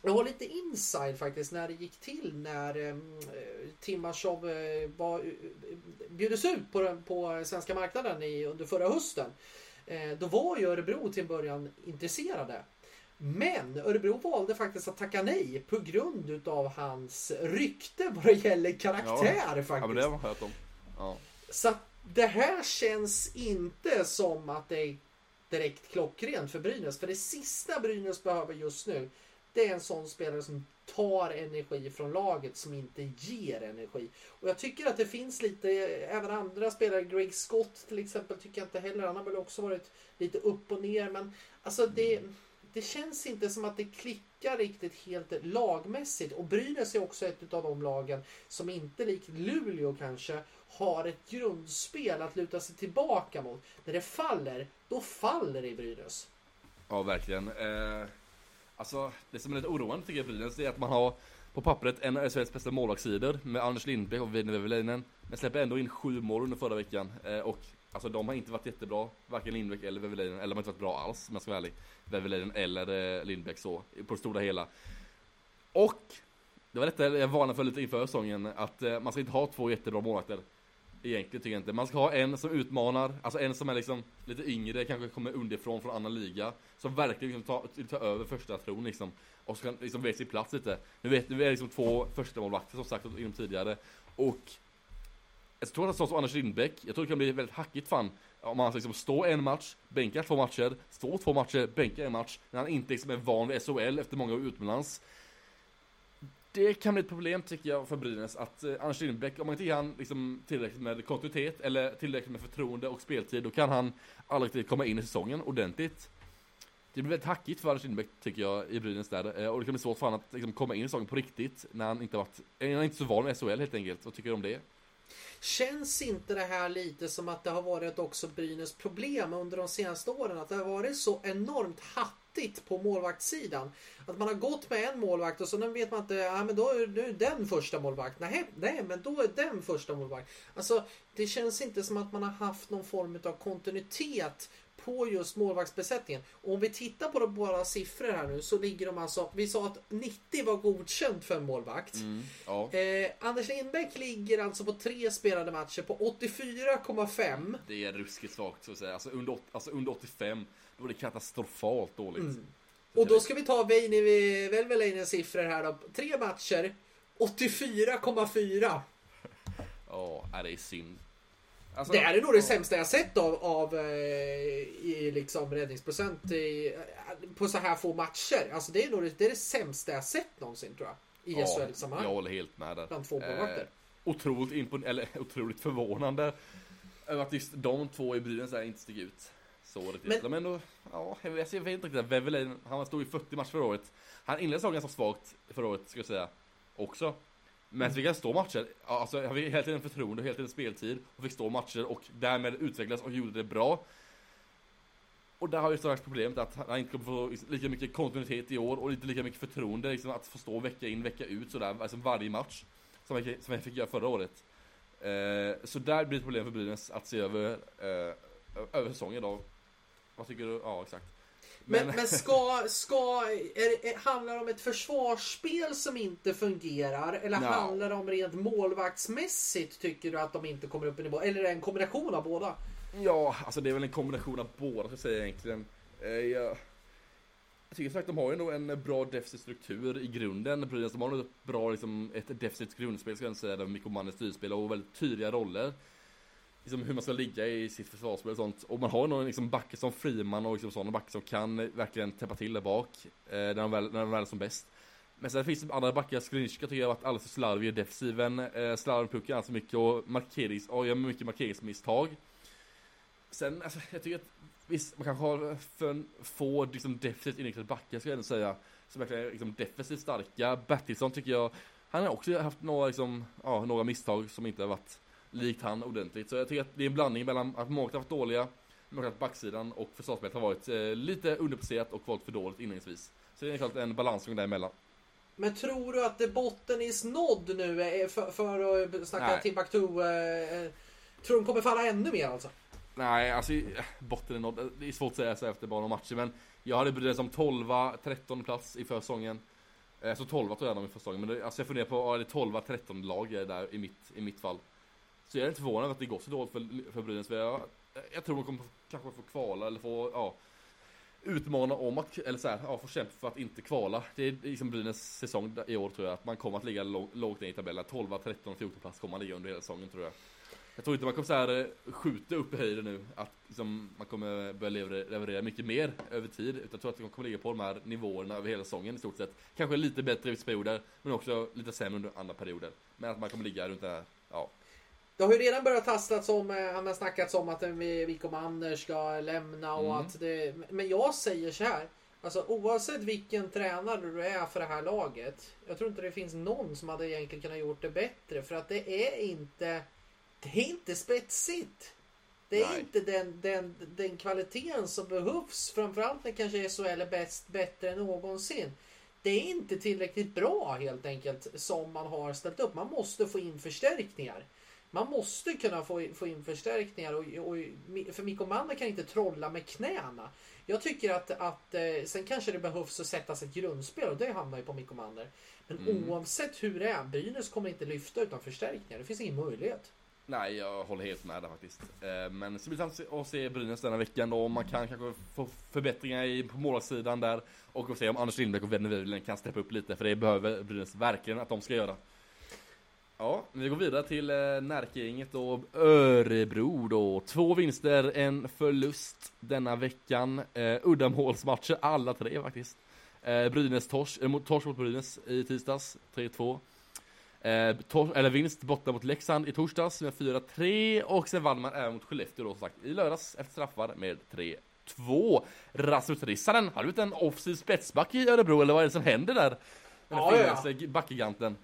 Jag har lite inside faktiskt när det gick till när eh, Timashov eh, var, eh, bjöds ut på, den, på svenska marknaden i, under förra hösten. Eh, då var ju Örebro till en början intresserade. Men Örebro valde faktiskt att tacka nej på grund utav hans rykte vad det gäller karaktär Ja, faktiskt. men det har man hört om. Ja. Så det här känns inte som att det är direkt klockrent för Brynäs. För det sista Brynäs behöver just nu det är en sån spelare som tar energi från laget som inte ger energi. Och jag tycker att det finns lite, även andra spelare, Greg Scott till exempel tycker jag inte heller, han har väl också varit lite upp och ner men alltså det, det känns inte som att det klickar riktigt helt lagmässigt och Brynäs är också ett av de lagen som inte likt Luleå kanske har ett grundspel att luta sig tillbaka mot. När det faller, då faller det i Brynäs. Ja, verkligen. Eh, alltså, det som är lite oroande tycker jag Brynäs, det är att man har på pappret en av Sveriges bästa målvaktssidor med Anders Lindbäck och Vinnie Vävelinen. Men släpper ändå in sju mål under förra veckan. Eh, och alltså de har inte varit jättebra, varken Lindbäck eller Veveleinen, Eller de har inte varit bra alls om jag ska vara ärlig. Veveleinen eller eh, Lindbäck så, på det stora hela. Och, det var detta jag varnade för lite inför säsongen, att eh, man ska inte ha två jättebra målvakter. Egentligen tycker jag inte. Man ska ha en som utmanar, alltså en som är liksom lite yngre, kanske kommer underifrån från annan liga. Som verkligen liksom tar, tar över första tron liksom. Och så kan liksom veta sin plats lite. Nu vet vi är liksom två första målvakter som sagt inom tidigare. Och jag tror att sån som Anders Lindbäck, jag tror det kan bli väldigt hackigt fan. Om man liksom står en match, bänkar två matcher, står två matcher, bänkar en match. När han inte liksom är van vid SHL efter många år utomlands. Det kan bli ett problem tycker jag för Brynäs att eh, Anders Lindbäck, om man inte ger han liksom tillräckligt med kontinuitet eller tillräckligt med förtroende och speltid, då kan han aldrig riktigt komma in i säsongen ordentligt. Det blir väldigt hackigt för Anders Lindbäck tycker jag i Brynäs där, eh, och det kan bli svårt för honom att liksom, komma in i säsongen på riktigt när han inte varit, eh, han är inte så van med SHL helt enkelt. Vad tycker du om det? Känns inte det här lite som att det har varit också Brynäs problem under de senaste åren? Att det har varit så enormt hattigt på målvaktssidan. Att man har gått med en målvakt och så nu vet man inte, ja men då är nu den första målvakt. Nej, nej, men då är den första målvakt. Alltså, det känns inte som att man har haft någon form av kontinuitet på just målvaktsbesättningen. Och om vi tittar på de båda siffror här nu så ligger de alltså, vi sa att 90 var godkänt för en målvakt. Mm, ja. Eh, Anders Lindbäck ligger alltså på tre spelade matcher på 84,5. Det är ruskigt svagt så att säga. Alltså under, alltså under 85, då är det katastrofalt dåligt. Mm. Och då ska vi ta Veini Velvelainens siffror här då. Tre matcher, 84,4. Ja, nej, det är synd. Alltså, Det är nog det sämsta jag sett av, av eh, i liksom räddningsprocent i, eh, på så här få matcher. Alltså det är nog det, det, är det sämsta jag sett någonsin tror jag. I ja, SHL-sammanhang. Jag håller helt med där. Bland två målvakter. otroligt impon- eller otroligt förvånande över att just de två i Brynäs inte stiger ut. Så. Men- Men ändå, ja, jag vet, inte riktigt. Vevelainen, han stod i 40 matcher förra året. Han inledde säsongen ganska svagt förra året, ska jag säga. Också. Men så fick han stå matcher. Alltså, han fick hela tiden förtroende, hela tiden speltid. Och fick stå matcher och därmed utvecklas och gjorde det bra. Och där har ju strax problemet att han inte kommer få lika mycket kontinuitet i år och inte lika mycket förtroende liksom att få stå vecka in, vecka ut sådär, alltså varje match. Som jag, som jag fick göra förra året. Eh, så där blir det problem för Brynäs att se över, eh, över säsongen då. Vad tycker du? Ja, exakt. Men, men ska, ska är, är, handlar det om ett försvarsspel som inte fungerar? Eller Nja. handlar det om rent målvaktsmässigt tycker du att de inte kommer upp i nivå? Eller är det en kombination av båda? Ja, alltså det är väl en kombination av båda ska jag säga egentligen. Eh, jag, jag tycker sagt de har ju nog en bra defensiv struktur i grunden. Brynäs, de har nog ett bra liksom, ett defensivt grundspel ska jag säga, där Mikko Manne styrspel och väldigt tydliga roller. Liksom hur man ska ligga i sitt försvarsspel och sånt. Och man har nog liksom backar som Friman och liksom sådana backar som kan verkligen täppa till där bak. Eh, när, de väl, när de väl är som bäst. Men sen finns det andra backar, Skrinska tycker jag har varit alldeles för slarvig i defensiven. Eh, slarvar med pucken alldeles för mycket och markerings, och gör mycket markeringsmisstag. Sen, alltså, jag tycker att visst, man kanske har för få liksom, defensivt inriktade backar ska jag ändå säga. Som verkligen är liksom, defensivt starka. Bertilsson tycker jag, han har också haft några, liksom, ja, några misstag som inte har varit likt han ordentligt. Så jag tycker att det är en blandning mellan att många har varit dåliga, många att backsidan och försvarsspelet har varit eh, lite underpresterat och varit för dåligt inledningsvis. Så det är klart en balansgång däremellan. Men tror du att det botten är snodd nu är för, för att snacka Nej. Timbuktu? Eh, tror du de kommer falla ännu mer alltså? Nej, alltså eh, botten är nådd. Det är svårt att säga så efter bara några matcher, men jag hade brytt som 12 13 plats i försäsongen. Eh, Så 12 tror jag de i försäsongen, men det, alltså jag funderar på, ja, det är 12 13 lag är där i mitt, i mitt fall. Så jag är inte förvånad att det går så dåligt för, för Brynäs, för jag, jag tror de kommer kanske få kvala eller få, ja, utmana om att, eller så här, ja, få kämpa för att inte kvala. Det är liksom Brynäs säsong i år tror jag, att man kommer att ligga låg, lågt ner i tabellen. 12, 13, 14 plats kommer man ligga under hela säsongen tror jag. Jag tror inte man kommer så här eh, skjuta upp i höjden nu, att liksom, man kommer börja leverera, mycket mer över tid. Utan jag tror att de kommer ligga på de här nivåerna över hela säsongen i stort sett. Kanske lite bättre i vissa perioder, men också lite sämre under andra perioder. Men att man kommer ligga runt det här, ja. Det har ju redan börjat tastas om, eh, han har snackats om att Mikko Manner ska lämna och Mm. att det, Men jag säger så här. Alltså oavsett vilken tränare du är för det här laget. Jag tror inte det finns någon som hade egentligen kunnat gjort det bättre. För att det är inte... Det är inte spetsigt. Det är Nej. inte den, den, den kvaliteten som behövs. Framförallt när kanske SHL är bäst, bättre än någonsin. Det är inte tillräckligt bra helt enkelt som man har ställt upp. Man måste få in förstärkningar. Man måste kunna få, få in förstärkningar och, och, för Mikko Manner kan inte trolla med knäna. Jag tycker att, att eh, sen kanske det behövs att sättas ett grundspel och det hamnar ju på Mikko Manner. Men Mm. oavsett hur det är, Brynäs kommer inte lyfta utan förstärkningar. Det finns ingen möjlighet. Nej, jag håller helt med där faktiskt. Eh, Men så blir det intressant att se Brynäs denna veckan då, om man kan kanske få förbättringar på målvaktssidan där. Och att se om Anders Lindbäck och Wenner kan steppa upp lite, för det behöver Brynäs verkligen att de ska göra. Ja, vi går vidare till eh, Närkegänget och Örebro då. Två vinster, en förlust denna veckan. Eh, uddamålsmatcher alla tre faktiskt. Eh, Brynäs tors, eh, torsk mot Brynäs i tisdags, 3-2. Eh, eller vinst borta mot Leksand i torsdags med 4-3 och sen vann man även mot Skellefteå då som sagt i lördags efter straffar med 3-2. Rasmus Rissanen, har du blivit en offensiv spetsback i Örebro eller vad är det som händer där? Den Ja, ja, backgiganten.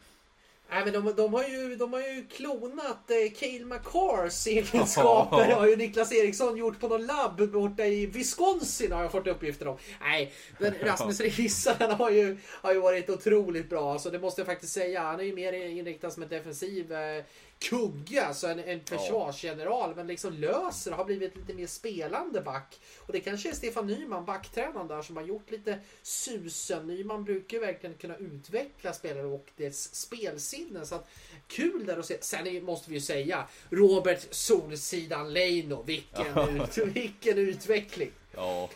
Nej, men de, de, har ju, de har ju klonat eh, Cale McCars egenskaper. har ju Niklas Eriksson gjort på någon labb borta i Wisconsin har jag fått uppgifter om. Nej, men Rasmus Rissanen har ju, har ju varit otroligt bra. Alltså, det måste jag faktiskt säga. Han är ju mer inriktad som en defensiv eh, kugge, alltså en, en försvarsgeneral, men liksom löser har blivit lite mer spelande back. Och det kanske är Stefan Nyman, backtränaren där, som har gjort lite susen. Nyman brukar verkligen kunna utveckla spelare och dess spelsinne. Så att, kul där att se. Sen måste vi ju säga, Robert Solsidan Leino, vilken, ut, vilken utveckling! Ja,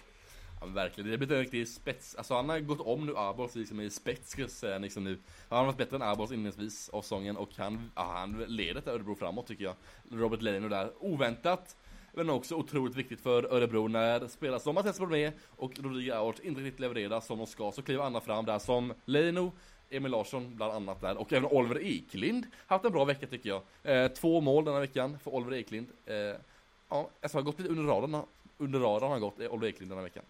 ja verkligen. Det har blivit en riktig spets. Alltså han har gått om nu Arbors liksom i spets skulle jag säga liksom nu. Han har varit bättre än Arbors inledningsvis av säsongen och han, ja, han leder till Örebro framåt tycker jag. Robert Leino där, oväntat. Men också otroligt viktigt för Örebro när spelare som Mattias med och Rodrigo Aort inte riktigt levererar som de ska så kliver andra fram där som Leino, Emil Larsson bland annat där och även Oliver Eklind haft en bra vecka tycker jag. Eh, två mål denna veckan för Oliver Eklind. Eh, ja, alltså har gått lite under radarn, under radarn har gått eh, Oliver Eklind denna veckan.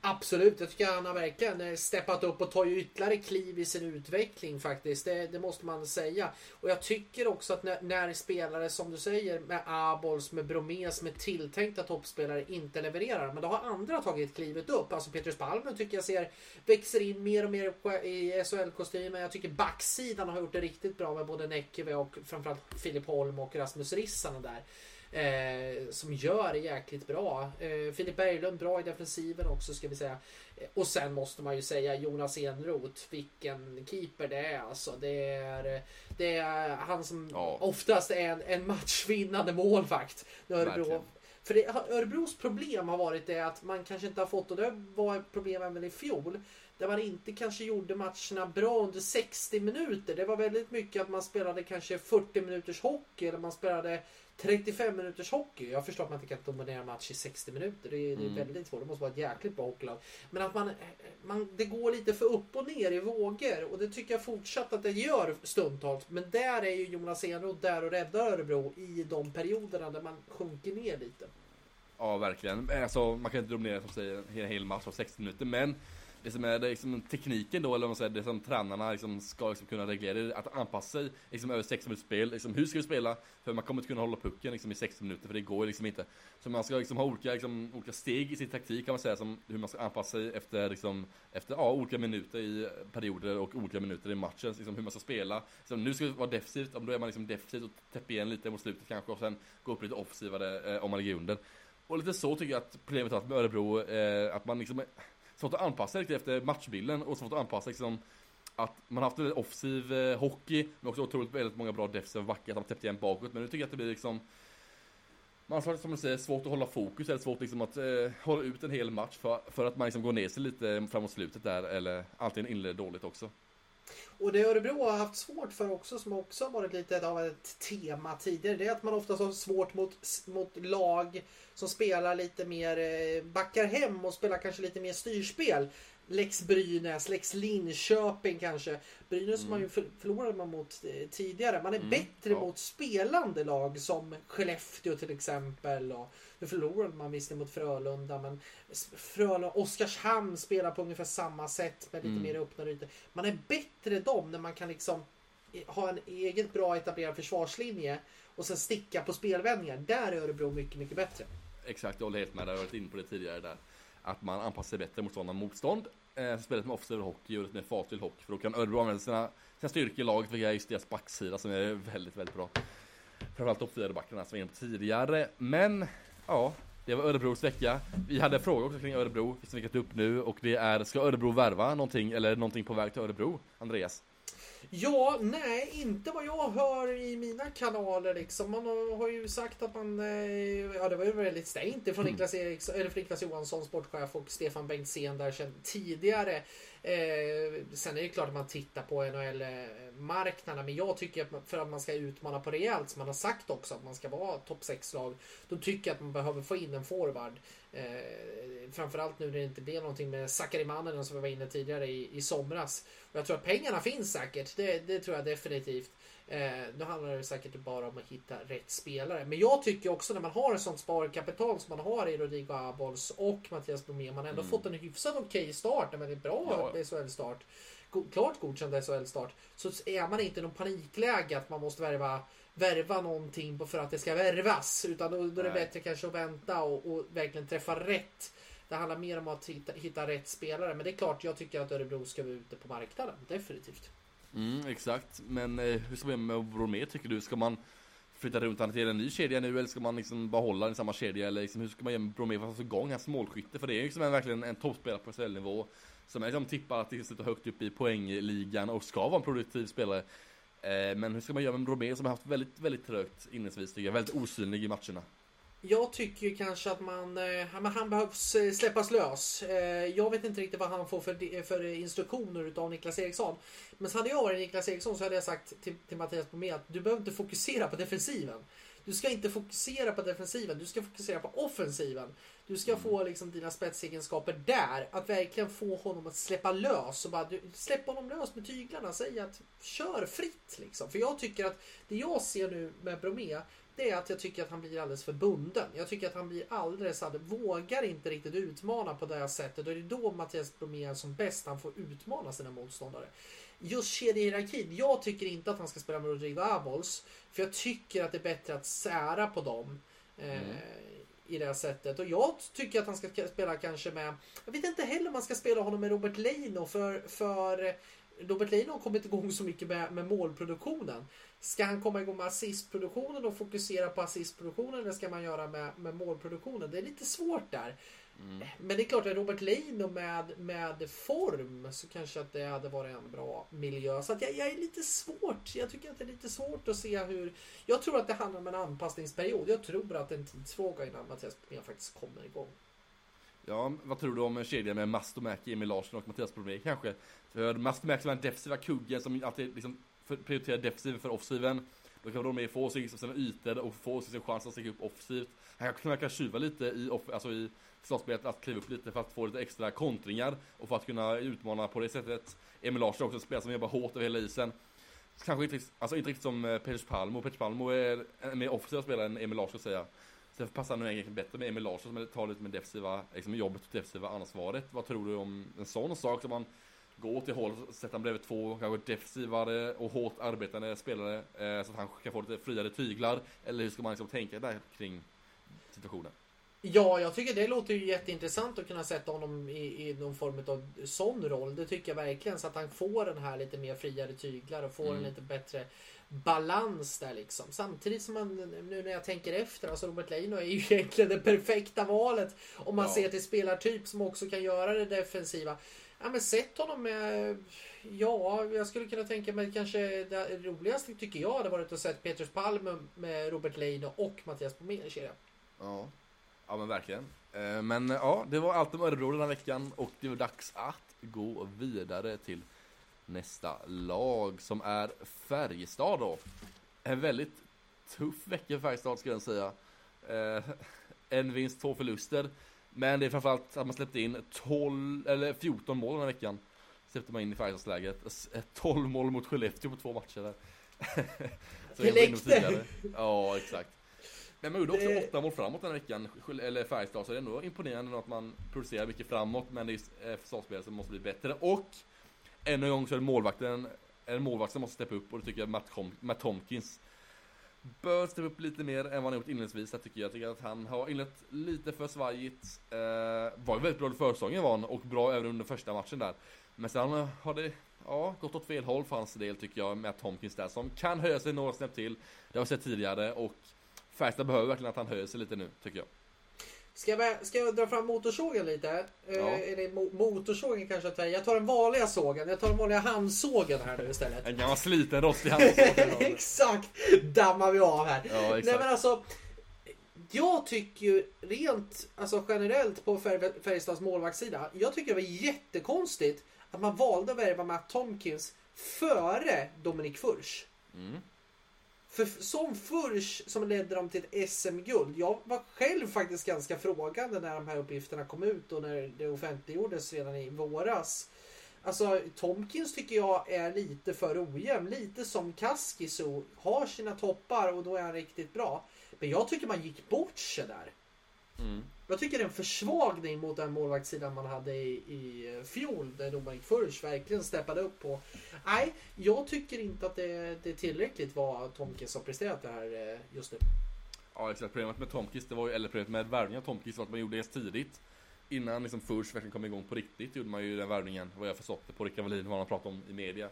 Absolut, jag tycker han har verkligen steppat upp och tar ju ytterligare kliv i sin utveckling faktiskt. Det, det måste man säga. Och jag tycker också att när, när, spelare som du säger med Abols, med Bromé som är tilltänkta toppspelare inte levererar. Men då har andra tagit klivet upp. Alltså Petrus Palmen tycker jag ser växer in mer och mer i SHL-kostymen. Jag tycker backsidan har gjort det riktigt bra med både Näckeve och framförallt Filip Holm och Rasmus Rissanen där. Eh, som gör det jäkligt bra. Eh, Filip Berglund bra i defensiven också ska vi säga. Eh, och sen måste man ju säga Jonas Enroth. Vilken keeper det är alltså. Det är, det är han som ja. oftast är en, en matchvinnande målvakt. Örebro. För det, Örebros problem har varit det att man kanske inte har fått, och det var ett problem även i fjol, där man inte kanske gjorde matcherna bra under 60 minuter. Det var väldigt mycket att man spelade kanske 40 minuters hockey eller man spelade 35 minuters hockey. Jag förstår att man inte kan dominera match i 60 minuter. Det är, mm. det är väldigt svårt. Det måste vara ett jäkligt bra hockeylag. Men att man, man, det går lite för upp och ner i vågor. Och det tycker jag fortsatt att det gör stundtals. Men där är ju Jonas Enroth där och räddar Örebro i de perioderna där man sjunker ner lite. Ja, verkligen. Alltså, man kan inte dominera som säger en hel match av 60 minuter. Men det som är det, liksom, tekniken då, eller vad man säger, det som tränarna liksom, ska liksom, kunna reglera, det är att anpassa sig liksom, över 60 minuters spel. Liksom, hur ska vi spela? För man kommer inte kunna hålla pucken liksom, i 60 minuter, för det går liksom inte. Så man ska liksom, ha olika, liksom, olika steg i sin taktik kan man säga, som hur man ska anpassa sig efter, liksom, efter ja, olika minuter i perioder och olika minuter i matchen. Liksom, hur man ska spela. Så nu ska det vara defensivt, då är man liksom defensivt och täpper igen lite mot slutet kanske, och sen gå upp lite offensivare eh, om man ligger under. Och lite så tycker jag att problemet har varit med Örebro, eh, att man liksom svårt att anpassa riktigt efter matchbilden och svårt att anpassa liksom att man har haft en offensiv eh, hockey, men också otroligt väldigt många bra defensiva backar, som täppt igen bakåt. Men nu tycker jag att det blir liksom man har som du säger svårt att hålla fokus, eller svårt liksom att eh, hålla ut en hel match för, för att man liksom går ner sig lite framåt slutet där, eller antingen inleder dåligt också. Och det Örebro har haft svårt för också, som också har varit lite av ett tema tidigare, det är att man ofta har svårt mot, mot lag som spelar lite mer, eh, backar hem och spelar kanske lite mer styrspel. Lex Brynäs, Lex Linköping kanske. Brynäs mm. man ju förlorade man mot eh, tidigare. Man är mm. bättre ja. mot spelande lag som Skellefteå till exempel. Och nu förlorade man visserligen mot Frölunda men Frölunda, Oskarshamn spelar på ungefär samma sätt med lite mm. mer öppna ytor. Man är bättre dem när man kan liksom ha en eget bra etablerad försvarslinje och sen sticka på spelvändningar. Där är Örebro mycket, mycket bättre. Exakt, jag håller helt med. Jag har varit inne på det tidigare där. Att man anpassar sig bättre mot sådana motstånd. Eh, spelet med offensiv hockey och lite mer fartfylld hockey. För då kan Örebro använda sina, sina styrkor i laget, vilket är just deras backsida som är väldigt, väldigt bra. Framförallt topp backarna som var inne på tidigare. Men, ja. Det var Örebros vecka. Vi hade en fråga också kring Örebro, som vi upp nu. Och det är, ska Örebro värva någonting, eller någonting på väg till Örebro? Andreas? Ja, nej, inte vad jag hör i mina kanaler liksom. Man har ju sagt att man, eh, ja det var ju väldigt stängt från mm. Niklas, Eriksson, eller Niklas Johansson, sportchef och Stefan Bengtzén där sedan tidigare. Eh, sen är det klart att man tittar på NHL-marknaderna, men jag tycker att för att man ska utmana på rejält, som man har sagt också att man ska vara topp 6-lag, då tycker jag att man behöver få in en forward. Eh, framförallt nu när det inte blev någonting med Sakarimanen som vi var inne tidigare i, i somras. Och jag tror att pengarna finns säkert. Det, det tror jag definitivt. Eh, nu handlar det säkert bara om att hitta rätt spelare. Men jag tycker också när man har ett sånt sparkapital som man har i Rodrigo Abols och Mattias Bromé. Man har ändå mm. fått en hyfsat okej okay start. Men en bra ja. SHL-start. Klart godkänd SHL-start. Så är man inte i någon panikläge att man måste värva värva någonting för att det ska värvas. Utan då, då är det bättre kanske att vänta och, och, verkligen träffa rätt. Det handlar mer om att hitta, hitta rätt spelare. Men det är klart, jag tycker att Örebro ska vara ute på marknaden. Definitivt. Mm, exakt. Men eh, hur ska vi med Bromé tycker du? Ska man flytta runt han till en ny kedja nu eller ska man liksom behålla den i samma kedja eller liksom, hur ska man göra med Bromé för att få igång hans målskytte? För det är ju liksom en, verkligen en toppspelare på SHL-nivå som är liksom tippar att sluta högt upp i poängligan och ska vara en produktiv spelare. Eh, men hur ska man göra med Bromé som har haft väldigt, väldigt trögt inledningsvis tycker jag, väldigt osynlig i matcherna. Jag tycker kanske att man, eh, han, behövs eh, släppas lös. Eh, jag vet inte riktigt vad han får för, för instruktioner utav Niklas Eriksson. Men så hade jag varit Niklas Eriksson så hade jag sagt till, till Mattias Bromé att du behöver inte fokusera på defensiven. Du ska inte fokusera på defensiven, du ska fokusera på offensiven. Du ska få liksom dina spetsegenskaper där. Att verkligen få honom att släppa lös. Och bara, du, släpp honom lös med tyglarna. Säg att kör fritt. Liksom. För jag tycker att det jag ser nu med Bromé det är att jag tycker att han blir alldeles för bunden. Jag tycker att han blir alldeles, vågar inte riktigt utmana på det här sättet. Och det är då Mattias Bromé är som bäst han får utmana sina motståndare. Just kedjehierarkin. Jag tycker inte att han ska spela med Rodrigo Abols. För jag tycker att det är bättre att sära på dem. Eh, mm. I det här sättet. Och jag tycker att han ska spela kanske med... Jag vet inte heller om man ska spela honom med Robert Leino. För, för Robert Leino har kommit igång så mycket med, med målproduktionen. Ska han komma igång med assistproduktionen och fokusera på assistproduktionen eller ska man göra med, med målproduktionen? Det är lite svårt där. Mm. Men det är klart att Robert Leino med, med form så kanske att det hade varit en bra miljö. Så att jag, jag är lite svårt. Jag tycker att det är lite svårt att se hur... Jag tror att det handlar om en anpassningsperiod. Jag tror att det är en tidsfråga innan Mattias Bromé faktiskt kommer igång. Ja, vad tror du om en kedja med Mastomäki, Emil Larsson och Mattias Bromé kanske? För Mastomäki var den defensiva kuggen som alltid liksom prioritera defensiven för offensiven. Då kan Bromé få sig liksom sina ytor och få sig sin chans att sticka upp offensivt. Han kan verkligen tjuva lite i, off, alltså i slottspelet, att kliva upp lite för att få lite extra kontringar och för att kunna utmana på det sättet. Emil Larsson också en spelare som jobbar hårt över hela isen. Kanske inte, alltså inte riktigt som eh, Peters Palmo. Peters Palmo är en mer offensiv spelare än Emil Larsson säga. Så därför passar nog egentligen bättre med Emil Larsson som tar lite med defensiva, liksom jobbet och defensiva ansvaret. Vad tror du om en sån sak som man går åt det hållet, sätter han bredvid två kanske defensivare och hårt arbetande spelare eh, så att han kan få lite friare tyglar? Eller hur ska man liksom tänka där kring situationen? Ja, jag tycker det låter ju jätteintressant att kunna sätta honom i, i någon form av sån roll. Det tycker jag verkligen. Så att han får den här lite mer friare tyglar och får mm. en lite bättre balans där liksom. Samtidigt som man, nu när jag tänker efter, alltså Robert Leino är ju egentligen det perfekta valet. Om man ja. ser till spelartyp som också kan göra det defensiva. Ja men sett honom med... Ja, jag skulle kunna tänka mig kanske det roligaste tycker jag hade varit att se Petrus Palm med Robert Leino och Mattias Bromé i kedjan. Ja. Ja men verkligen. Eh, men eh, ja, det var allt om Örebro den här veckan och det var dags att gå vidare till nästa lag som är Färjestad då. En väldigt tuff vecka för Färjestad ska jag säga. Eh, en vinst, två förluster. Men det är framförallt att man släppte in 12, eller 14 mål den här veckan. Släppte man in i Färjestadsläget. 12 mål mot Skellefteå på två matcher där. det läckte! Ja, exakt. Men man gjorde också det... åtta mål framåt den här veckan, eller Färjestad, så det är ändå imponerande att man producerar mycket framåt, men det är försvarsspelare som måste bli bättre. Och ännu en gång så är det målvakten, en målvakt som måste steppa upp och det tycker jag Matt, Com Matt Tomkins bör steppa upp lite mer än vad han gjort inledningsvis. Jag tycker, jag tycker att han har inlett lite för svajigt. Eh, var väldigt bra i försäsongen var han och bra även under första matchen där. Men sen har det ja, gått åt fel håll för hans del tycker jag med Tomkins där som kan höja sig några snäpp till. Det har vi sett tidigare och Färjestad behöver verkligen att han höjer sig lite nu tycker jag. Ska jag, ska jag dra fram motorsågen lite? Eh, ja. Uh, eller mo motorsågen kanske jag tar den vanliga sågen. Jag tar den vanliga handsågen här nu istället. En gammal sliten rostig handsåg. exakt! Dammar vi av här. Ja, exakt. Nej men alltså. Jag tycker ju rent alltså generellt på Färjestads målvaktssida. Jag tycker det var jättekonstigt att man valde att värva Matt Tomkins före Dominik Furch. Mm. För som Furch som ledde dem till ett SM-guld. Jag var själv faktiskt ganska frågande när de här uppgifterna kom ut och när det offentliggjordes redan i våras. Alltså Tomkins tycker jag är lite för ojämn. Lite som Kaskiso. Har sina toppar och då är han riktigt bra. Men jag tycker man gick bort sig där. Mm. Jag tycker det är en försvagning mot den målvaktssidan man hade i, i fjol där Dominik Furch verkligen steppade upp på. Nej, jag tycker inte att det, det är tillräckligt vad Tomkins har presterat det här eh, just nu. Ja exakt, problemet med Tomkins, det var ju, eller problemet med värvningen av Tomkins var att man gjorde det tidigt. Innan liksom Furch verkligen kom igång på riktigt gjorde man ju den värvningen, vad jag förstått det, på Rickard Wallin, vad han pratade om i media.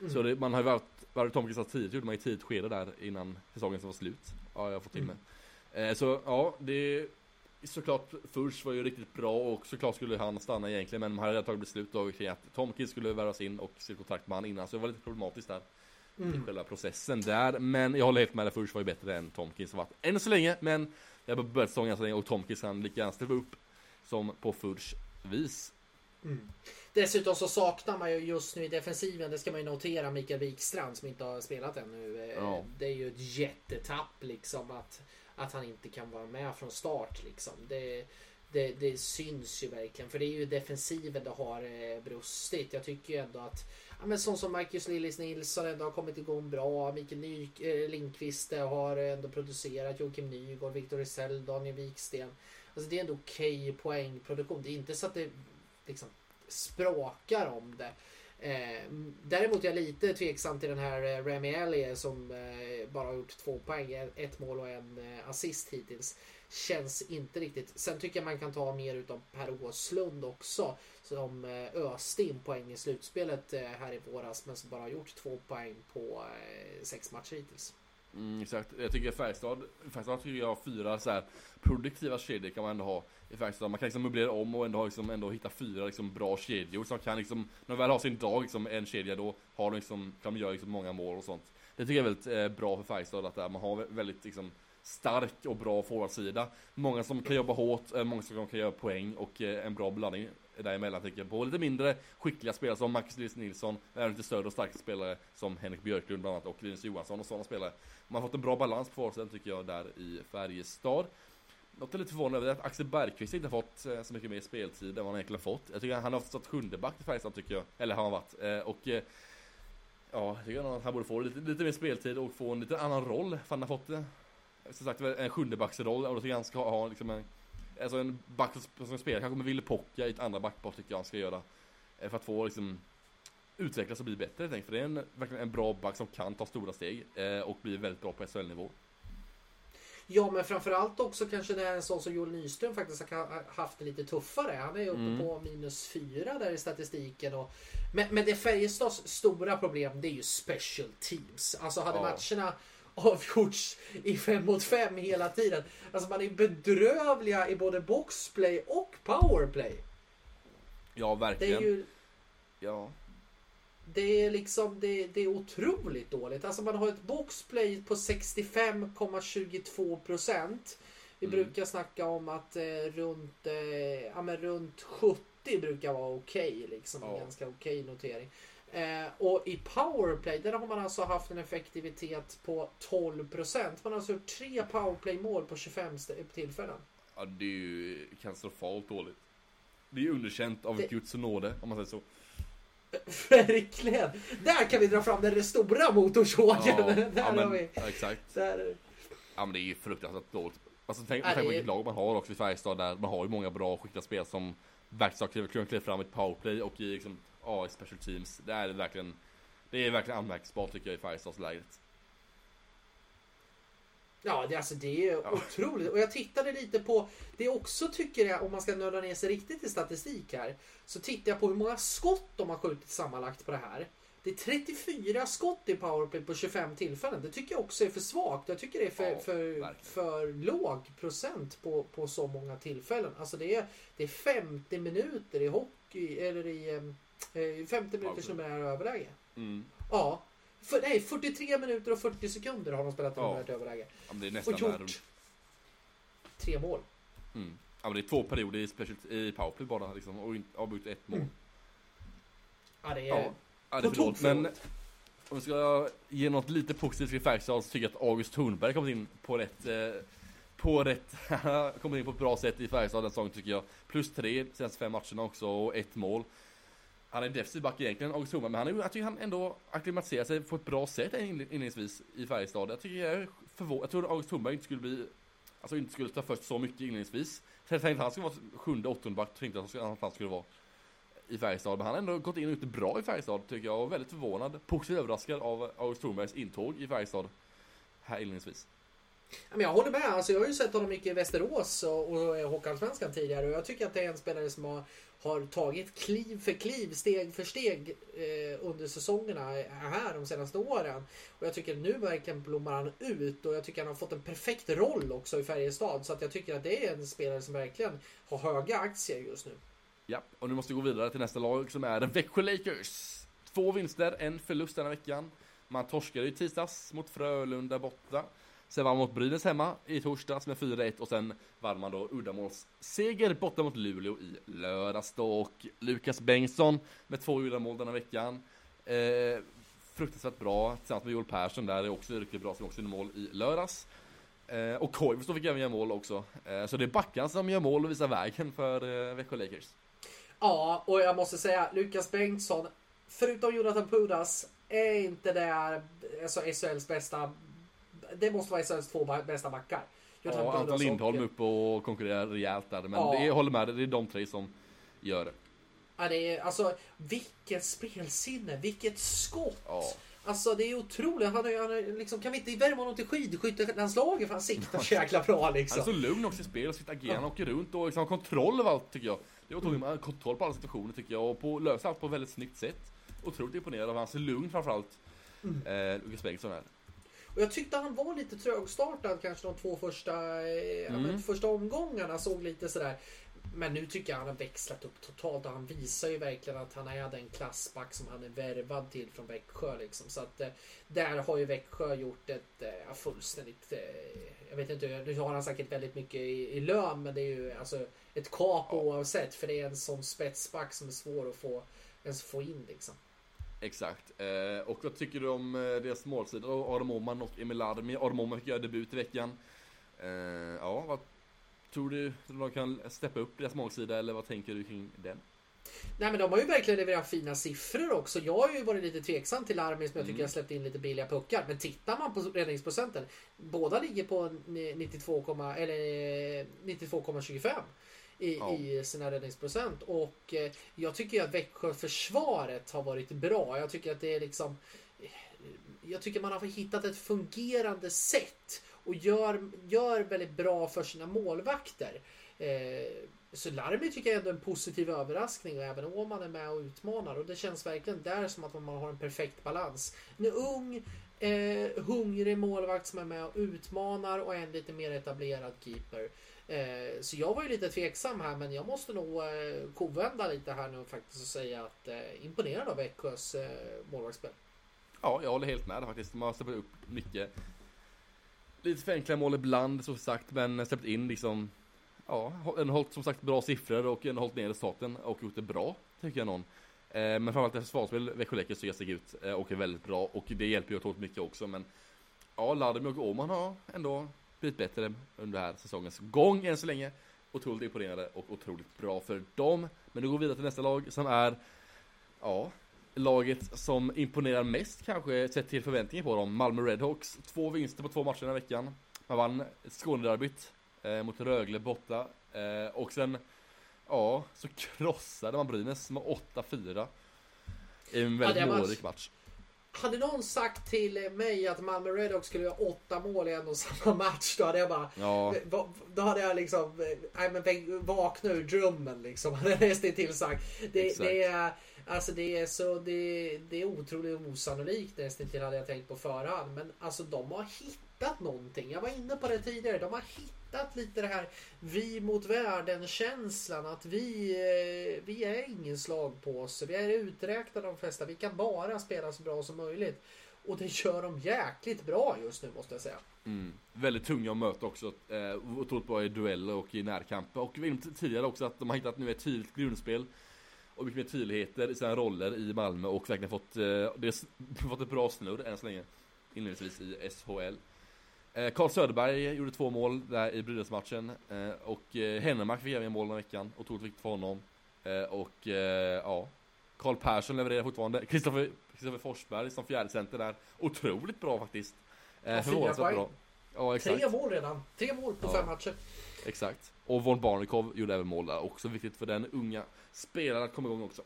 Mm. Så det, man har ju varit, varit Tomkins tidigt, gjorde man i tidigt skede där innan säsongen var slut. Ja, jag har fått till mig. Mm. Eh, så ja, det såklart Furs var ju riktigt bra och såklart skulle han stanna egentligen men man hade redan tagit beslut då kring att Tomkins skulle värvas in och skriva kontrakt med han innan så det var lite problematiskt där. i Mm. Själva processen där. Men jag håller helt med, Furs var ju bättre än Tomkins har varit än så länge. Men jag har börjat säsongen så länge och Tomkins kan lika gärna ställa upp som på Furs vis. Mm. Dessutom så saknar man ju just nu i defensiven, det ska man ju notera, Mikael Wikstrand som inte har spelat ännu. Eh, Ja. Det är ju ett jättetapp liksom att, att han inte kan vara med från start liksom. Det, det, det syns ju verkligen för det är ju defensiven det har eh, brustit. Jag tycker ju ändå att Ja, men sånt som Marcus Lillis Nilsson ändå har kommit igång bra. Mikael Ny, eh, Lindqvist eh, har ändå producerat. Joakim Nygård, Victor Rizell, Daniel Wiksten. Alltså det är ändå okej poängproduktion. Det är inte så att det liksom sprakar om det. Eh, däremot är jag lite tveksam till den här eh, Remy Ellie som eh, bara har gjort två poäng, ett mål och en eh, assist hittills. Känns inte riktigt. Sen tycker jag man kan ta mer utav Per Åslund också. Som eh, öste in poäng i slutspelet eh, här i våras men som bara har gjort två poäng på eh, sex matcher hittills. Mm, exakt. Jag tycker Färjestad, Färjestad tycker jag har fyra så här produktiva kedjor kan man ändå ha faktiskt, Man kan liksom möblera om och ändå, liksom, ändå hitta fyra liksom, bra kedjor som kan liksom, när de väl har sin dag liksom, en kedja då har de liksom, kan de göra liksom, många mål och sånt. Det tycker jag är väldigt eh, bra för Färjestad att man har väldigt liksom, stark och bra forwardsida. Många som kan jobba hårt, eh, många som kan göra poäng och eh, en bra blandning däremellan tycker jag. På lite mindre skickliga spelare som Marcus Lewis Nilsson, även lite större och starka spelare som Henrik Björklund bland annat och Linus Johansson och sådana spelare. Man har fått en bra balans på forwardsidan tycker jag där i Färjestad. Något jag är lite förvånad över är att Axel Bergqvist inte har fått eh, så mycket mer speltid än vad han egentligen fått. Jag tycker han har stått sjunde back i Färjestad tycker jag. Eller har han varit. Eh, och eh, Ja, jag tycker att han borde få lite, lite mer speltid och få en lite annan roll. För han har fått som sagt en sjundebacksroll och då tycker jag han ska ha liksom en Alltså en back som, spelar kanske med Ville Pocka i ett andra backpar tycker jag han ska göra. För att få liksom utvecklas och bli bättre helt enkelt. För det är en, verkligen en bra back som kan ta stora steg och bli väldigt bra på SHL-nivå. Ja men framförallt också kanske det är en sån som Joel Nyström faktiskt har haft det lite tuffare. Han är uppe Mm. på minus fyra där i statistiken. Och, men, men det Färjestads stora problem det är ju special teams. Alltså hade Ja. matcherna avgjorts i fem mot fem hela tiden. Alltså man är bedrövliga i både boxplay och powerplay. Ja, Det är verkligen. ju Ja. Det är liksom det, det är otroligt dåligt. Alltså man har ett boxplay på 65,22 procent. Vi Mm. brukar snacka om att eh, runt, eh, ja, men runt 70 brukar vara okej. liksom, en Ja. ganska okej notering. Eh, och i powerplay där har man alltså haft en effektivitet på 12 procent. Man har alltså gjort tre powerplay-mål på 25 st- tillfällen. ja, det är ju katastrofalt dåligt. Det är underkänt av Det- Guds nåde, om man säger så. Verkligen! Där kan vi dra fram den stora motorsågen. där ja, har men, vi. ja, exakt. Där. Ja men det är ju fruktansvärt dåligt. Alltså tänk, Ja, tänk på vilket lag man har också i Färjestad där man har ju många bra skickliga spel som verkligen kliver- kliver fram i powerplay och i liksom, ja, i special teams. Det är verkligen, det är verkligen anmärkningsbart tycker jag i Färjestadslägret. Ja, det, alltså, det är Ja. otroligt. Och jag tittade lite på, det också tycker jag, om man ska nörda ner sig riktigt i statistik här, så tittar jag på hur många skott de har skjutit sammanlagt på det här. Det är 34 skott i powerplay på 25 tillfällen. Det tycker jag också är för svagt. Jag tycker det är för, Ja, för, för låg procent på, på så många tillfällen. Alltså det är, det är 50 minuter i hockey, eller i eh, 50 minuters Powerplay. numerär överläge. Mm. Ja. För, nej, 43 minuter och 40 sekunder har de spelat Ja. numerärt överläge. Ja, det är nästan Och gjort tre mål. Mm. Ja men det är två perioder i, special, i powerplay bara liksom och avbrutit ett mål. Mm. Ja, det är... Ja, ja det är för dåligt. Men om vi ska ge något lite positivt till Färjestad så tycker jag att August Thornberg kommit in på rätt eh, på rätt, kommit in på ett bra sätt i Färjestad den säsongen tycker jag. Plus tre senaste fem matcherna också och ett mål. Han är defensiv back egentligen, August Homa, men han är, jag tycker han ändå acklimatiserar sig på ett bra sätt inledningsvis i Färjestad. Jag tycker jag är förvånad, jag trodde August Homa inte skulle bli, alltså inte skulle ta först så mycket inledningsvis. Jag tänkte att han skulle vara sjunde, åttonde back, tänkte jag att han skulle- att han skulle vara i Färjestad. Men han har ändå gått in och gjort det bra i Färjestad tycker jag. Och väldigt förvånad, positivt överraskad av August Thornbergs intåg i Färjestad. Här inledningsvis. Men jag håller med. Alltså, jag har ju sett honom mycket i Västerås och, och i Hockeyallsvenskan tidigare och jag tycker att det är en spelare som har, har tagit kliv för kliv, steg för steg eh, under säsongerna här de senaste åren. Och jag tycker nu verkligen blommar han ut och jag tycker han har fått en perfekt roll också i Färjestad. Så att jag tycker att det är en spelare som verkligen har höga aktier just nu. Ja, och nu måste vi gå vidare till nästa lag som är Växjö Lakers. Två vinster, en förlust denna veckan. Man torskade i tisdags mot Frölunda borta. Sen vann man mot Brynäs hemma i torsdags med 4-1 och sen vann man då uddamålsseger borta mot Luleå i lördags då. Och Lukas Bengtsson med två uddamål denna veckan. Eh, fruktansvärt bra tillsammans med Joel Persson där är också riktigt bra som också gjorde mål i lördags. Eh, och Koivisto fick även göra mål också. Eh, så det är backarna som gör mål och visar vägen för eh, Växjö Lakers. Ja, och jag måste säga Lukas Bengtsson, förutom Jonathan Pudas, är inte det alltså SHLs bästa det måste vara SHLs två bästa backar. ja, Anton Lindholm och, upp och konkurrerar rejält där. Men ja. det, jag håller med, det är de tre som gör det. Ja, det är, alltså, vilket spelsinne, vilket skott! Ja. Alltså det är otroligt. Han, han, liksom, kan vi inte värma honom till skidskyttelandslaget för han siktar så jäkla bra liksom. Han är så lugn också i spel och sitt agerande. Han åker runt och liksom har kontroll över allt tycker jag. Det är otroligt. Mm. kontroll på alla situationer tycker jag och på, löser allt på ett väldigt snyggt sätt. Otroligt imponerad av hans lugn framförallt. Mm. Eh, Lukas Bengtsson här. Och jag tyckte han var lite trögstartad kanske de två första, eh, mm. första omgångarna. Såg lite sådär. Men nu tycker jag han har växlat upp totalt och han visar ju verkligen att han är den klassback som han är värvad till från Växjö. Liksom. Så att eh, där har ju Växjö gjort ett eh, fullständigt... Jag vet inte, nu har han säkert väldigt mycket i, i lön men det är ju alltså ett kap ja. oavsett för det är en sån spetsback som är svår att få, ens få in liksom. Exakt. Eh, och vad tycker du om eh, deras målsidor? Adam Åhman och Emil Larmi. Adam Åhman fick göra debut i veckan. Eh, ja, vad tror du de kan steppa upp deras målsida eller vad tänker du kring den? Nej men de har ju verkligen levererat fina siffror också. Jag har ju varit lite tveksam till Larmi som jag tycker mm. har släppt in lite billiga puckar. Men tittar man på räddningsprocenten. Båda ligger på 92, eller 92,25 i, ja. i sina räddningsprocent. Och eh, jag tycker att Växjö-försvaret har varit bra. Jag tycker att det är liksom... Eh, jag tycker man har hittat ett fungerande sätt och gör, gör väldigt bra för sina målvakter. Eh, så Larmi tycker jag ändå är en positiv överraskning och även Åman är med och utmanar och det känns verkligen där som att man har en perfekt balans. En ung, eh, hungrig målvakt som är med och utmanar och en lite mer etablerad keeper. Eh, så jag var ju lite tveksam här men jag måste nog eh, kovända lite här nu faktiskt och säga att eh, imponerad av Växjös eh, målvaktsspel. Ja, jag håller helt med faktiskt. De har släppt upp mycket. Lite för enkla mål ibland som sagt men släppt in liksom Ja, en hållit som sagt bra siffror och en hållit ner resultaten och gjort det bra tycker jag någon. Eh, men framförallt ett försvarsspel, Växjö Läcker ser sig ut eh, och är väldigt bra och det hjälper ju otroligt mycket också men Ja, Ladimir och Åman har ändå blivit bättre under här säsongens gång än så länge. Otroligt imponerande och otroligt bra för dem. Men nu går vi vidare till nästa lag som är, ja, laget som imponerar mest kanske sett till förväntningar på dem. Malmö Redhawks. Två vinster på två matcher den här veckan. Man vann Skånederbyt eh, mot Rögle borta. Eh, och sen, ja, så krossade man Brynäs med 8-4. I en väldigt ja, målrik match. Hade någon sagt till mig att Malmö Redhawks skulle göra åtta mål i en och samma match, då hade jag bara... Ja. Då hade jag liksom... Nej men vakna ur drömmen liksom. Hade jag nästan sagt. Det, det, är, alltså det är så... Det, det är otroligt osannolikt nästan till hade jag tänkt på förhand. Men alltså de har hittat någonting. Jag var inne på det tidigare. De har hittat lite det här vi mot världen-känslan. Att vi, eh, vi är ingen slagpåse. Vi är uträknade de flesta. Vi kan bara spela så bra som möjligt. Och det gör de jäkligt bra just nu måste jag säga. Mm. Väldigt tunga att möta också. Eh, otroligt bra i dueller och i närkamper. Och vi tidigare också att de har hittat nu ett tydligt grundspel. Och mycket mer tydligheter i sina roller i Malmö och verkligen fått, eh, det, fått ett bra snurr än så länge. Inledningsvis i SHL. Eh, Carl Söderberg gjorde två mål där i Brynäs-matchen. Eh, och eh, Hennemark fick även mål den veckan. Otroligt viktigt för honom. och ja, Karl Persson levererar fortfarande. Kristoffer Forsberg som fjärde center där. Otroligt bra faktiskt. Ja, Förvånansvärt bra. Ja, exakt. Tre mål redan. Tre mål på ja, fem matcher. Exakt. Och Von Barnikov gjorde även mål där. Också viktigt för den unga spelaren att komma igång också.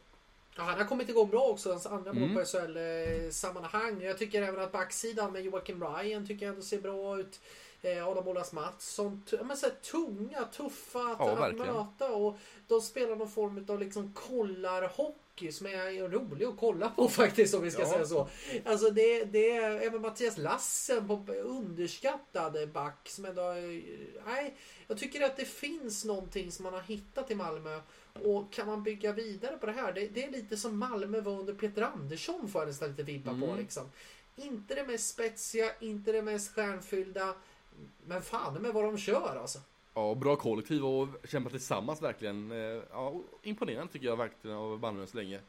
Ja, han har kommit igång bra också, hans andra mål mm. på SHL-sammanhang. Jag tycker även att backsidan med Joakim Ryan tycker jag ändå ser bra ut. eh, Adam Olas Mattsson. Men så här, tunga, tuffa att, Ja, att verkligen. möta. Och de spelar någon form av liksom kollarhockey som är rolig att kolla på faktiskt om vi ska Ja. säga så. Alltså det, det är även Mattias Lassen på underskattad back som ändå... Nej, jag tycker att det finns någonting som man har hittat i Malmö. Och kan man bygga vidare på det här? Det, det är lite som Malmö var under Peter Andersson får jag nästan lite vibbar på Mm. liksom. Inte det mest spetsiga, inte det mest stjärnfyllda. Men fan med vad de kör alltså. Ja, bra kollektiv och kämpa tillsammans verkligen. Eh, Ja, imponerande tycker jag verkligen av Malmö så länge.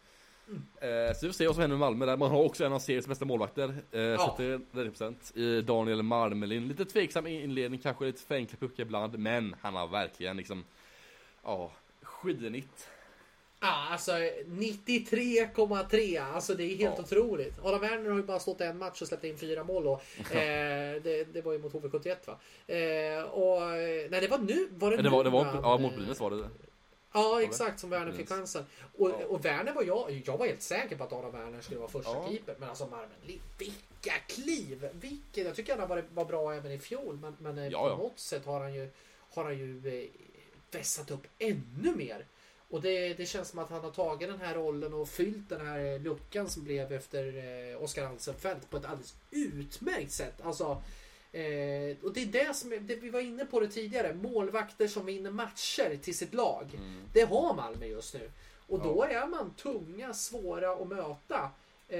Eh, så vi får se vad som händer med Malmö där. Man har också en av seriens bästa målvakter. Eh, Ja. 70% i Daniel Marmelin. Lite tveksam inledning, kanske lite för enkla puckar ibland. Men han har verkligen liksom, ja, skidnitt. Ja, alltså 93,3. Alltså det är helt Ja. otroligt. Adam Werner har ju bara stått en match och släppt in fyra mål då. Eh, det, det var ju mot HV71 va? Eh, och, nej det var nu. Var det, Det var, det nu var, han, ja eh, mot Brynäs var det. Ja det? exakt som Werner fick chansen. Och, Ja. och Werner var jag, jag var helt säker på att Adam Werner skulle vara första Ja. keeper. Men alltså Marmelin, vilka kliv! Vilken, jag tycker han varit, var bra även i fjol. Men, men eh, Ja, på ja. något sätt har han ju, har han ju eh, vässat upp ännu mer. Och det, det känns som att han har tagit den här rollen och fyllt den här luckan som blev efter eh, Oskar Alsenfelt på ett alldeles utmärkt sätt. Alltså, eh, och det är det som det, vi var inne på det tidigare. Målvakter som vinner matcher till sitt lag. Mm. Det har Malmö just nu. Och Ja. då är man tunga, svåra att möta. Eh,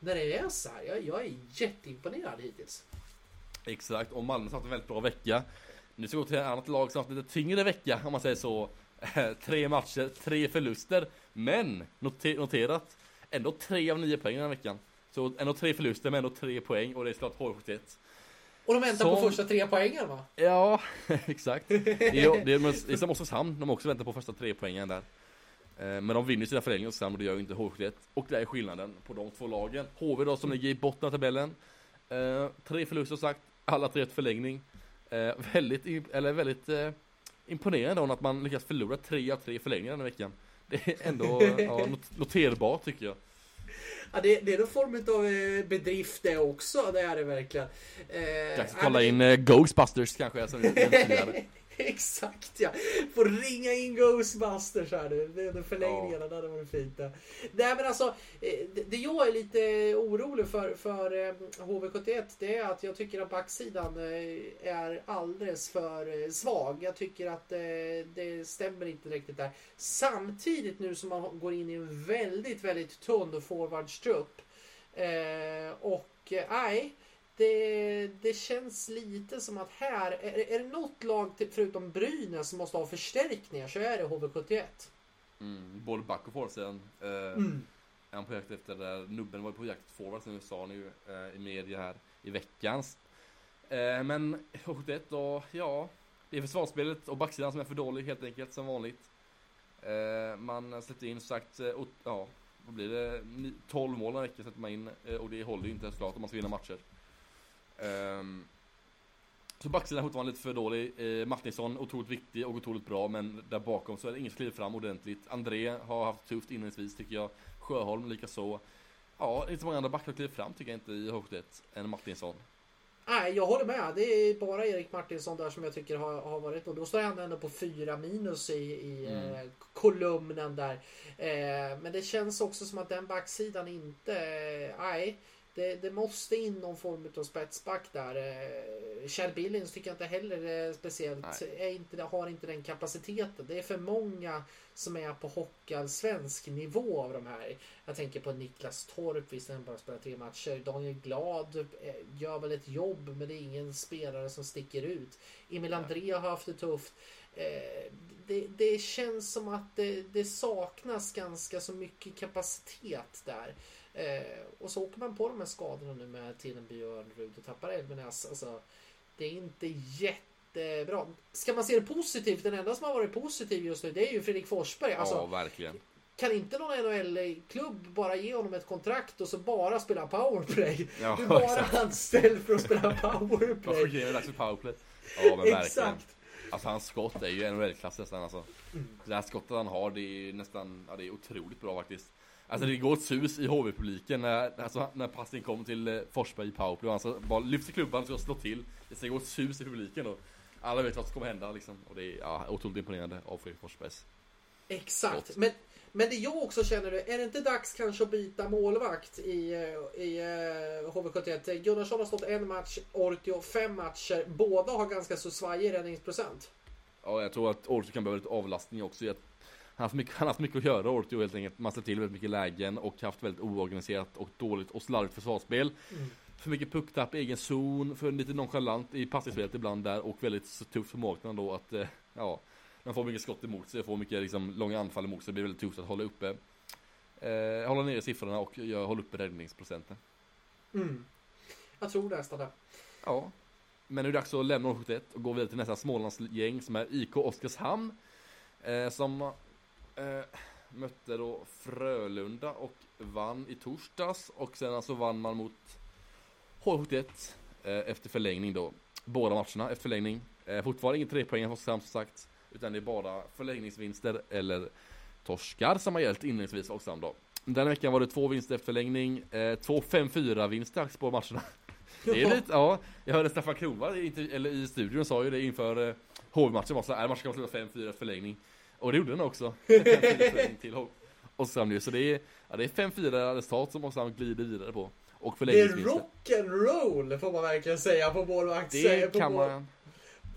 när det är så här. Jag, jag är jätteimponerad hittills. Exakt, och Malmö har haft en väldigt bra vecka. Nu ska vi gå till ett annat lag som haft lite tyngre vecka om man säger så. tre matcher, tre förluster. Men noter, noterat, ändå tre av nio poäng den här veckan. Så ändå tre förluster men ändå tre poäng och det är såklart H71. Och de väntar på Som- första tre poängen va? Ja, exakt. Det är, det är, som Oskarshamn, de också väntar på första tre poängen där. Eh, Men de vinner sina förlängningar Oskarshamn och det gör ju inte H71. Och det är skillnaden på de två lagen. HV då som ligger i botten av tabellen. Eh, Tre förluster sagt, alla tre till förlängning. Eh, Väldigt, eller väldigt eh, imponerande då att man lyckas förlora tre av tre förlängningar den här veckan. Det är ändå ja, not- noterbart tycker jag. Ja, det, det är någon form av eh, bedrift det också. Det är det verkligen. Eh, ja, kolla in eh, Ghostbusters kanske. Tidigare. Exakt ja. Får ringa in Ghostbusters här nu. Det är under förlängningarna. Det hade varit fint. det. Nej men alltså. eh, Det, jag är lite orolig för, för eh, HV71 det är att jag tycker att backsidan eh, är alldeles för eh, svag. Jag tycker att eh, det stämmer inte riktigt där. Samtidigt nu som man går in i en väldigt, väldigt tunn forwardstrupp. Eh, och eh, nej. Det, det känns lite som att här, är, är det något lag till, förutom Brynäs som måste ha förstärkningar så är det HV71. Mm, både back och forward sen. Eh, Mm. är han på jakt efter där. Nubben var på jakt efter forwards nu sa ni ju eh, i media här i veckans. Eh, men H71 då, ja. Det är försvarsspelet och backsidan som är för dålig helt enkelt som vanligt. Eh, man släppte in sagt, eh, och, ja, vad blir det? Ni- 12 mål en vecka sätter man in eh, och det håller ju inte såklart om man ska vinna matcher. Ehm, så backsidan är fortfarande lite för dålig. Eh, Martinsson otroligt viktig och otroligt bra men där bakom så är det ingen som kliver fram ordentligt. André har haft tufft inledningsvis tycker jag. Sjöholm likaså. Ja, inte så många andra backar kliver fram tycker jag inte i H71 än Martinsson. Nej, jag håller med. Det är bara Erik Martinsson där som jag tycker har, har varit och då står han ändå på fyra minus i, i Mm. eh, kolumnen där. Eh, men det känns också som att den backsidan inte... eh, Nej, det, det måste in någon form av spetsback där. Eh, Kjell Billings tycker jag inte heller är speciellt... Är inte, har inte den kapaciteten. Det är för många som är på hockeyallsvensk nivå av de här. Jag tänker på Niklas Torp, visst han bara spelar tre matcher. Daniel Glad eh, gör väl ett jobb, men det är ingen spelare som sticker ut. Emil André har haft det tufft. Eh, Det, det känns som att det, det saknas ganska så mycket kapacitet där. Eh, och så åker man på de här skadorna nu med Tillenby och Örnerud och tappar Elvenäs. Alltså, det är inte jättebra. Ska man se det positivt, den enda som har varit positiv just nu det är ju Fredrik Forsberg. Alltså, ja, verkligen. kan inte någon NHL-klubb bara ge honom ett kontrakt och så bara spela powerplay? Ja, Du är bara exakt. anställd för att spela powerplay. skickar in en dags för powerplay. Ja, men verkligen. Alltså hans skott är ju NHL-klass nästan alltså. Mm. Det här skottet han har, det är nästan, ja det är otroligt bra faktiskt. Alltså det går ett sus i HV-publiken när, alltså, när passningen kommer till eh, Forsberg i powerplay. Han så bara lyfter klubban och ska slå till. Det ska gå ett sus i publiken och alla vet vad som kommer hända liksom. Och det är ja, otroligt imponerande av Fredrik Forsbergs. Exakt. Men, men det jag också känner, är det inte dags kanske att byta målvakt i, eh, i eh, HV71? Gunnarsson har stått en match, Ortio fem matcher. Båda har ganska så svajig räddningsprocent. Ja, jag tror att Ortio kan behöva lite avlastning också. Jag, han, har haft mycket, han har haft mycket att göra Ortio helt enkelt. Man släppt till väldigt mycket lägen och haft väldigt oorganiserat och dåligt och slarvigt försvarsspel. Mm. För mycket pucktapp i egen zon, för lite nonchalant i passningsspelet ibland där och väldigt tufft för målvakten då att, eh, ja, man får mycket skott emot sig, får mycket liksom, långa anfall emot sig, det blir väldigt tufft att hålla uppe, eh, hålla nere siffrorna och jag hålla uppe räddningsprocenten. Mm. Jag tror nästan det. Ja, men nu är det dags att lämna 71 och gå vidare till nästa Smålandsgäng som är IK Oskarshamn. Eh, som eh, mötte då Frölunda och vann i torsdags och sen alltså vann man mot H71 eh, efter förlängning då. Båda matcherna efter förlängning. Eh, fortfarande ingen trepoängare för Oskarshamn som sagt. Utan det är bara förlängningsvinster eller torskar som har gällt inledningsvis för Oskarshamn då. Den veckan var det två vinster efter förlängning, eh, två 5-4 vinster på matcherna. Det är lite, ja. Jag hörde Staffan Kronwall i, eller i studion sa ju det inför eh, HV-matchen var så här, matchen kan sluta 5-4 efter förlängning. Och det gjorde den också. 5-4 förlängning till H- Oskarshamn nu. Så det är, ja, det är 5-4 resultat som Oskarshamn glider vidare på. Och Det är rock'n'roll får man verkligen säga på målvakts... Det på kan mål- man.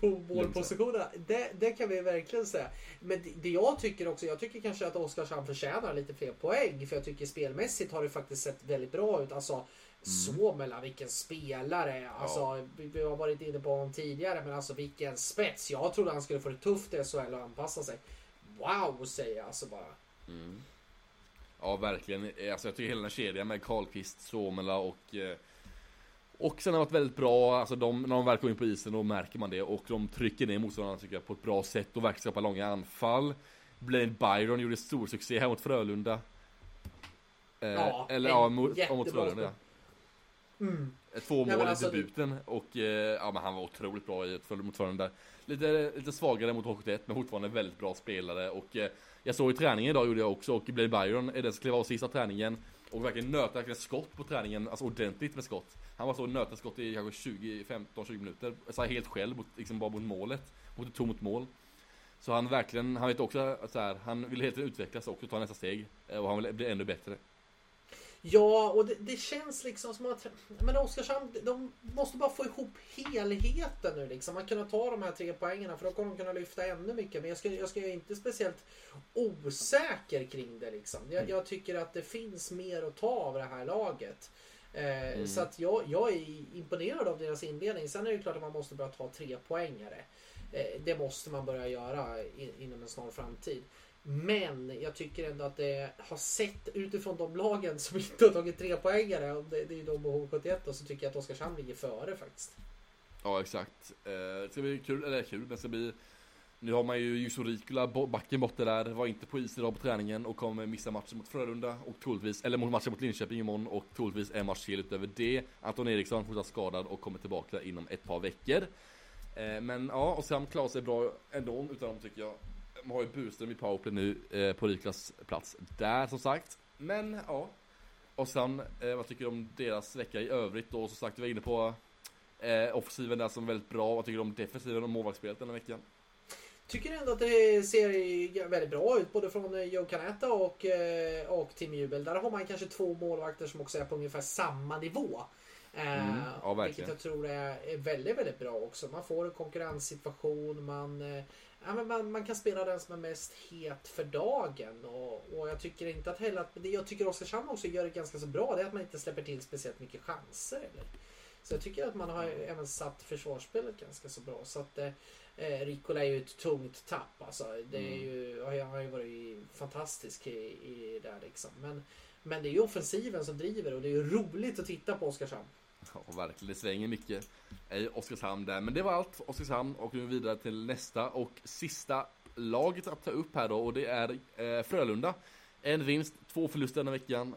på målpositionerna. Det, det kan vi verkligen säga. Men det, det jag tycker också, jag tycker kanske att Oskarshamn förtjänar lite fler poäng. För jag tycker spelmässigt har det faktiskt sett väldigt bra ut. Alltså Suomela, vilken spelare. Alltså, vi, vi har varit inne på honom tidigare, men alltså vilken spets. Jag trodde han skulle få det tufft i SHL och anpassa sig. Wow, säger jag alltså bara. Mm. Ja, verkligen. Alltså, jag tycker hela den här kedjan med Karlqvist, Suomela och eh, och sen har varit väldigt bra, alltså de, när de väl kommer in på isen då märker man det och de trycker ner motståndarna tycker jag på ett bra sätt och verkar skapa långa anfall. Blaine Byron gjorde stor succé här mot Frölunda. Eh, Ja, eller ja, mot, ja, mot Frölunda. ja. Mm. Eh, Två mål i alltså, debuten och eh, ja, men han var otroligt bra i mot Frölunda. Lite, lite svagare mot H71 men fortfarande väldigt bra spelare och eh, jag såg i träningen idag gjorde jag också och Blaine Byron är den som klev av sista träningen och verkligen nöt verkligen skott på träningen, alltså ordentligt med skott. Han var så och nöt skott i kanske 20, 15-20 minuter, så här helt själv, mot, liksom bara mot målet, mot ett tomt mål. Så han verkligen, han vet också att så här, han vill helt enkelt utvecklas också, ta nästa steg eh, och han vill bli ännu bättre. Ja, och det, det känns liksom som att men Oskarshamn, de måste bara få ihop helheten nu liksom. Att kunna ta de här tre poängerna för då kommer de kunna lyfta ännu mycket. Men jag ska, jag ska ju inte speciellt osäker kring det liksom. Jag, jag tycker att det finns mer att ta av det här laget. Eh, Mm. Så att jag, jag är imponerad av deras inledning. Sen är det klart att man måste börja ta tre poängare. Eh, det måste man börja göra in, inom en snar framtid. Men jag tycker ändå att det har sett utifrån de lagen som inte har tagit tre poängare och det, det är ju de och HV71 då, så tycker jag att Oskarshamn ligger före faktiskt. Ja exakt. Eh, det ska bli kul, eller kul, det ska bli Nu har man ju Jusso Rikula, backen borta där, var inte på is idag på träningen och kommer missa matchen mot Frölunda och troligtvis, eller mot matchen mot Linköping imorgon och troligtvis en match till utöver det. Anton Eriksson fortsatt skadad och kommer tillbaka inom ett par veckor. Eh, men ja, och Sam klarar sig bra ändå utan dem tycker jag. Man har ju Burström i powerplay nu eh, på Riklas plats där som sagt. Men ja. Och sen, eh, vad tycker du om deras vecka i övrigt då? Som sagt, vi var inne på eh, offensiven där som är väldigt bra. Vad tycker du om defensiven och målvaktsspelet den här veckan? Tycker ändå att det ser väldigt bra ut både från eh, Joe Canetta och, eh, och Tim Jubel. Där har man kanske två målvakter som också är på ungefär samma nivå. Eh, Mm, ja, vilket jag tror är, väldigt, väldigt bra också. Man får en konkurrenssituation, man, ja, men man, man kan spela den som är mest het för dagen. Och, och jag tycker inte att heller att, det jag tycker Oskarshamn också gör det ganska så bra, det är att man inte släpper till speciellt mycket chanser. Eller? Så jag tycker att man har även satt försvarsspelet ganska så bra. Så att eh, eh, Rikola är ju ett tungt tapp. Alltså. Det är Mm. ju, han har ju varit fantastisk i, i där liksom. Men, men det är ju offensiven som driver och det är ju roligt att titta på Oskarshamn. Ja, verkligen. Det svänger mycket i Oskarshamn där. Men det var allt för Oskarshamn och nu vidare till nästa och sista laget att ta upp här då och det är eh, Frölunda. En vinst, två förluster den veckan.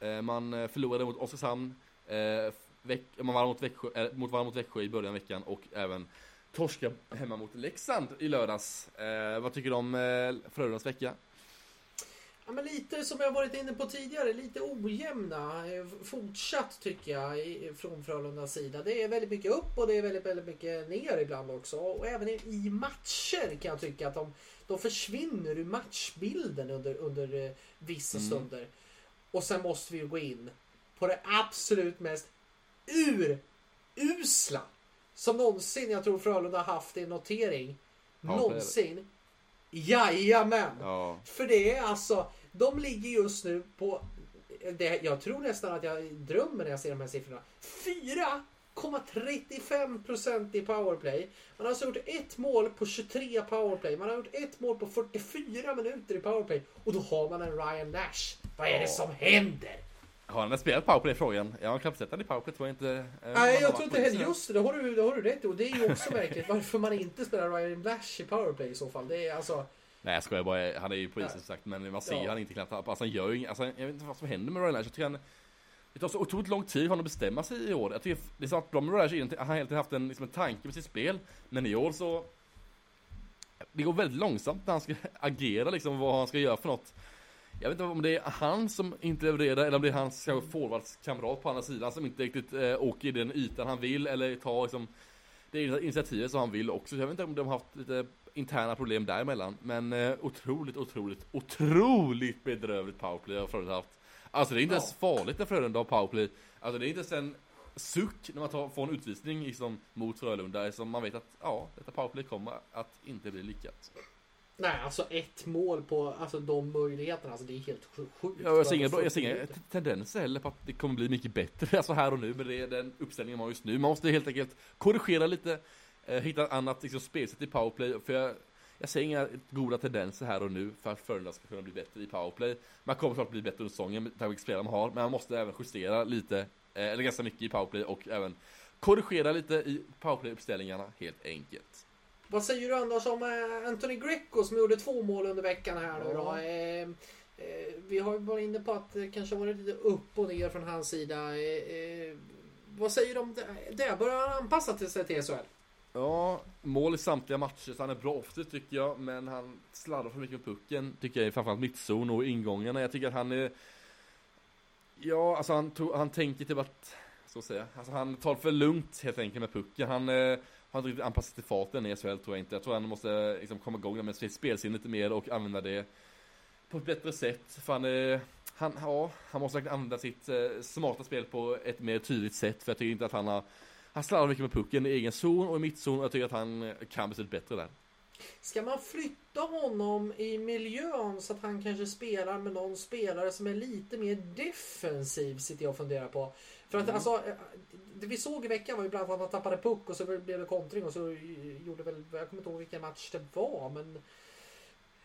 Eh, man eh, förlorade mot Oskarshamn. Eh, man vann mot, Växjö, eh, mot, vann mot Växjö i början av veckan och även torska hemma mot Leksand i lördags. Eh, vad tycker du om eh, Frölundas vecka? Ja, men lite som jag varit inne på tidigare, lite ojämna. eh, Fortsatt tycker jag från Frölundas sida. Det är väldigt mycket upp och det är väldigt, väldigt mycket ner ibland också. Och även i- matcher kan jag tycka att de, de försvinner ur matchbilden under, under eh, vissa Mm. stunder. Och sen måste vi gå in på det absolut mest urusla som någonsin jag tror Frölunda har haft i en notering. Ja, någonsin. Jajamän! Ja. För det är alltså, de ligger just nu på, det, jag tror nästan att jag drömmer när jag ser de här siffrorna. 4,35% i powerplay. Man har alltså gjort ett mål på 23 powerplay. Man har gjort ett mål på 44 minuter i powerplay. Och då har man en Ryan Nash. Vad är det som händer? Har han spelat powerplay frågan? Jag har knappt sett han i powerplay tror jag inte. eh, Nej, jag tror inte på heller just det. Har du, det har du rätt i. Och det är ju också märkligt varför man inte spelar Ryan Nash i powerplay i så fall. Det är alltså... Nej jag skojar bara, han är ju på isen som sagt men man ser Ja. han inte knappt, alltså han gör ju alltså, jag vet inte vad som händer med Ryan Lash, jag tycker han Det tar så otroligt lång tid för honom att bestämma sig i år. Jag tycker det är som att de med Ryan Lash egentligen- han har egentligen haft en, liksom en tanke med sitt spel, men i år så Det går väldigt långsamt när han ska agera liksom, vad han ska göra för något. Jag vet inte om det är han som inte levererar eller om det är hans kanske forwardskamrat på andra sidan som inte riktigt eh, åker i den ytan han vill eller tar liksom det initiativet som han vill också. Jag vet inte om de har haft lite interna problem däremellan. Men eh, otroligt, otroligt, otroligt bedrövligt powerplay har Frölunda haft. Alltså det är inte Ja. ens farligt när Frölunda har powerplay. Alltså det är inte ens en suck när man tar, får en utvisning liksom, mot Frölunda. Som man vet att ja, detta powerplay kommer att inte bli lyckat. Nej, alltså ett mål på alltså, de möjligheterna. Alltså, det är helt sj- sjukt. Ja, jag ser inga, Bara jag ser inga 40 minuter. tendenser heller på att det kommer bli mycket bättre alltså här och nu med det, den uppställningen man har just nu. Man måste helt enkelt korrigera lite, eh, hitta ett annat liksom, spelsätt i powerplay. För jag, jag ser inga goda tendenser här och nu för att Frölunda ska kunna bli bättre i powerplay. Man kommer såklart bli bättre under säsongen med tanke på spelare man har, men man måste även justera lite, eh, eller ganska mycket i powerplay och även korrigera lite i powerplay-uppställningarna helt enkelt. Vad säger du annars om eh, Anthony Greco som gjorde två mål under veckan här nu då? Ja. Eh, eh, vi har ju varit inne på att det kanske varit lite upp och ner från hans sida. Vad säger du om det? Börjar han anpassa till sig till SHL? Ja, mål i samtliga matcher, så han är bra offensivt tycker jag, men han sladdar för mycket med pucken, tycker jag, framförallt mittzon och ingångarna. Jag tycker att han är... Ja, alltså han, tror, han tänker typ att, så att säga, alltså han tar för lugnt helt enkelt med pucken. Han har inte riktigt anpassat till farten i SHL tror jag inte. Jag tror han måste liksom komma igång med sitt spelsinne lite mer och använda det på ett bättre sätt. För han, eh, han, ja, han måste verkligen använda sitt eh, smarta spel på ett mer tydligt sätt. För jag tycker inte att han har han slarvar mycket med pucken i egen zon och i mittzon och jag tycker att han eh, kan betydligt bättre där. Ska man flytta honom i miljön så att han kanske spelar med någon spelare som är lite mer defensiv sitter jag och funderar på. För att Mm. alltså, eh, det vi såg i veckan var ju bland annat att han tappade puck och så blev det kontring och så gjorde väl, jag kommer inte ihåg vilken match det var men...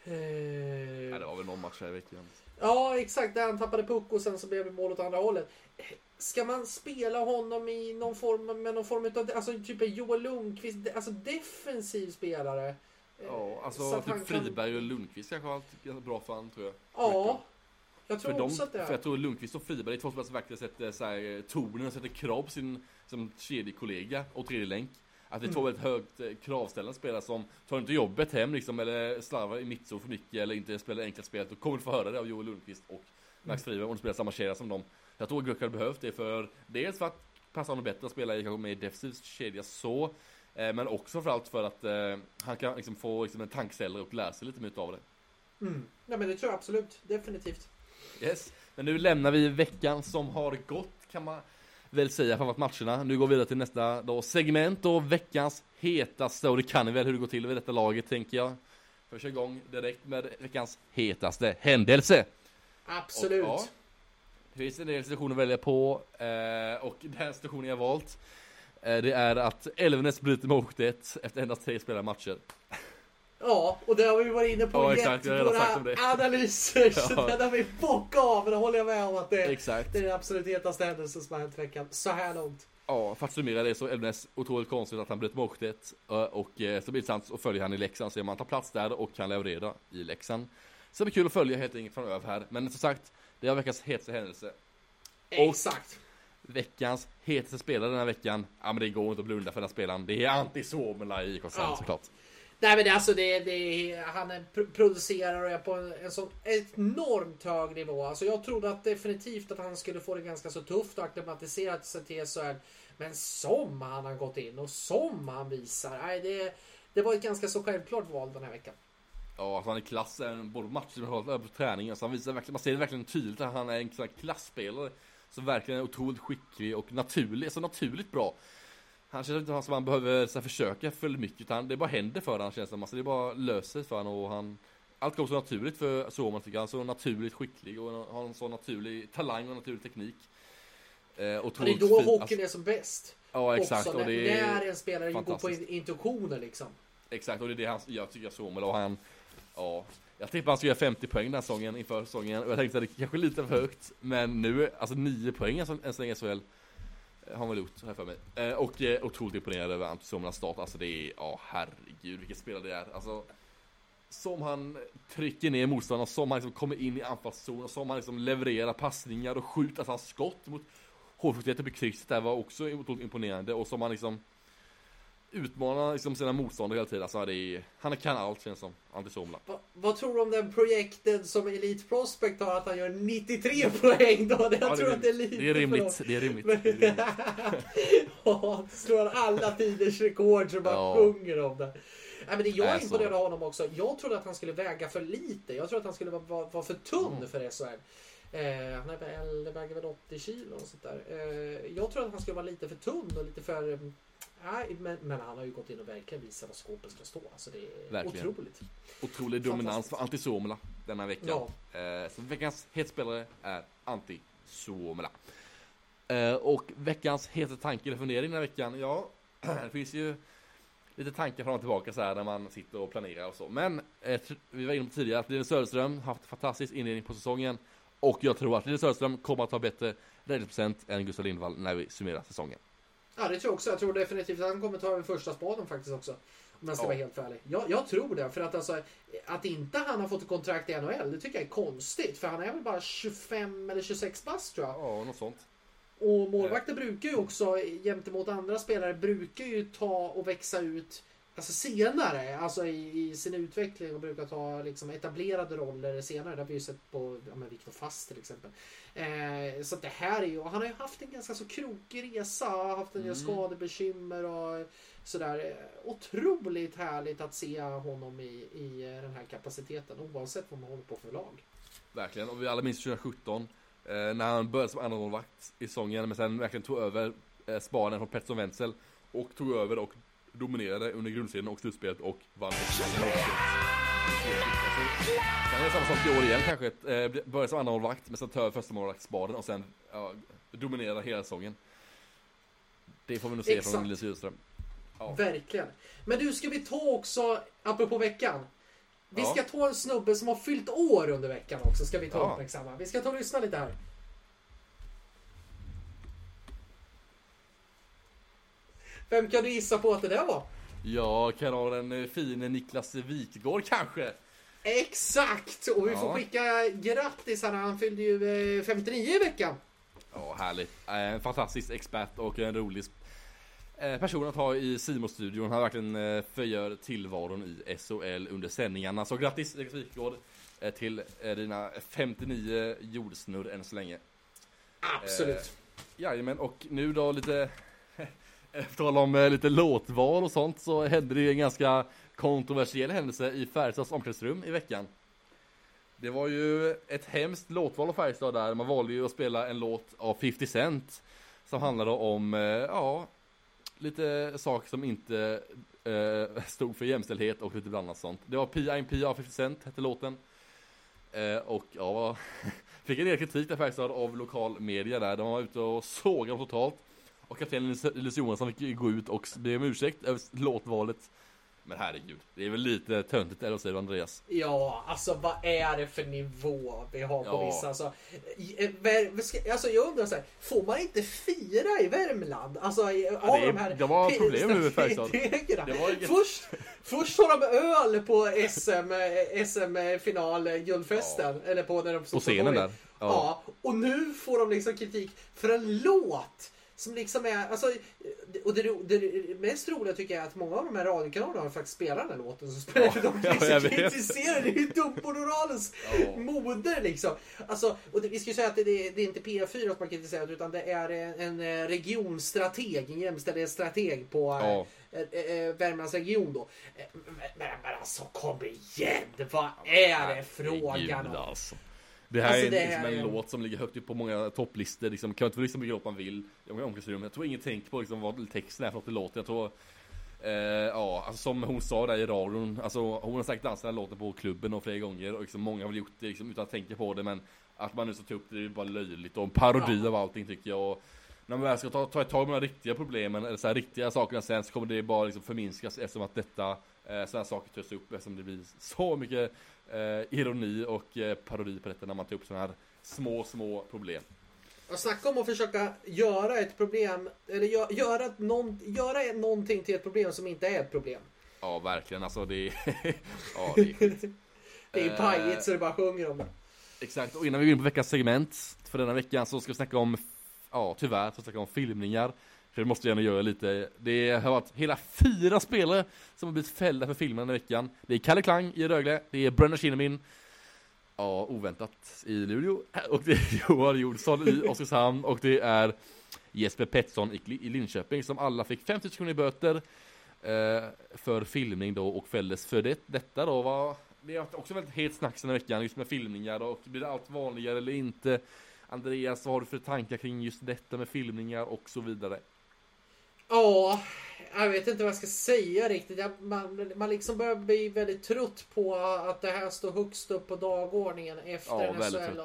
Eh, Ja, det var väl någon match här i veckan. Ja, exakt. Där han tappade puck och sen så blev det mål åt andra hållet. Ska man spela honom i någon form, med någon form av, alltså typ Joel Lundqvist, alltså defensiv spelare? Ja, Så alltså typ Friberg och Lundqvist kanske ganska bra för han tror jag. Ja, jag tror För, de, också att det för är. jag tror Lundqvist och Friberg är två spelare som verkligen sätter så här, eh, tonen och sätter krav på sin som kedjekollega och tredje länk. Att det är två Mm. väldigt högt eh, kravställande spelare som tar inte jobbet hem liksom eller slarvar i mittzon för mycket eller inte spelar enkla spel. Då kommer du få höra det av Joel Lundqvist och Max Friberg om de spelar samma kedja som dem. Jag tror Guck hade behövt det för dels för att passa honom bättre att spela i kanske mer defensiv kedja så. Eh, men också framförallt för att eh, han kan liksom få liksom, en tankställare och lära sig lite mer av det. Mm. Ja, men det tror jag absolut. Definitivt. Yes. Men nu lämnar vi veckan som har gått kan man väl säga framförallt matcherna. Nu går vi vidare till nästa då, segment och veckans hetaste och det kan ni väl hur det går till vid detta laget tänker jag. Får köra igång direkt med veckans hetaste händelse. Absolut. Och, ja, det finns en del situationer att välja på eh, och den situationen jag valt eh, det är att Elvenes bryter målet efter endast tre spelade matcher. Ja, och det har vi varit inne på Ja, exakt. Om det. analyser. Så Ja. den har vi bockat av. Det håller jag med om att det, Exakt. det är den absolut hetaste händelsen som har hänt i veckan. Så här långt. Ja, för att summera det så är Elfsnäs otroligt konstigt att han bröt målet och eh, så blir det intressant att följa han i Leksand, se om han tar plats där och kan leverera i Leksand. Så det blir kul att följa helt enkelt framöver här, men som sagt, det är veckans hetaste händelse. Exakt. veckans hetaste spelare den här veckan, ja men det går inte att blunda för den här spelaren. Det är Antti Suomela i IK Ja. såklart. Nej men det, alltså det, det, han producerar och är på en, en sån enormt hög nivå. Alltså jag trodde att definitivt att han skulle få det ganska så tufft och acklimatiserat sig till SHL. Men som han har gått in och som han visar. Nej, det, det var ett ganska så självklart val den här veckan. Ja, alltså han är klass, eh, både på matcher och på träning. Alltså han visar verkligen, man ser det verkligen tydligt att han är en sån här klassspelare. Som verkligen är otroligt skicklig och naturlig, så naturligt bra. Han känns inte som han behöver så här, försöka för mycket, utan det bara händer för honom känns det. Alltså det bara löser sig för honom och han allt går så naturligt för Suomen tycker jag. Han är så naturligt skicklig och har en så naturlig talang och naturlig teknik. Eh, Och det är då hockeyn alltså, är som bäst. Ja exakt Också, och det är när en spelare går på intuitioner liksom. Exakt, och det är det han, jag tycker Suomela och han, ja. Jag tippade han skulle göra 50 poäng den här säsongen inför säsongen och jag tänkte att det kanske är lite för högt. Men nu, alltså 9 poäng än så länge i SHL. Har han väl gjort, här för mig. Eh, och eh, otroligt imponerad över Antti start. Alltså det är, ja herregud vilket spelare det är. Alltså, som han trycker ner motståndarna, som han liksom kommer in i anfallszon som han liksom levererar passningar och skjuter. Alltså hans skott mot hårfuktigheten på krysset där var också otroligt imponerande och som han liksom utmanar liksom sina motståndare hela tiden. Alltså det är, han kan allt känns som, Antti Suomela. Va, vad tror du om den projekten som Elite Prospect har att han gör 93 poäng då? Jag Ja, tror att det är lite det är rimligt, det är rimligt. Men- Det är rimligt. Ja, slår alla tiders rekord så bara Ja. sjunger om det. Nej, men det jag är imponerad av honom också. Jag trodde att han skulle väga för lite. Jag trodde att han skulle vara, vara, för tunn Mm. för SHL. Eh, han är väl, det väger väl 80 kilo och sånt där. Eh, jag trodde att han skulle vara lite för tunn och lite för... Nej, men, men han har ju gått in och verkligen visat vad skåpet ska stå. Alltså det är Verkligen. otroligt. Otrolig dominans för Antti Suomela denna veckan. Ja. Eh, så veckans hetspelare är Antti Suomela. Eh, och veckans heta tanke eller fundering den här veckan, ja, det finns ju lite tankar fram och tillbaka så här när man sitter och planerar och så. Men eh, vi var inne på tidigare att Linus Söderström har haft fantastisk inledning på säsongen. Och jag tror att Linus Söderström kommer att ha bättre räddningsprocent än Gustav Lindvall när vi summerar säsongen. Ja, det tror jag också. Jag tror definitivt att han kommer ta över första spaden faktiskt också. Om jag ska Ja. vara helt ärlig. Jag, jag tror det. För att alltså, att inte han har fått ett kontrakt i NHL, det tycker jag är konstigt. För han är väl bara 25 eller 26 bast tror jag. Ja, något sånt. Och målvakter brukar ju också, gentemot andra spelare, brukar ju ta och växa ut alltså senare, alltså i, i sin utveckling och brukar ta liksom etablerade roller senare. Det har vi ju sett på ja, Viktor Fast till exempel. Eh, så det här är ju, han har ju haft en ganska så krokig resa, haft en del Mm. skadebekymmer och sådär. Eh, Otroligt härligt att se honom i, i den här kapaciteten oavsett vad man håller på för lag. Verkligen, och vi alla minns 2017 eh, när han började som andra målvakt i säsongen men sen verkligen tog över eh, spaden från Pettersson Wenzel och tog över och dominerade under grundserien och slutspelet och vann. Det är samma sak i år igen kanske, eh, började som andra målvakt men sen tar över första målvaktsspaden och sen ja, dominerar hela säsongen. Det får vi nog se Exakt. från Linus Rydström. Ja. Verkligen. Men du, ska vi ta också, apropå veckan. Vi Ja. ska ta en snubbe som har fyllt år under veckan också. Ska vi ta Ja. uppmärksamma. Vi ska ta och lyssna lite här. Vem kan du gissa på att det där var? Ja, kan ha den eh, fine Niklas Wikgård kanske? Exakt! Och vi får Ja. skicka grattis här. Han fyllde ju eh, 59 i veckan. Ja, härligt. Eh, En fantastisk expert och en rolig eh, person att ha i Simon-studion. Han verkligen eh, förgör tillvaron i SHL under sändningarna. Så grattis Niklas Wikgård eh, till eh, dina 59 jordsnurr än så länge. Absolut. Jajamän, och nu då lite... På tal om eh, lite låtval och sånt så hände det ju en ganska kontroversiell händelse i Färjestads omklädningsrum i veckan. Det var ju ett hemskt låtval av Färjestad där. Man valde ju att spela en låt av 50 Cent. Som handlade om, eh, ja, lite saker som inte eh, stod för jämställdhet och lite annat sånt. Det var P.I.M.P. av 50 Cent hette låten. Eh, och ja, fick en del kritik där Färjestad av lokal media där. De var ute och sågade dem totalt. Och kaptenen Linus- Johansson fick gå ut och be om ursäkt över låtvalet. Men herregud, det är väl lite töntigt eller vad säger du Andreas? Ja, alltså vad är det för nivå vi har på Ja. vissa? Alltså, eh, alltså jag undrar så här, får man inte fira i Värmland? Alltså i- av det de här det var problem med Färjestad. var Först, först har de öl på SM, eh, SM-final eh, guldfesten. Eller på när de På scenen där. Ja. och nu får de liksom kritik för en låt som liksom är, alltså, och det, det mest roliga tycker jag är att många av de här radiokanalerna har faktiskt spelat den här låten. Så spelar Ja, de ja, kritiserar, det är ju dubbelmoralens Ja. moder liksom. Alltså, och det, vi ska ju säga att det, det, är inte P4 som har kritiserat utan det är en, en eh, regionstrateg, en jämställdhetsstrateg på Ja. eh, eh, eh, Värmlands region då. Eh, Men, men, men alltså kom igen, vad är det frågan om? Det här Alltså, är det liksom är- en låt som ligger högt upp på många topplistor. Liksom, kan man inte liksom bygga upp man vill i många omklädningsrum. Jag tror ingen tänker på liksom, vad texten är för något i låten. Jag tror, eh, ja, alltså, som hon sa där i radion. Alltså, hon har säkert dansat den här låten på klubben och flera gånger. Och liksom, många har väl gjort det liksom, utan att tänka på det. Men att man nu så tar upp det, det är bara löjligt. Och en parodi Ja. av allting tycker jag. Och, när man väl ska ta, ta ett tag med de riktiga problemen, eller så här, riktiga sakerna sen, så kommer det bara liksom förminskas eftersom att detta, eh, sådana saker tas upp, eftersom det blir så mycket eh, ironi och eh, parodi på detta när man tar upp sådana här små, små problem. Och snacka om att försöka göra ett problem, eller gö- göra, någon, göra någonting till ett problem som inte är ett problem. Ja, verkligen, alltså det är... ja, det är skit. Det är Eh, pajigt så det bara sjunger om det. Exakt, och innan vi går in på veckans segment för denna veckan så ska vi snacka om, ja tyvärr, så ska vi snacka om filmningar. För det måste vi gärna göra lite. Det har varit hela fyra spelare som har blivit fällda för filmen den här veckan. Det är Kalle Klang i Rögle, det är Brenna Kinnamin, ja oväntat i Luleå, och det är Johan Jonsson i Oskarshamn och det är Jesper Pettersson i, Linköping som alla fick 50 kronor i böter eh, för filmning då och fälldes för det. Detta då var, det har också väldigt het snack den här veckan just med filmningar och blir det allt vanligare eller inte? Andreas, vad har du för tankar kring just detta med filmningar och så vidare? Ja, jag vet inte vad jag ska säga riktigt. Jag, man, man liksom börjar bli väldigt trött på att det här står högst upp på dagordningen efter Ja, SHL.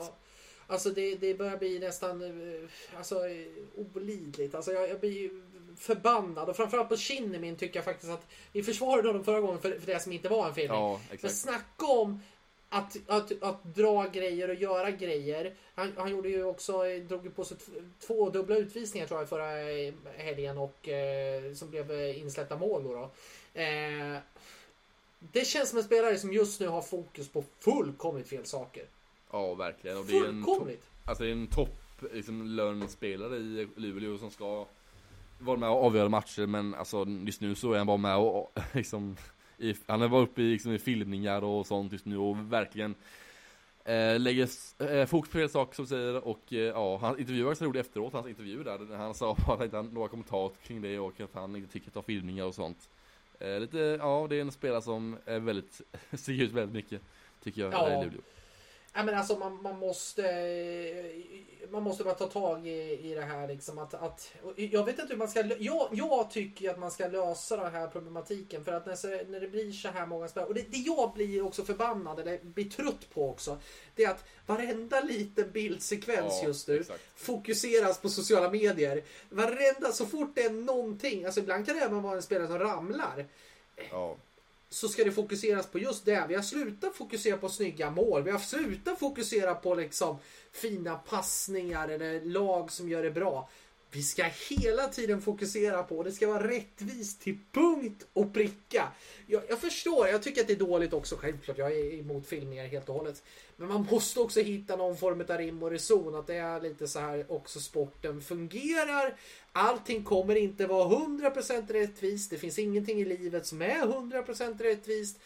Alltså det, det börjar bli nästan eh, alltså, olidligt. Alltså jag, jag blir förbannad. Och framförallt på Kinnamin tycker jag faktiskt att vi försvarade honom förra gången för, för det som inte var en filmning. Ja, Men snacka om att, att, att dra grejer och göra grejer. Han, han gjorde ju också, drog ju på sig två dubbla utvisningar tror jag förra helgen och eh, som blev eh, insläppta mål då. då. Eh, det känns som en spelare som just nu har fokus på fullkomligt fel saker. Ja, verkligen. Och det är en topp, alltså det är en topp liksom, lönspelare i Luleå som ska vara med och avgöra matcher men alltså just nu så är han bara med och liksom i, han bara uppe i, liksom, i filmningar och sånt just nu och verkligen eh, lägger eh, fokus på fel saker som säger och eh, ja, han intervjuade ganska roligt efteråt, hans intervju där, han sa att han inte hade några kommentarer kring det och att han inte tycker att ta filmningar och sånt. Eh, lite, ja det är en spelare som är väldigt, sticker ut väldigt mycket, tycker jag, Ja. i Luleå. Ja, men alltså man, man måste man måste bara ta tag i, i det här liksom att, att jag vet inte hur man ska jag, jag tycker att man ska lösa den här problematiken för att när, när det blir så här många spelare och det, det jag blir också förbannad eller blir trött på också det är att varenda liten bildsekvens Ja, just nu exakt. fokuseras på sociala medier. Varenda, så fort det är någonting, alltså ibland kan det även vara en spelare som ramlar Ja så ska det fokuseras på just det. Vi har slutat fokusera på snygga mål. Vi har slutat fokusera på liksom fina passningar eller lag som gör det bra. Vi ska hela tiden fokusera på och det ska vara rättvist till punkt och pricka. Jag, jag förstår, jag tycker att det är dåligt också självklart. Jag är emot filmningar helt och hållet. Men man måste också hitta någon form av rim och reson. Att det är lite så här också sporten fungerar. Allting kommer inte vara 100% rättvist. Det finns ingenting i livet som är 100% rättvist.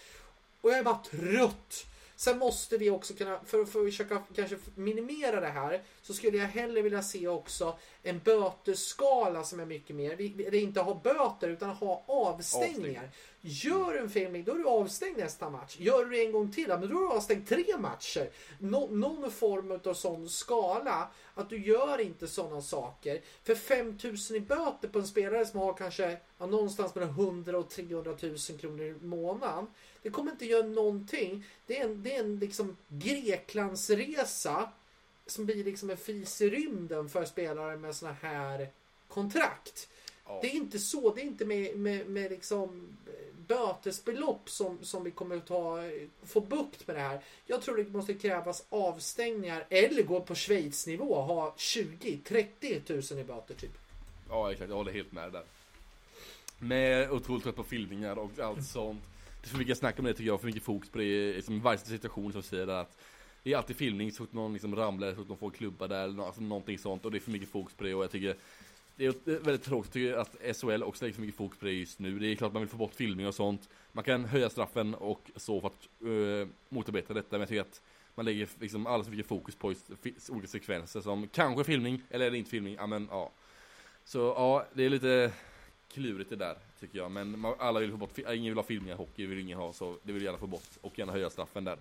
Och jag är bara trött. Sen måste vi också kunna, för att försöka kanske minimera det här, så skulle jag hellre vilja se också en bötesskala som är mycket mer, vi- eller inte ha böter utan ha avstängningar. Avstängning. Gör en filmning, då är du avstängd nästa match. Gör du det en gång till, men då är du avstängd tre matcher. Nå- någon form av sån skala, att du gör inte sådana saker. För 5000 i böter på en spelare som har kanske ja, någonstans mellan 100 och 300 000 kronor i månaden. Det kommer inte göra någonting. Det är en, det är en liksom Greklandsresa som blir liksom en fis i rymden för spelare med såna här kontrakt. Ja. Det är inte så. Det är inte med, med, med liksom bötesbelopp som, som vi kommer att ta, få bukt med det här. Jag tror det måste krävas avstängningar eller gå på Schweiz-nivå och ha 20-30 tusen i böter typ. Ja exakt, jag håller helt med där. Med otroligt trött på filmningar och allt sånt. Det är för mycket snack om det tycker jag, för mycket fokus på det liksom, i varje situation som säger att Det är alltid filmning så fort någon liksom ramlar, så fort någon får klubba där eller alltså, någonting sånt och det är för mycket fokus på det och jag tycker Det är väldigt tråkigt tycker jag att SHL också lägger för mycket fokus på det just nu. Det är klart man vill få bort filmning och sånt. Man kan höja straffen och så för att uh, motarbeta detta men jag tycker att man lägger liksom alldeles för mycket fokus på just olika sekvenser som kanske filmning eller är det inte filmning, ja men ja. Så ja, det är lite klurigt det där tycker jag. Men man, alla vill få bort, fi- ingen vill ha filmningar i hockey, vill ingen ha så det vill gärna få bort och gärna höja straffen där.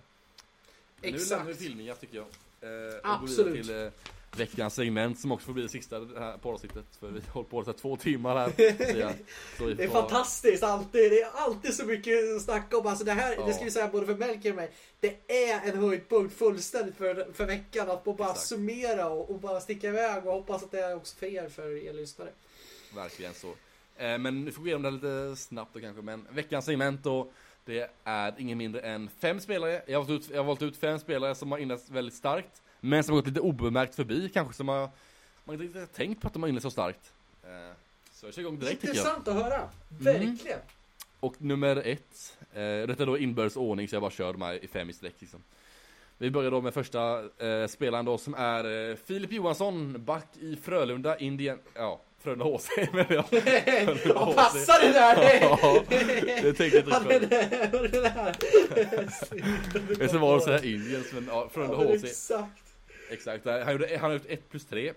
Men Nu Exakt. lämnar vi filmningar tycker jag. Eh, och Absolut. går vidare till eh, veckans segment som också får bli det sista det här på avsnittet. För vi har hållit på här två timmar här. Vi Det är får- fantastiskt alltid. Det är alltid så mycket att snacka om. Alltså det här, Ja. det ska vi säga både för Melker och mig. Det är en höjdpunkt fullständigt för, för veckan. Att bara Exakt. summera och, och bara sticka iväg och hoppas att det är också för er, för er lyssnare. Verkligen så. Eh, men nu får vi gå igenom det lite snabbt då kanske. Men veckans segment då. Det är ingen mindre än fem spelare. Jag har valt ut, jag har valt ut fem spelare som har inletts väldigt starkt. Men som har gått lite obemärkt förbi kanske som har man inte har tänkt på att de har inletts så starkt. Eh, så jag kör igång direkt tycker jag. Intressant att höra. Mm. Verkligen. Och nummer ett, eh, detta är då inbördes ordning så jag bara kör de här i fem i sträck liksom. Vi börjar då med första eh, spelaren då som är eh, Filip Johansson, back i Frölunda, Indien, ja, Frölunda HC menar jag. Ja, passa det där! Ja, det tänkte jag inte Ja, det. Men så var det såhär Indiens, men ja, Frölunda Ja, HC. Exakt. Exakt, han gjorde, han har gjort 1 plus 3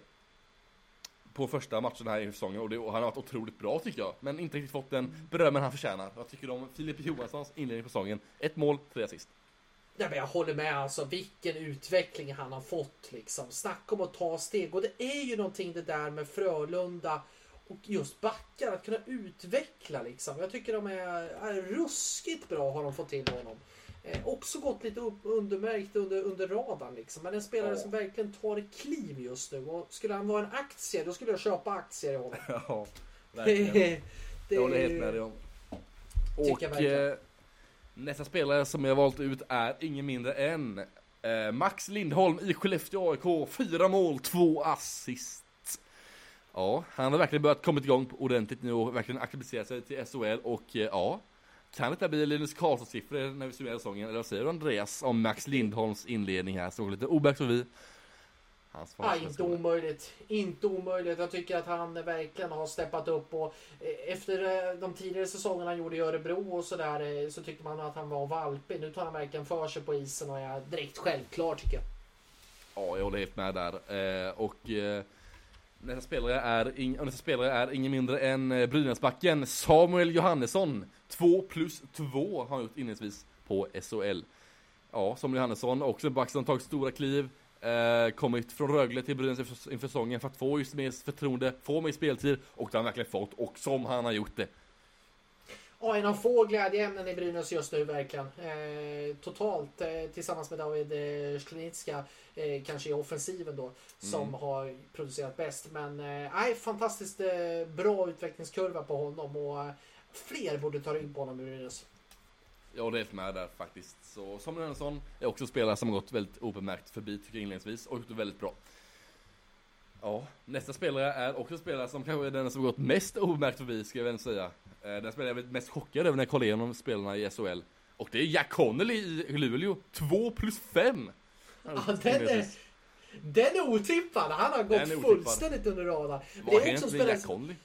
På första matchen här i säsongen och, det, och han har varit otroligt bra tycker jag Men inte riktigt fått den berömmen han förtjänar Vad tycker du om Filip Johanssons inledning på säsongen? Ett mål, tre assist Ja, men jag håller med alltså. Vilken utveckling han har fått liksom. Snacka om att ta steg. Och det är ju någonting det där med Frölunda och just backar. Att kunna utveckla liksom. Jag tycker de är, är ruskigt bra har de fått till honom. Eh, också gått lite upp, undermärkt under, under radarn liksom. Men en spelare Ja. som verkligen tar kliv just nu. Och skulle han vara en aktie då skulle jag köpa aktier i honom. Ja, det, Jag håller helt med dig om Och verkligen. eh, nästa spelare som jag valt ut är ingen mindre än eh, Max Lindholm i Skellefteå AIK Fyra mål, två assist Ja, han har verkligen börjat kommit igång ordentligt nu och verkligen aktiviserat sig till SHL och eh, ja Kan det bli Linus Karlsson-siffror när vi summerar säsongen? Eller vad säger du Andreas om Max Lindholms inledning här? Såg lite obemärkt förbi Hans Ja, inte omöjligt. Inte omöjligt. Jag tycker att han verkligen har steppat upp och eh, efter eh, de tidigare säsongerna han gjorde i Örebro och sådär eh, så tyckte man att han var valpig. Nu tar han verkligen för sig på isen och är direkt självklar tycker jag. Ja, jag håller helt med där. Och nästa, spelare är ing- nästa spelare är ingen mindre än Brynäsbacken Samuel Johannesson. 2 plus 2 har han gjort inledningsvis på SHL. Ja, Samuel Johannesson, också en back som tagit stora kliv. Eh, kommit från Rögle till Brynäs inför, inför säsongen för att få just mer förtroende, få mer speltid och det har han verkligen fått och som han har gjort det. Ja, en av få glädjeämnen i Brynäs just nu verkligen. Eh, totalt eh, tillsammans med David eh, eh, kanske i offensiven då, som Mm. har producerat bäst. Men eh, fantastiskt eh, bra utvecklingskurva på honom och eh, fler borde ta rygg på honom i Brynäs. Jag håller helt med där faktiskt. Så Samuel Johannesson är också spelare som har gått väldigt obemärkt förbi tycker jag inledningsvis och gjort det väldigt bra. Ja, nästa spelare är också spelare som kanske är den som har gått mest obemärkt förbi ska jag väl säga. Eh, Den spelare jag är mest chockad över när jag kollar igenom spelarna i SHL. Och det är Jack Connolly i Luleå. 2 plus 5! Ja, den är, den är otippad. Han har gått fullständigt under radarn. Vad har det är också hänt med spelare Jack Connolly?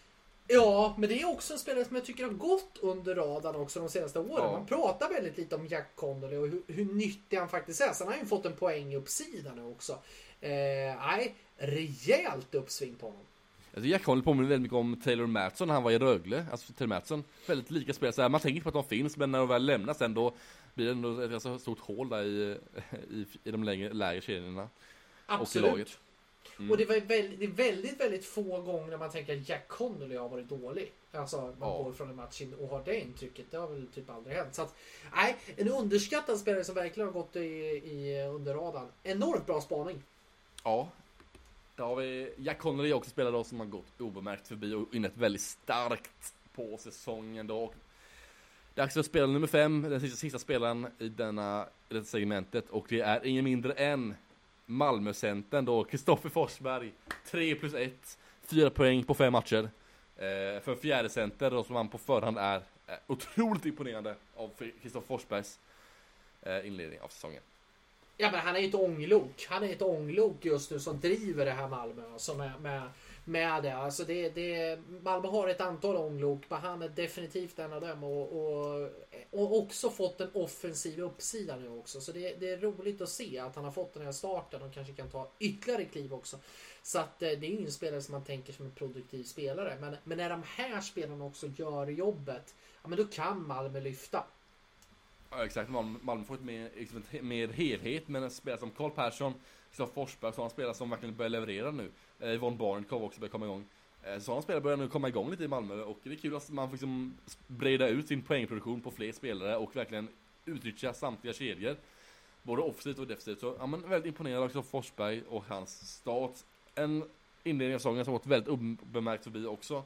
Ja, men det är också en spelare som jag tycker har gått under radarn också de senaste åren. Ja. Man pratar väldigt lite om Jack Connolly och hur, hur nyttig han faktiskt är. Sen har han ju fått en poänguppsida nu också. Eh, nej, rejält uppsving på honom. Alltså Jack Connolly påminner väldigt mycket om Taylor Matson när han var i Rögle. Alltså Taylor Matson, väldigt lika spelare. Man tänker på att de finns, men när de väl lämnar sen då blir det ändå ett ganska stort hål där i, i, i de längre, lägre kedjorna. Absolut. laget. Mm. Och det, var väldigt, det är väldigt, väldigt få gånger man tänker att Jack Connolly har varit dålig. Alltså man Ja. går från en match in och har det intrycket. Det har väl typ aldrig hänt. Så att, nej, en underskattad spelare som verkligen har gått i, i under radarn. Enormt bra spaning. Ja. Där har vi Jack Connolly också spelare då som har gått obemärkt förbi och inlett väldigt starkt på säsongen då. Dags att spela nummer fem, den sista, sista spelaren i denna, i detta segmentet och det är ingen mindre än Malmöcentern då, Kristoffer Forsberg. 3 plus 1, 4 poäng på 5 matcher. Eh, för fjärde center då som han på förhand är eh, otroligt imponerande av Kristoffer Forsbergs eh, inledning av säsongen. Ja men han är ju ett ånglok. Han är ett ånglok just nu som driver det här Malmö. Alltså med, med, med det. Alltså det, det. Malmö har ett antal ånglok men han är definitivt en av dem. Och, och, och också fått en offensiv uppsida nu också. Så det, det, är roligt att se att han har fått den här starten och kanske kan ta ytterligare kliv också. Så att eh, det är ju en spelare som man tänker som en produktiv spelare. Men, men när de här spelarna också gör jobbet. Ja men då kan Malmö lyfta. Ja, exakt, Malmö, Malmö får ett mer, liksom mer helhet, men en spelare som Karl Persson, Kristoffer Forsberg, sådana spelare som verkligen börjar leverera nu. Eh, Yvonne Barnkov också börjar komma igång. Eh, sådana spelare börjar nu komma igång lite i Malmö och det är kul att man får liksom breda ut sin poängproduktion på fler spelare och verkligen utnyttja samtliga kedjor. Både offensivt och defensivt. Så ja, men väldigt imponerad också av Forsberg och hans start. En inledning av säsongen som gått väldigt obemärkt förbi också.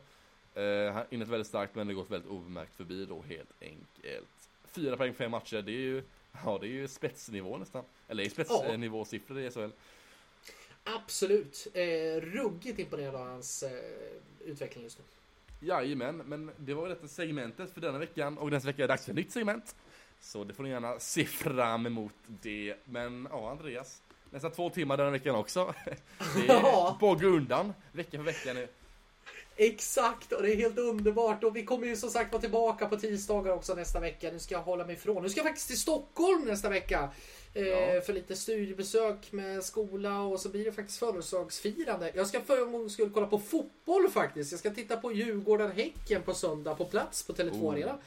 Eh, han inlett väldigt starkt men det gått väldigt obemärkt förbi då helt enkelt. Fyra poäng, fem matcher, det är ju, ja det är ju spetsnivå nästan. Eller spetsnivåsiffror i SHL. Absolut. Eh, ruggigt imponerad av hans eh, utveckling just nu. Jajamän, men det var väl detta segmentet för denna veckan och nästa vecka är det dags för ett nytt segment. Så det får ni gärna se fram emot det. Men ja, Andreas. Nästan två timmar denna veckan också. Det är på gå undan vecka för vecka nu. Exakt, och det är helt underbart. Och vi kommer ju som sagt vara tillbaka på tisdagar också nästa vecka. Nu ska jag hålla mig ifrån. Nu ska jag faktiskt till Stockholm nästa vecka. Eh, ja. För lite studiebesök med skola och så blir det faktiskt födelsedagsfirande. Jag ska för en gång skulle kolla på fotboll faktiskt. Jag ska titta på Djurgården-Häcken på söndag på plats på Tele2 Arena. Oh.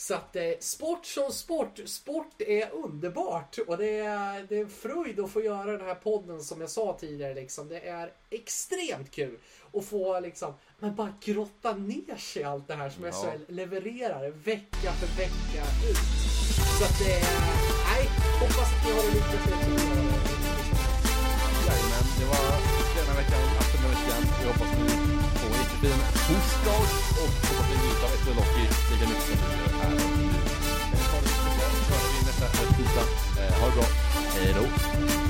Så att eh, sport som sport, sport är underbart och det är, det är fröjd att få göra den här podden som jag sa tidigare liksom. Det är extremt kul att få liksom, men bara grotta ner sig i allt det här som ja. SHL levererar vecka för vecka ut. Så att det, eh, nej, fast har du lyckats med. Jajamän, det var denna veckan, afton den veckan. Vi hoppas ni får en riktigt fin torsdag och hoppas ni njuter av ett lopp i lika mycket som vi gör här och nu. Så hörs vi nästa tisdag. Ha det bra. Hej då.